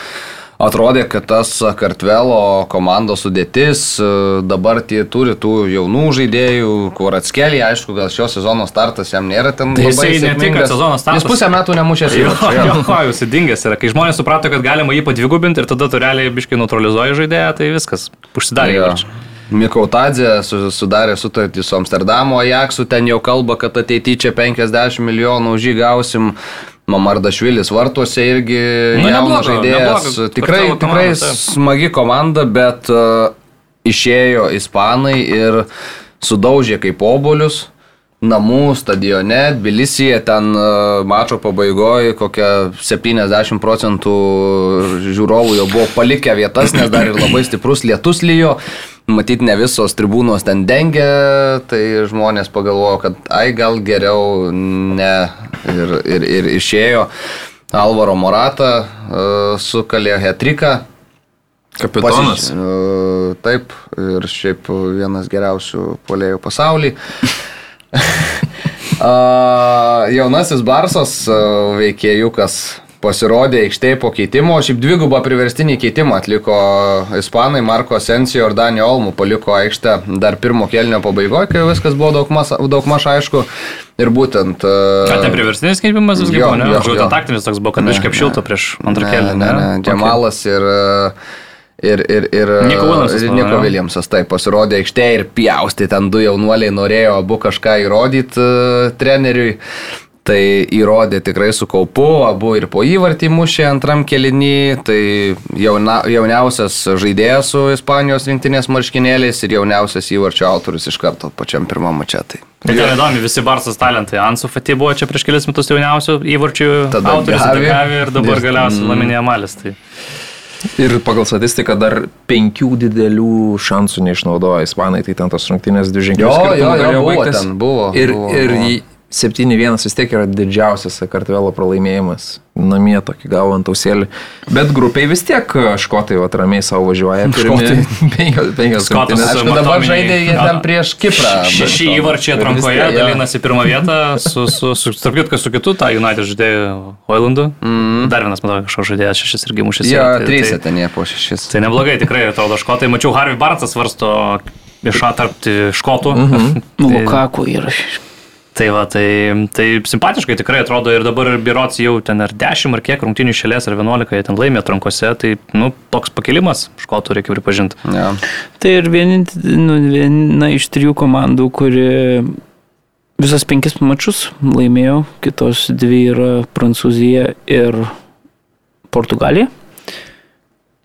atrodė, kad tas Kartvelo komandos sudėtis e, dabar tie turi tų jaunų žaidėjų, kur atskeliai, aišku, gal šio sezono startas jam nėra ten Tai labai jisai ne tik, sėkmingas. kad sezono startas- Jis pusę metų nemušęs Jo, jo. jo, jūs įdingęs yra. Kai žmonės suprato, kad galima jį padvigubinti ir tada tu realiai biškai neutralizuoji žaidėją, tai viskas, užsidarė Jo. Mikautadze su, sudarė sutartį su Amsterdamo Ajaxu, ten jau kalba, kad ateityje čia 50 milijonų už jį gausim. Mamardašvilis vartuose irgi Nu, jaunas žaidėjas. neblogo. Tikrai, tikrai smagi komanda, bet uh, išėjo ispanai ir sudaužė kaip obolius. Namų stadione, Tbilisyje, ten uh, mačo pabaigoje kokia 70 procentų žiūrovų jau buvo palikę vietas, nes dar ir labai stiprus lietus lyjo. Matyt, ne visos tribūnos ten dengia, tai žmonės pagalvojo, kad ai gal geriau ne ir, ir, ir išėjo. Alvaro Morata uh, sukalė hetriką. Kapitonas. Pasiž- e, Taip, ir šiaip vienas geriausių polėjų pasaulyje. Jaunasis Barsas a, veikėjukas pasirodė aikštėje po keitimo, šiaip dvigubą priverstinį keitimą atliko ispanai, Marko Sensijo ir Danio Olmų paliko aikštę dar pirmo kelnio pabaigoje, kai viskas buvo daug, mas, daug maž aišku. Ir būtent... Ar ten priverstinis keitimas visgi buvo, ne? jo, Aš jau jo. taktinis toks buvo, kad Ne, biškai apšilto ne. prieš antrą Ne, kelią. Ne, ne, Džemalas ir... Ir, ir, ir Nico Williamsas, ir manau, Niko ne? Williamsas taip pasirodė aikštėje ir pjausti, ten du jaunuoliai norėjo abu kažką įrodyti uh, treneriui. Tai įrodė tikrai su kaupu, abu ir po įvartį mušė antram kelinį, tai jauna, jauniausias žaidėjas su Ispanijos rinktinės marškinėliais ir jauniausias įvarčio autorius iš karto pačiam pirmam mačetui. Tai ten įdomi, visi Barsas talentai. Ansu Fati buvo čia prieš kelias metus jauniausių įvarčių Tada autorius, Gavi. tada Gavi ir dabar Ir- galiausiai mm. Laminė Malis. Tai. Ir pagal statistiką dar penkių didelių šansų neišnaudoja ispanai, tai ten tos rungtynės dvi Jo, ženklius. jo, jo, buvo ten, buvo, Ir, buvo, ir buvo. Į 7-1 vis tiek yra didžiausias Kartvelo pralaimėjimas. Namie tokį gavo ant ausėlį. Bet grupiai vis tiek škotai va ramiai savo važiuoja. Pirmi penkios, penkios su Aišku, dabar žaidė jie ten prieš Kiprą. Šeši įvarčiai atrankoje dalinasi pirmą vietą su, su, su, tarp kitko, su kitu, tą United žaidėju Oilandu. Mm. Dar vienas, matau, kažkoks žaidėjas šešis irgi mušęs. Jo, tai- trys tai- ten jie po šešis. Tai neblogai, tikrai atrodo škotai. Mačiau, Harvey Bartsas svarsto išatarpti škotų. Mm -hmm. Nu, Lukaku yra. Tai va, tai, tai simpatiškai tikrai atrodo ir dabar Birots jau ten ar 10 ar kiek rungtinių šėlės ar 11 jie ten laimė atrankose, tai nu, toks pakilimas škotų reikia pripažinti. Ja. Tai ir vienint, nu, viena iš trijų komandų, kuri visas penkis mačius laimėjo, kitos dvi yra Prancūzija ir Portugalija.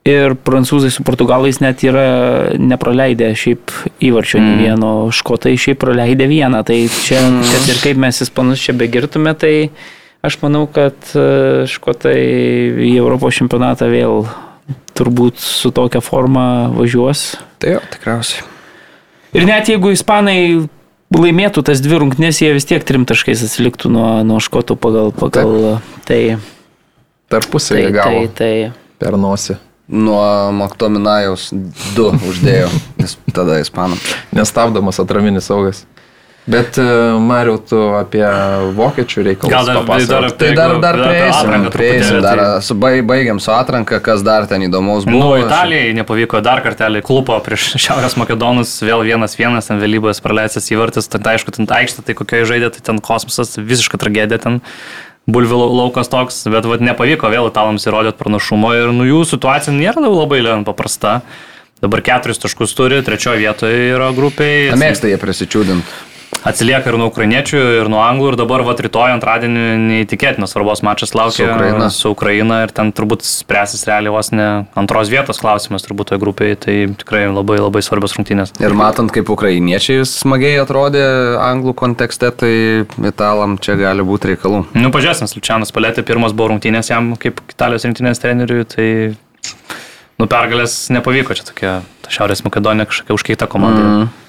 Ir prancūzai su portugalais net yra nepraleidę šiaip įvarčio mm. nei vieno, škotai šiaip praleidę vieną. Tai čia, kad ir kaip mes ispanus čia begirtume, tai aš manau, kad e, škotai į Europos čempionatą vėl turbūt su tokia forma važiuos. Tai jo, tikriausiai. Ir net jeigu ispanai laimėtų tas dvi rungtynės, jie vis tiek trim taškais atsiliktų nuo, nuo škotų pagal, pagal tai. Tarpusavį Tai, gavo tai, tai. per nosį. Nuo Maktominajaus du uždėjo, nes tada ispanam. Nestabdomas atraminis saugas. Bet, e, Mariau, tu apie vokiečių reikalus Gal dar- papasakok. dar- Tai dar, dar Jeigu- prieisim, atranką prieisim, truputėlį, dar tai- su, baig- baigiam su atranka, kas dar ten įdomaus buvo. Nu, Italijai nepavyko dar kartelį klupo prieš Šiaurės Makedonus, vėl vienas vienas, ten vėlybos praleistas įvartis, ten tai aišku, ten aikštė, tai kokioje žaidė, tai ten kosmosas, visiška tragedija ten. Bulvių lau- laukas toks, bet vat, nepavyko vėl italams įrodyti pranašumo ir nu, jų situacija nėra labai paprasta. Dabar keturis taškus turi, trečioje vietoje yra grupiai. Mėgsta jie prisičiūdinti. Atsilieka ir nuo ukrainiečių, ir nuo anglų, ir dabar va rytoj antradienį neįtikėtinas svarbos mačas laukia Su Ukraina. su Ukraina ir ten turbūt spręsis realiai vos ne antros vietos klausimas turbūt toje grupėje, tai tikrai labai labai svarbios rungtynės. Ir matant, kaip ukrainiečiai smagiai atrodė anglų kontekste, tai italam čia gali būti reikalų. Nu, pažiūrėsim, Lučianas Palėtė pirmas buvo rungtynės jam kaip Italijos rinktinės treneriui, tai nu pergalės nepavyko, čia tokia ta Šiaurės Makedonija kažkokia užkeita komanda. Mm.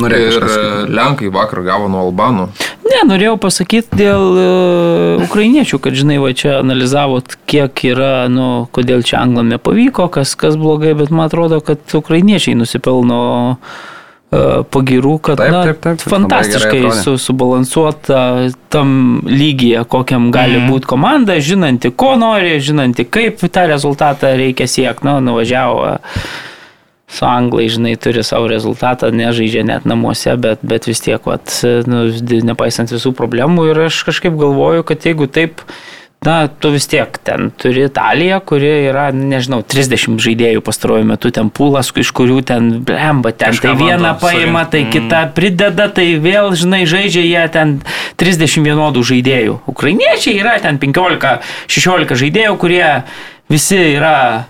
Norėjau Ir kažkas e, Lenkai vakar gavo nuo Albanų. Ne, norėjau pasakyti dėl uh, ukrainiečių, kad žinai, va čia analizavot, kiek yra, nu, kodėl čia anglam nepavyko, kas, kas blogai, bet man atrodo, kad ukrainiečiai nusipelno uh, pagirų, kad Taip, na, taip, taip, labai fantastiškai su, subalansuota tam lygyje, kokiam gali mm. būti komanda, žinanti, ko nori, žinanti, kaip tą rezultatą reikia siekti. Nu, nuvažiavo su anglai, žinai, turi savo rezultatą, nežaidžia net namuose, bet, bet vis tiek, vat, nu, nepaisant visų problemų ir aš kažkaip galvoju, kad jeigu taip, na, tu vis tiek ten turi Italiją, kuri yra, nežinau, 30 žaidėjų pastaruoju metu, ten pulas, iš kurių ten blemba, ten Kažką tai vieną bando paima, tai kitą prideda, tai vėl, žinai, žaidžia jie ten 30 vienodų žaidėjų. Ukrainiečiai yra ten 15-16 žaidėjų, kurie visi yra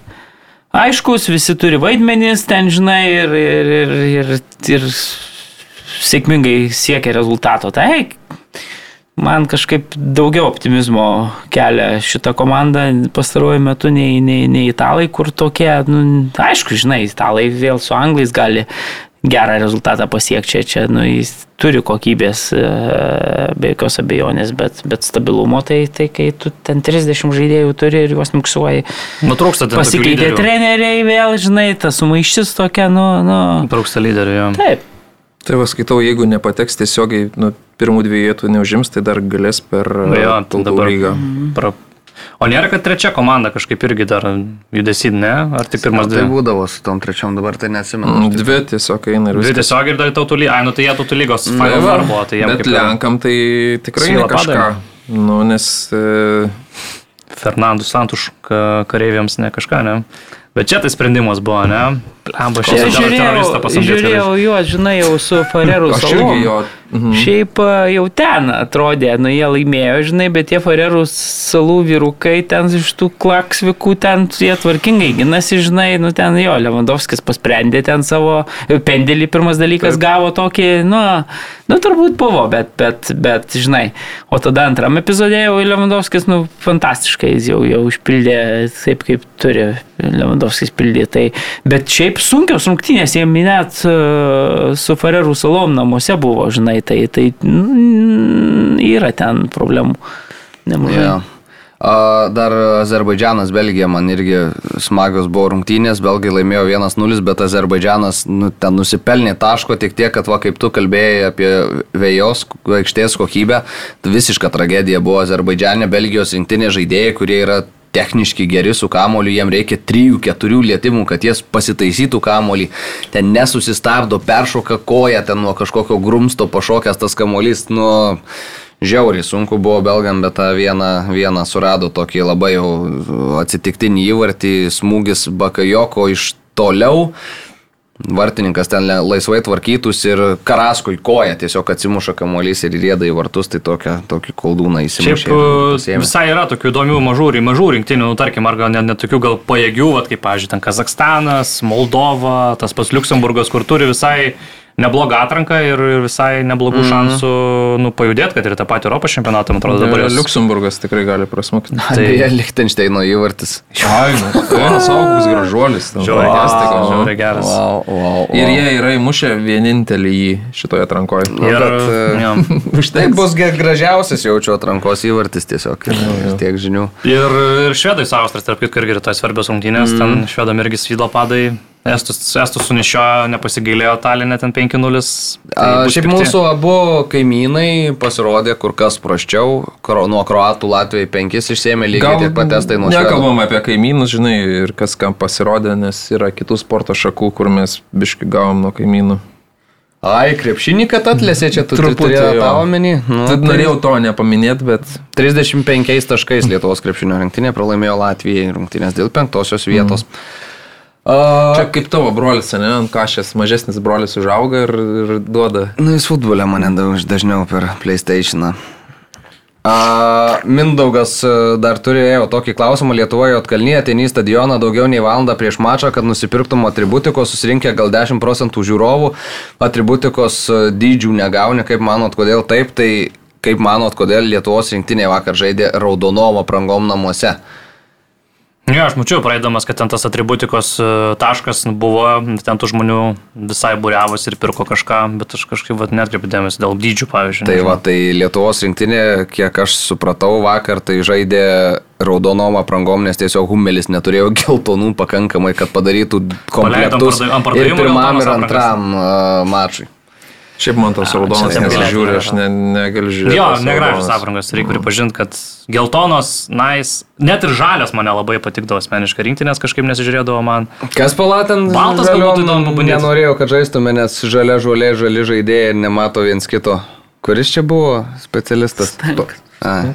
aiškus, visi turi vaidmenis ten, žinai, ir, ir, ir, ir, ir sėkmingai siekia rezultato. Tai man kažkaip daugiau optimizmo kelia šitą komandą pastaruoju metu nei, nei, nei italai, kur tokie, nu, aišku, žinai, italai vėl su anglais gali gerą rezultatą pasiekti čia, nu, jis turi kokybės e, be jokios abejonės, bet, bet stabilumo tai, tai kai tu ten 30 žaidėjų turi ir juos miksuoji, Nutrūksta ten pasikeitė treneriai vėl, žinai, ta sumaištis tokia, nu, nu. Trūksta lyderių. jo. Taip. Tai va skaitau, jeigu nepateks tiesiogiai, nu, pirmų dviejų vietų neužims, tai dar galės per Nu jo, tai dabar- lygą. Pra... O nėra, kad trečia komanda kažkaip irgi dar judesi, ne? Ar tik pirmas Tai dvi? būdavo su tom trečiom, dabar tai neatsimenu. Mm, Dvi tiesiog eina ir Dvi viskas. tiesiog ir dar tautų lygos. Ai, nu tai jie tautų lygos Final Four buvo, tai jiems Bet kaip Lenkam tai tikrai ne kažką. Nu, nes e, Fernandų Santuš ka- kareiviams ne kažką, ne? Bet čia tai sprendimas buvo, ne? Lemba Aš šiandien teroristą žiūrėjau, žiūrėjau juos, žinai, jau su Farerų aš salom. jo. Mhm. Šiaip a, jau ten atrodė, nu jie laimėjo, žinai, bet tie Farerų salų vyrukai ten iš tų klaksvikų, ten jie tvarkingai ginasi, žinai, nu ten jo, Lewandowskis pasprendė ten savo pendelį, pirmas dalykas Taip. gavo tokį, nu, nu turbūt buvo, bet, bet, bet, žinai, o tada antram epizodė jau Lewandowskis, nu, fantastiškai jis jau, jau išpildė taip, kaip turi Lewandowskis pildyti. Tai, bet šiaip sunkios rungtynės, jie net uh, su Farerų salom namuose buvo, žinai, tai, tai yra ten problemų. Nemažai. A, Dar Azerbaidžianas, Belgija, man irgi smagios buvo rungtynės, belgai laimėjo 1-0, bet Azerbaidžianas nu, ten nusipelnė taško tik tiek, kad va kaip tu kalbėjai apie vėjos aikštės kokybę, visiška tragedija buvo Azerbaidžiane, Belgijos rinktinė žaidėjai, kurie yra techniški geri su kamoliu, jiem reikia 3-4 lietimų, kad jie pasitaisytų kamolį, ten nesusistabdo, peršoka koją, ten nuo kažkokio grumsto pašokęs tas kamolys, nu, žiauriai sunku buvo belgam, bet tą vieną, vieną surado tokį labai jau atsitiktinį įvartį, smūgis Bakajoko iš toliau. Vartininkas ten laisvai tvarkytus ir Karaskui koja tiesiog atsimuša kamuolys ir rėda į vartus, tai tokia, tokį koldūną Šiaip įsimušė. e, ir pasiėmė. visai yra tokių įdomių mažų, mažų rinktinių, nu, tarkim, ar gal net, net tokių gal pajėgių, vat, kaip, pavyzdžiui, ten Kazakstanas, Moldova, tas pats Luksemburgas, kur turi visai neblogą atranką ir ir visai neblogų šansų nu, pajudėti, kad ir tą patį Europos čempionatą, man atrodo, dabar Dabar jos- Luxemburgas tikrai gali prasmukti. Tai beje, Lichtensteino įvartis. Ai, nu, vienas augus gražuolis. Žiauriai žiauriai geras. Wow, wow, wow. Ir jie yra įmušę vienintelį jį šitoje atrankoje. Ir, bet, e, jo. Tai bus gražiausias jaučiu atrankos įvartis tiesiog. Ir, ir tiek žinių. Ir, ir švedai su Austras, tarp kitko, irgi yra tos svarbios rungtynės, mm. ten švedam irgi svydo padai. Estus, estus sunešio nepasigailėjo Talinė ten 5-0. Tai šiaip pikti. mūsų abu kaimynai pasirodė kur kas praščiau. Kro, nuo kroatų Latvijai penkis išsėmė lygiai tiek pat estai nuo švedų. Nekalbam apie kaimynus, žinai, ir kas kam pasirodė, nes yra kitų sporto šakų, kur mes biški gavom nuo kaimynų. Ai, krepšinį, kad atlėsė čia tu Truputį, tavo menį. Nu, Tad norėjau to nepaminėti, bet 35 taškais Lietuvos krepšinio rinktinė pralaimėjo Latvijai rungtynės dėl penktosios vietos. Mm. Čia kaip tavo brolis, ne, ant kažės mažesnis brolis užauga ir, ir duoda. Na, jis futbolė mane daug- dažniau per PlayStation. A, Mindaugas a, dar turėjo tokį klausimą Lietuvoje atkalnyje, ateini į stadioną daugiau nei valandą prieš mačą, kad nusipirktum atributikos, susirinkę gal 10 procentų žiūrovų, atributikos a, dydžių negauni, kaip manot, kodėl taip, tai kaip manot, kodėl Lietuvos rinktinė vakar žaidė raudonom aprangom namuose. Ne, aš mačiau praeidamas, kad ten tas atributikos e, taškas buvo, ten tų žmonių visai būriavus ir pirko kažką, bet aš kažkaip netkreipiu dėmesį dėl dydžių, pavyzdžiui. Tai nežinau. va, tai Lietuvos rinktinė, kiek aš supratau vakar, tai žaidė raudonom aprangom, nes tiesiog Humelis neturėjo geltonų pakankamai, kad padarytų komplektus ir pirmam ir antram uh, mačui. Šiaip man tos raudonas nesižiūri, aš ne, negaliu žiūrėti. Jo, raudonos. aprangos, reikia pripažinti, kad geltonos, nais, net ir žalios mane labai patikdavo asmeniškai rinktinės, kažkaip nesižiūrėdavo man. Kas palatant? Baltas gal būtų įdomu pabandyt. Nenorėjau, kad žaistume, nes žalia žolė, žali žaidėjai ir nemato viens kito. Kuris čia buvo specialistas? Nu,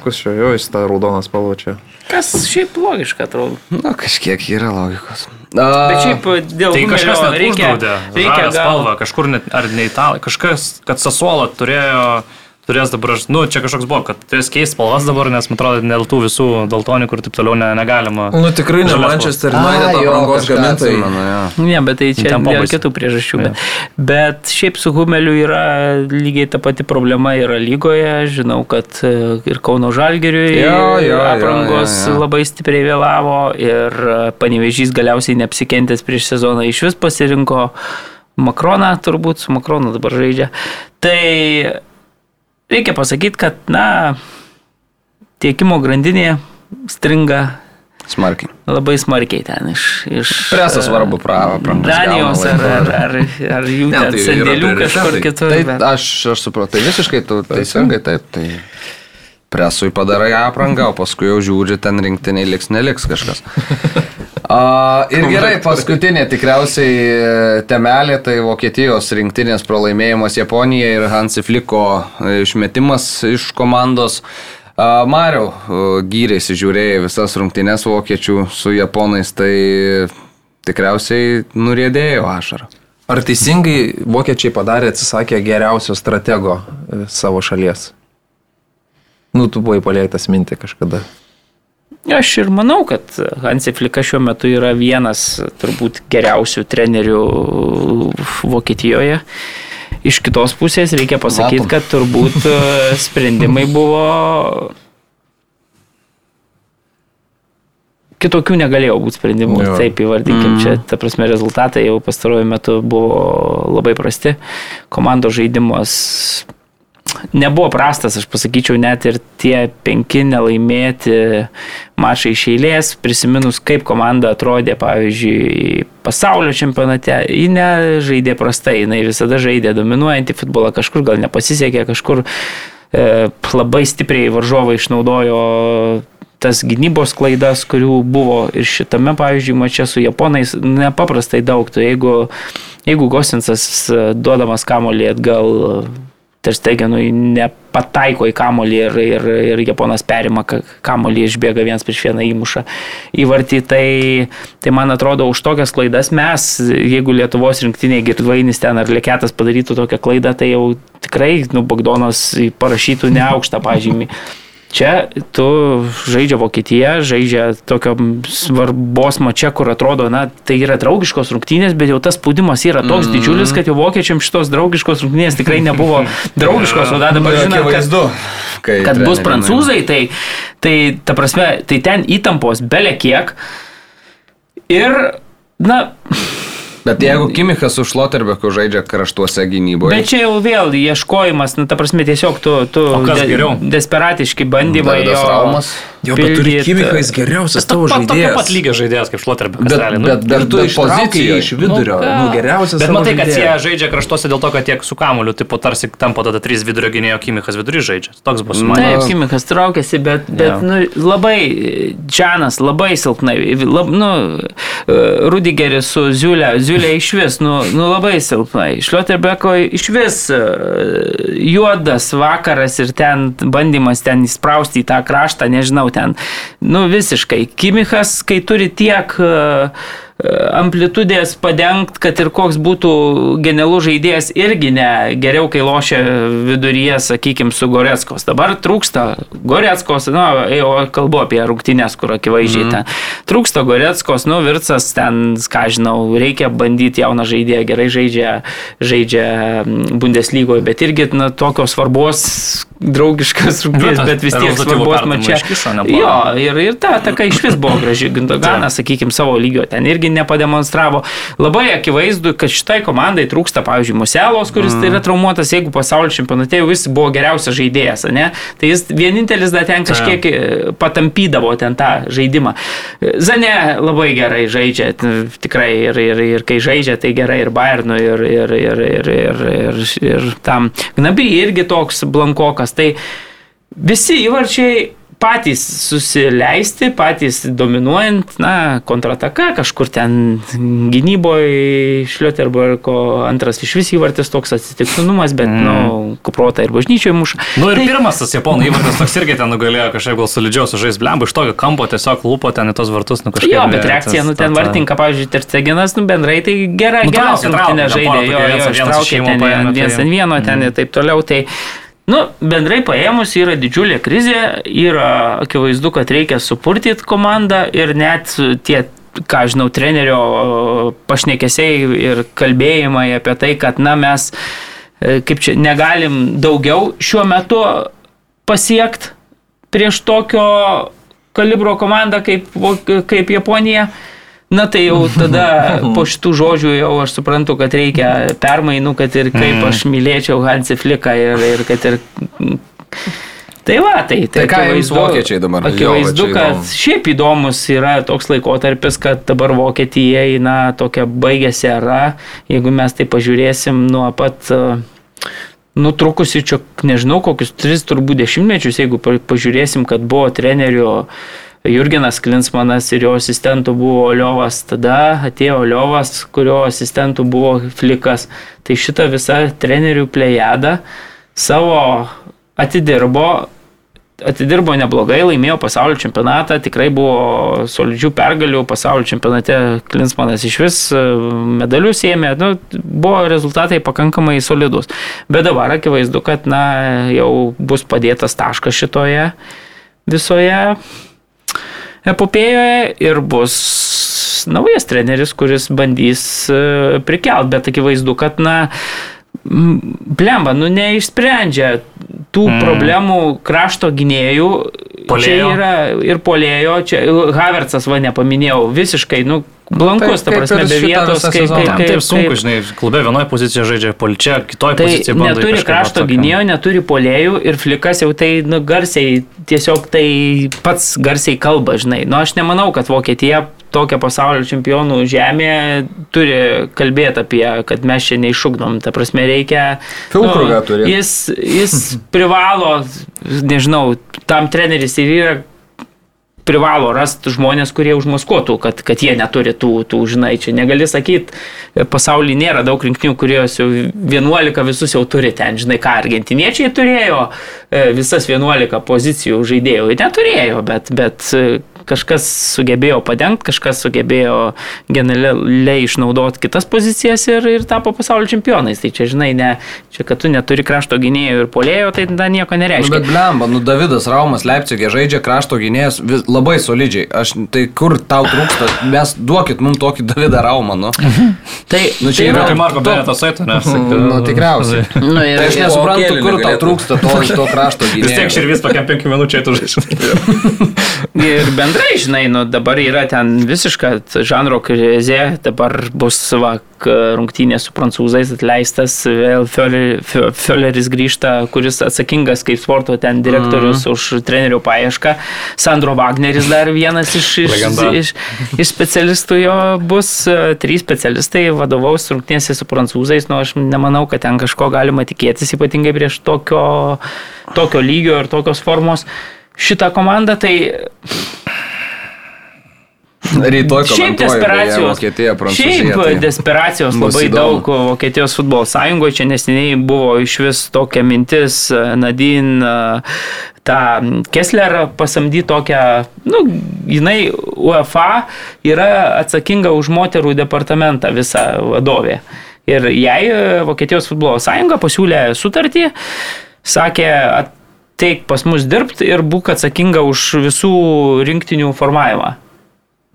Kas čia, jo, jis tą raudoną spalvą čia. Kas šiaip logiška atrodo. nu, kažkiek yra logikos. Bet šiaip dėl Tai Humelio reikia, reikia gal- spalvą, kažkur net, ar ne italai, kažkas, kad Sasuola turėjo, turės dabar, aš- nu, čia kažkoks buvo, kad turės keisti spalvas dabar, nes man atrodo, dėl tų visų daltonikų ir taip toliau ne, negalima. Nu tikrai ne Manchester United aprangos gamintojai. atsimenu, jo. Ne, bet tai čia dėl kitų priežasčių. Jo. Bet, bet šiaip su Humeliu yra lygiai ta pati problema yra lygoje. Žinau, kad e, ir Kauno Žalgiriui jo, jo, aprangos jo, jo. labai stipriai vėlavo ir e, Panevežys galiausiai neapsikentęs prieš sezoną iš vis pasirinko Makroną, turbūt su Makronu dabar žaidžia. Tai reikia pasakyti, kad, na, tiekimo grandinė stringa Smarkiai. Labai smarkiai ten iš... iš Presas svarbu, prava, prangos. Danijos ar, ar, ar, ar jų Ne, ten tai sandėlių kažkur kitur. Tai bet- aš, aš supratau, tai visiškai tu teisingai taip. Tai presui padarai aprangą, o paskui jau žiūri, ten rinktiniai liks, neliks kažkas. A, ir gerai, paskutinė tikriausiai e, temelė, tai Vokietijos rinktinės pralaimėjimas Japonijai ir Hansi Fliko e, išmetimas iš komandos. Mariau, e, gyriai žiūrėjai visas rungtynes vokiečių su japonais, tai tikriausiai nurėdėjo ašarą. Ar teisingai vokiečiai padarė, atsisakė geriausio stratego savo šalies? Nu, tu buvai palėtas mintį kažkada. Aš ir manau, kad Hansi Flika šiuo metu yra vienas turbūt geriausių trenerių Vokietijoje. Iš kitos pusės reikia pasakyti, kad turbūt e, sprendimai buvo kitokių negalėjo būti sprendimų, Jo. taip įvardinkim, mm. čia, ta prasme, rezultatai jau pastaruoju metu buvo labai prasti, komandos žaidimas nebuvo prastas, aš pasakyčiau, net ir tie penki nelaimėti mačai iš eilės, prisiminus, kaip komanda atrodė, pavyzdžiui, pasaulio čempionate, ji nežaidė prastai, jinai visada žaidė dominuojantį futbolą, kažkur gal nepasisekė, kažkur e, labai stipriai varžovai išnaudojo tas gynybos klaidas, kurių buvo ir šitame, pavyzdžiui, mače su japonais, nepaprastai daug. Tu, jeigu, jeigu Gosinsas e, duodamas kamolį atgal Terstegenui nepataiko į kamolį ir, ir, ir Japonas perima ka- kamolį, išbėga vienas prieš vieną įmušą įvartį, tai, tai man atrodo, už tokias klaidas mes, jeigu Lietuvos rinktiniai girdvainis ten ar lėketas padarytų tokią klaidą, tai jau tikrai, nu, Bagdonas parašytų neaukštą pažymį. Čia tu žaidžia Vokietija, žaidžia tokio svarbos mače, kur atrodo, na, tai yra draugiškos rungtynės, bet jau tas spaudimas yra toks mm. didžiulis, kad jau vokiečiam šitos draugiškos rungtynės tikrai nebuvo draugiškos, o dabar Nu, žinome, kad, kai kad bus prancūzai, tai, tai ta prasme, tai ten įtampos belė kiek. Ir, na, Bet jeigu Kimichas su Šloterbeku žaidžia kraštuose gynyboje. Bet čia jau vėl ieškojimas, nu, ta prasme, tiesiog tu, tu O kas geriau? desperatiški bandymai Davidas jo Raumas. Jo, bet turi. Kimichą, jis geriausias tavo žaidėjas. pat lygio žaidėjas kaip Šloterbekas. Bet- realiai, nu. bet- tu bet ištraukai pozicijoje. iš vidurio, Nu, nu, geriausias Bet matai, kad jie žaidžia kraštuose dėl to, kad tiek su kamuliu, tipo tarsi tampa tada trys vidurio gynėjo Kimichas vidury žaidžia. Toks bus man. Taip, Kimikas traukėsi, bet, bet Jo. nu, labai Džanas, labai silpnai. Lab, nu, e, Rudigeris su Ziulė, Ziulė iš vis, nu, nu labai silpnai. Šlioterbeko iš vis e, juodas vakaras ir ten bandymas ten įsprausti į tą kraštą, nežinau, ten, nu visiškai. Kimikas, kai turi tiek e, amplitudės padengt, kad ir koks būtų genialus žaidėjas, irgi ne geriau, kai lošia viduryje, sakykime, su Goretskos. Dabar trūksta Goretskos, na, jau kalbu apie rungtynės, kur akivaizdžiai mm. ten. Trūksta Goretskos, nu, Virtsas ten, ką žinau, reikia bandyti jauną žaidėją, gerai žaidžia, žaidžia Bundeslygoje, bet irgi, na, tokios svarbos draugiškas rungtynės, tas bet vis tiek svarbos mačia. Jo, ir, ir ta ataka iš vis buvo graži. Gindoganas, sakykime, savo lygio ten irgi nepademonstravo. Labai akivaizdu, kad šitai komandai trūksta, pavyzdžiui, Muselos, kuris mm. tai yra traumuotas, jeigu pasaulio čempionate jau jis buvo geriausias žaidėjas, ne? Tai jis vienintelis dar ten kažkiek e, patampydavo ten tą žaidimą. Zane labai gerai žaidžia, tikrai, ir, ir, ir kai žaidžia, tai gerai ir Bayernui, ir, ir, ir, ir, ir, ir, ir tam. Gnabi irgi toks blankokas. Tai visi įvarčiai patys susileisti, patys dominuojant, na, kontrataka, kažkur ten gynyboje Šlioterbergo antras iš vis įvartis toks atsitiktinumas, bet, mm. nu, kuprota ir bažnyčioje muša. Nu ir Tai- pirmas tas japonų įvartis toks irgi ten nugalėjo kažkaip gal solidžiau sužais blemba, iš tokio kampo tiesiog lupo ten į tos vartus, nu kažkaip. Jo, bet reakcija, tas- nu ten vartinka, pavyzdžiui, Terceginas, nu bendrai tai gera, Nu, traukė, rungtynė žaidė, jo, jo, vienas- vienas ištraukė ten tai- viens ant vieno, ten ir taip toliau, tai, nu, bendrai paėmus yra didžiulė krizė, yra akivaizdu, kad reikia supurtyti komandą ir net tie ką žinau, trenerio pašnekesiai ir kalbėjimai apie tai, kad, na, mes, e, kaip čia, negalim daugiau šiuo metu pasiekti prieš tokio kalibro komandą kaip, kaip Japonija. Na tai jau tada po šitų žodžių jau aš suprantu, kad reikia permainų, kad ir kaip aš mylėčiau Hansi Fliką ir, ir kad ir Tai va, tai, tai, Tai ką jums vokiečiai dabar? Va Akivaizdu, kad įdomu. šiaip įdomus yra toks laikotarpis, kad dabar Vokietija eina tokia baigėsi era, jeigu mes tai pažiūrėsim nuo pat uh, nutrukusi čia, nežinau, kokius tris turbūt dešimtmečius, jeigu pa- pažiūrėsim, kad buvo trenerių Jurgenas Klinsmanas ir jo asistentų buvo Oliovas, tada atėjo Oliovas, kurio asistentų buvo Flikas. Tai šita visa trenerių plejada savo atidirbo, atidirbo neblogai, laimėjo pasaulio čempionatą, tikrai buvo solidžių pergalių, pasaulio čempionate Klinsmanas iš vis e, medalius ėmė, nu, buvo rezultatai pakankamai solidus. Bet dabar akivaizdu, kad na, jau bus padėtas taškas šitoje visoje epopėjoje ir bus naujas treneris, kuris bandys e, prikelt, bet akivaizdu, kad na, blemba, nu neišsprendžia tų mm. problemų krašto gynėjų. Čia Puolėjo. yra ir polėjo, čia Havertzas va nepaminėjau, visiškai, nu, blankus, ta prasme, be vietos, kaip, kaip, kaip, taip sunku, kaip, žinai, klube vienoje pozicijoje žaidžia, poličia kitoje Tai pozicijoje bando. neturi krašto atsakant. gynėjo, neturi polėjų ir flikas jau tai nu, garsiai, tiesiog tai pats garsiai kalba, žinai. Nu, aš nemanau, kad Vokietija tokia pasaulio čempionų žemė turi kalbėti apie, kad mes čia neišugdom. Ta prasme, reikia... Filkrugą turi. Jis, jis privalo, nežinau, tam treneris ir yra privalo rasti žmonės, kurie užmaskuotų, kad, kad jie neturi tų, tų, žinai, čia negali sakyti, pasaulyje nėra daug rinkinių, kurios jau 11 visus jau turi ten, žinai, ką argentiniečiai turėjo, e, visas 11 pozicijų žaidėjų neturėjo, bet, bet e, kažkas sugebėjo padengti, kažkas sugebėjo generaliai išnaudoti kitas pozicijas ir, ir tapo pasaulio čempionais. Tai čia, žinai, ne, čia, kad tu neturi krašto gynėjų ir polėjo, tai tada nieko Nu, nereiškia. bet blemba, nu Davidas Raumas Leipzigė žaidžia krašto gynėjas vis, labai solidžiai. Aš, tai kur tau trūksta, mes duokit mums tokį Davidą Raumą, nu. Tai, Nu, čia tai yra- Tai Marko Beneto saito, nes. Nu, tikriausiai. nu, ir, Tai aš nesuprantu, kur tau trūksta to, to krašto Vis tiek gynėjo. širvis tokiam penkių minučių tu žaidži. ir bendrai, žinai, nu, dabar yra ten visiška žanro krizė, dabar bus va, k- rungtynė su prancūzais atleistas, vėl Fioleris grįžta, kuris atsakingas kaip sporto ten direktorius mm. už trenerių paiešką. Sandro Wagneris dar vienas iš, iš, iš, iš specialistų jo bus, trys specialistai vadovaus rungtynėse su prancūzais, nu aš nemanau, kad ten kažko galima tikėtis, ypatingai prieš tokio, tokio lygio ir tokios formos. Šitą komandą tai Rytoj Šiaip desperacijos. Vokietija. Šiaip tai- desperacijos labai įdomu. daug Vokietijos futbolo sąjungoje. Čia neseniai buvo iš vis tokia mintis, Nadin, tą Kessler pasamdyti tokią, nu, jinai UEFA yra atsakinga už moterų departamentą visą vadovė. Ir jai e, Vokietijos futbolo sąjunga pasiūlė sutartį, sakė, ateik pas mus dirbti ir būk atsakinga už visų rinktinių formavimą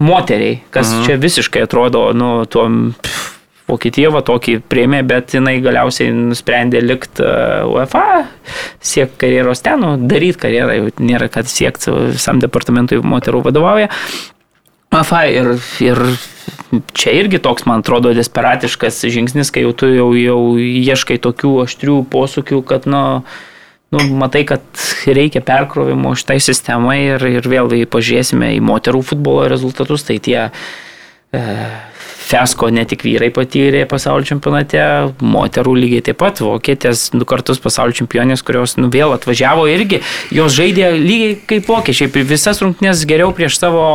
moteriai, kas mhm. čia visiškai atrodo, nu, tuo pff, Vokietija va tokį priemė, bet jinai galiausiai nusprendė likti UEFA, siekti karjeros ten, nu, daryti karjerą, jau nėra kad siekti, visam departamentui moterų vadovauja. UEFA ir, ir čia irgi toks, man atrodo, desperatiškas žingsnis, kai jau tu jau, jau ieškai tokių aštrių posūkių, kad, nu, nu, matai, kad reikia perkrovimo šitai sistemai ir, ir vėl pažiūrėsime į moterų futbolo rezultatus, tai tie e, Fesko ne tik vyrai patyrė pasaulio čempionate, moterų lygiai taip pat, vokietės du kartus pasaulio čempionės, kurios nu, vėl atvažiavo irgi, jos žaidė lygiai kaip vokiečiai, visas rungtynės geriau prieš savo,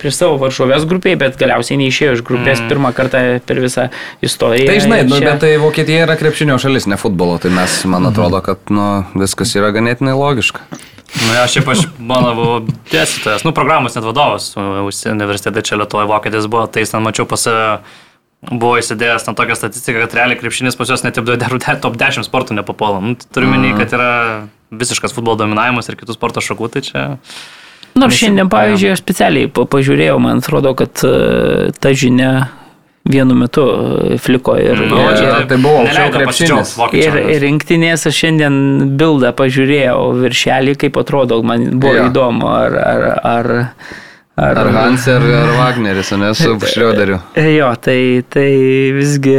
prieš savo varžovės grupiai, bet galiausiai neišėjo iš grupės mm. pirmą kartą per visą istoriją. Tai žinai, nu, čia- bet tai Vokietija yra krepšinio šalis, ne futbolo, tai mes, man atrodo, kad nu, viskas yra ganėtinai logiška. Nu, aš šiaip aš, mano, buvau dėstytojas, nu, programos net vadovas užsienio universitete čia Lietuvoje vokietis buvo, tai ten mačiau pas save, buvo įsidėjęs tam tokią statistiką, kad realiai krepšinis pas juos net į top 10 sportų nepapuola. Nu, tai turiu minį, kad yra visiškas futbolo dominavimas ir kitų sporto šakų, tai čia... Nors šiandien, pavyzdžiui, aš specialiai pa- pažiūrėjau, man atrodo, kad e, ta žinia vienu metu e, fliko ir, Nu, ir, čia ir, tai buvo aukščiau krepšinis. ir, ir rinktinės aš šiandien bildą pažiūrėjau viršelį, kaip atrodo, man buvo Jo. įdomu, ar, ar, ar Ar Hans ar, ar Wagneris, o ne su Šrioderiu. E, Jo, tai, tai visgi.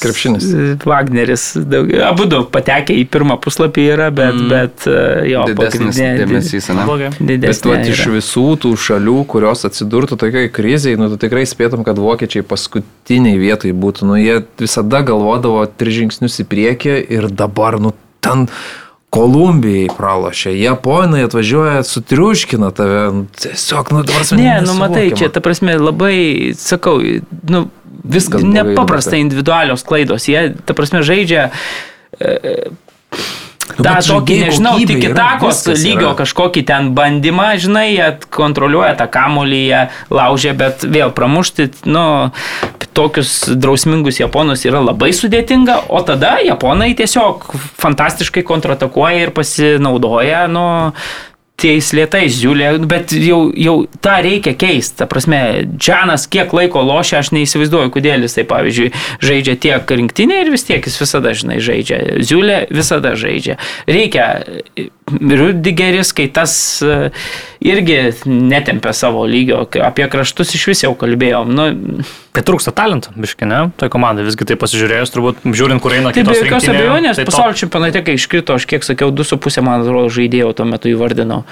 Krepšinis. Wagneris. Daug, abu daug patekę į pirmą puslapį yra, bet, mm. bet e, jo, Didesnis dėmesys, ne? Blogai. Bet vat, iš visų tų šalių, kurios atsidurtų tokiai kriziai, nu, tu tikrai spėtum, kad vokiečiai paskutiniai vietai būtų. Nu, jie visada galvodavo tris žingsnius į priekį ir dabar, nu, ten Kolumbijai pralošė, Japonai atvažiuoja, sutriuškina tave. Nu, Tiesiog, nu, dabar Ne, nu matai, čia, ta prasme, labai, sakau, nu, Viskas nepaprastai individualios klaidos. Jie, ta prasme, žaidžia e, Nu, bet tokį, nežinau, tik kitakos lygio yra. kažkokį ten bandymą, žinai, jie kontroliuoja tą kamolį, jie laužia, bet vėl pramušti, nu, tokius drausmingus japonus yra labai sudėtinga, o tada japonai tiesiog fantastiškai kontratakuoja ir pasinaudoja, nu, ties lietais žiūlė, bet jau, jau tą reikia keisti. Ta prasme, Džanas kiek laiko lošia, aš neįsivaizduoju, kodėl jisai, pavyzdžiui, žaidžia tiek rinktinė ir vis tiek jis visada, žinai, žaidžia. Žiūlė visada žaidžia. Reikia. Rudigeris, kai tas e, irgi netempia savo lygio, apie kraštus iš vis jau kalbėjom. Nu, Tai trūksta talentų, biški, ne? Tai komanda visgi tai pasižiūrėjus, turbūt žiūrint, kur eina Tai be kitos jokios rinktinė, abejonės, tai pasaulio čempionate, kai iškrito, aš kiek sakiau, 2,5 man atrodo žaidėjų tuo metu įvardinau.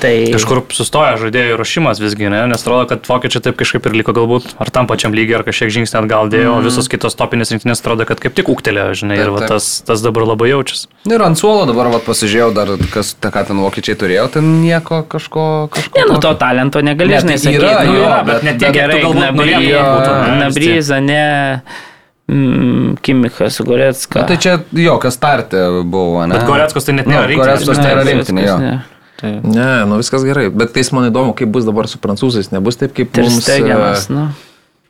Tai Kažkur sustoja žaidėjų ruošimas visgi, ne? nes atrodo, kad vokiečiai taip kažkaip ir liko galbūt ar tam pačiam lygiai, ar kažkiek žingsnį atgal dėjo, mm. visos kitos topinės rinktinės atrodo, kad kaip tik ūktelėjo, žinai, Taip, ir va, tas, tas dabar labai jaučiasi. Ir ant suolo dabar vat, pasižiūrėjau dar, kas, ta, ką ten vokiečiai turėjo, ten nieko kažko. kažko Ne, nu to talento negali, Ne, žinai, tai sakyti. yra, nu, jo, yra, bet- ne tiek, tu galbūt. Nabryza, ne. Mm, Kimichas, Goretska. Na, tai čia jo, kas startė buvo, ne? Bet Goreckos tai net Nu, nėra rinktinės. Goreckos Ne, nėra rinktinė, jo. Ne. Ne, nu viskas gerai. Bet tai man įdomu, kaip bus dabar su prancūzais. Nebus taip, kaip mums, Terstegenas, e, nu.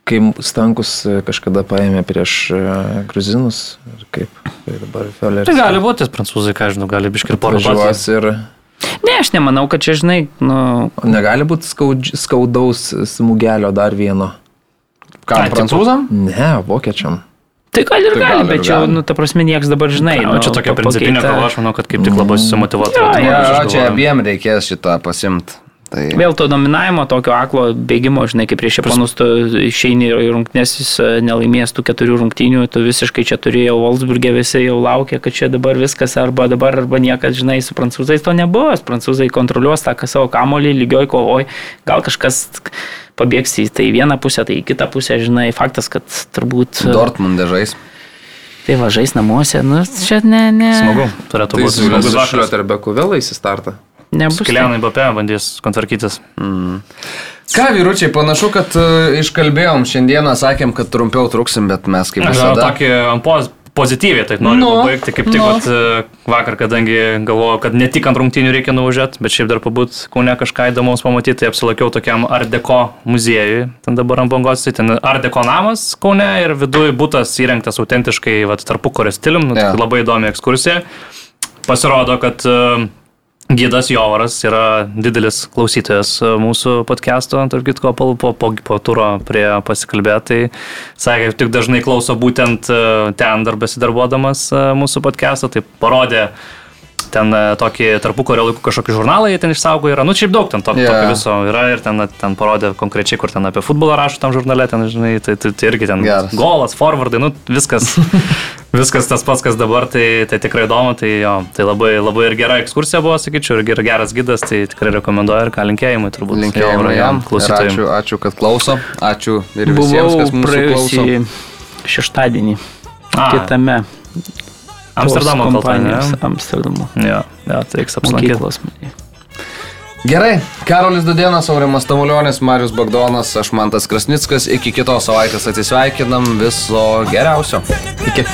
kai Stankus e, kažkada paėmė prieš e, gruzinus. Ir kaip tai dabar Felleris. Tai gali būti, prancūzai, ką žinau, gali biškir portugalus. ir Ne, aš nemanau, kad čia, žinai, nu. o negali būti skaudž, skaudaus smūgelio dar vieno. Tipo- prancūzam? Ne, vokiečiam. Tai gal ir Tai gali, bet čia, nu, ta prasme, niekas dabar, žinai. Na, nu, čia tokia principinė kova, aš manau, kad kaip tik labai būti, aš Jo, čia abiem reikės šitą pasimti. Tai... Vėl to dominavimo, tokio aklo bėgimo, žinai, kaip prieš Japonus tu išeini į rungtynės, jis e, nelaimės tų keturių rungtynių, tu visiškai čia turėjau Wolfsburgė, visi jau laukia, kad čia dabar viskas arba dabar, arba niekad, žinai, su prancūzais to nebuvo, prancūzai kontroliuos tą savo kamolį, lygioj kovoj, gal kažkas pabėgs į tai vieną pusę, tai į kitą pusę, žinai, faktas, kad turbūt... e, Dortmunde žais. Tai važais namuose, nu, čia ne, ne. Smagu, turėtų Tai būti su smagus vakaras. Šlioterbeku vėl įsistarta. Nebus. taip. Kilianai Bapė bandys kontvarkytis. Ką, vyručiai, panašu, kad uh, iškalbėjom šiandieną, sakėm, kad trumpiau truksim, bet mes kaip visada. tokį ant poz pozityviai taip noriu Nu, pabaigti, kaip tik nu. vat, e, vakar, kadangi galvojau, kad ne tik ant rungtynių reikia nuvažiuoti, bet šiaip dar pabūt kaune kažką įdomaus pamatyti, tai apsilankiau tokiam Ardeko muziejui, ten dabar ant bangos, tai ten Ardeko namas kaune ir viduje būtas įrengtas autentiškai vat, tarpukorio stilium, nu, yeah. labai įdomi ekskursija. Pasirodo, kad e, Gydas Jovaras yra didelis klausytojas e, mūsų podcast'o, tarp kitko, po, po, po, turo prie pasikalbėti. Tai sakė, tik dažnai klauso būtent e, ten dar besidarbuodamas e, mūsų podcast'o, tai parodė ten e, tokį tarpukario laikų kažkokį žurnalą, jie ten išsaugo yra, nu šiaip daug ten to, yeah. tokio viso yra ir ten, ten parodė konkrečiai, kur ten apie futbolą rašo tam žurnale, ten, žinai, tai, tai, tai irgi ten Geras. golas, forwardai, nu viskas, viskas tas pats, kas dabar, tai, tai tikrai įdomu, tai, jo, tai labai, labai ir gera ekskursija buvo, sakyčiau, ir ger- geras gidas, tai tikrai rekomenduoju ir ką linkėjimai turbūt. Linkėjimai jam, ir klausytojams. ačiū, ačiū, kad klauso. Ačiū ir visiems, Buvau kas mūsų klauso. šeštadienį A, kitame. Amsterdamo kompanijos Amsterdamo. Jo, jo, tai reiks apsilankyti. Gerai, Karolis Dudėnas, Aurimas Tamulionis, Marius Bagdonas, aš Mantas Krasnickas. Iki kitos savaitės atsisveikinam. Viso geriausio. Iki.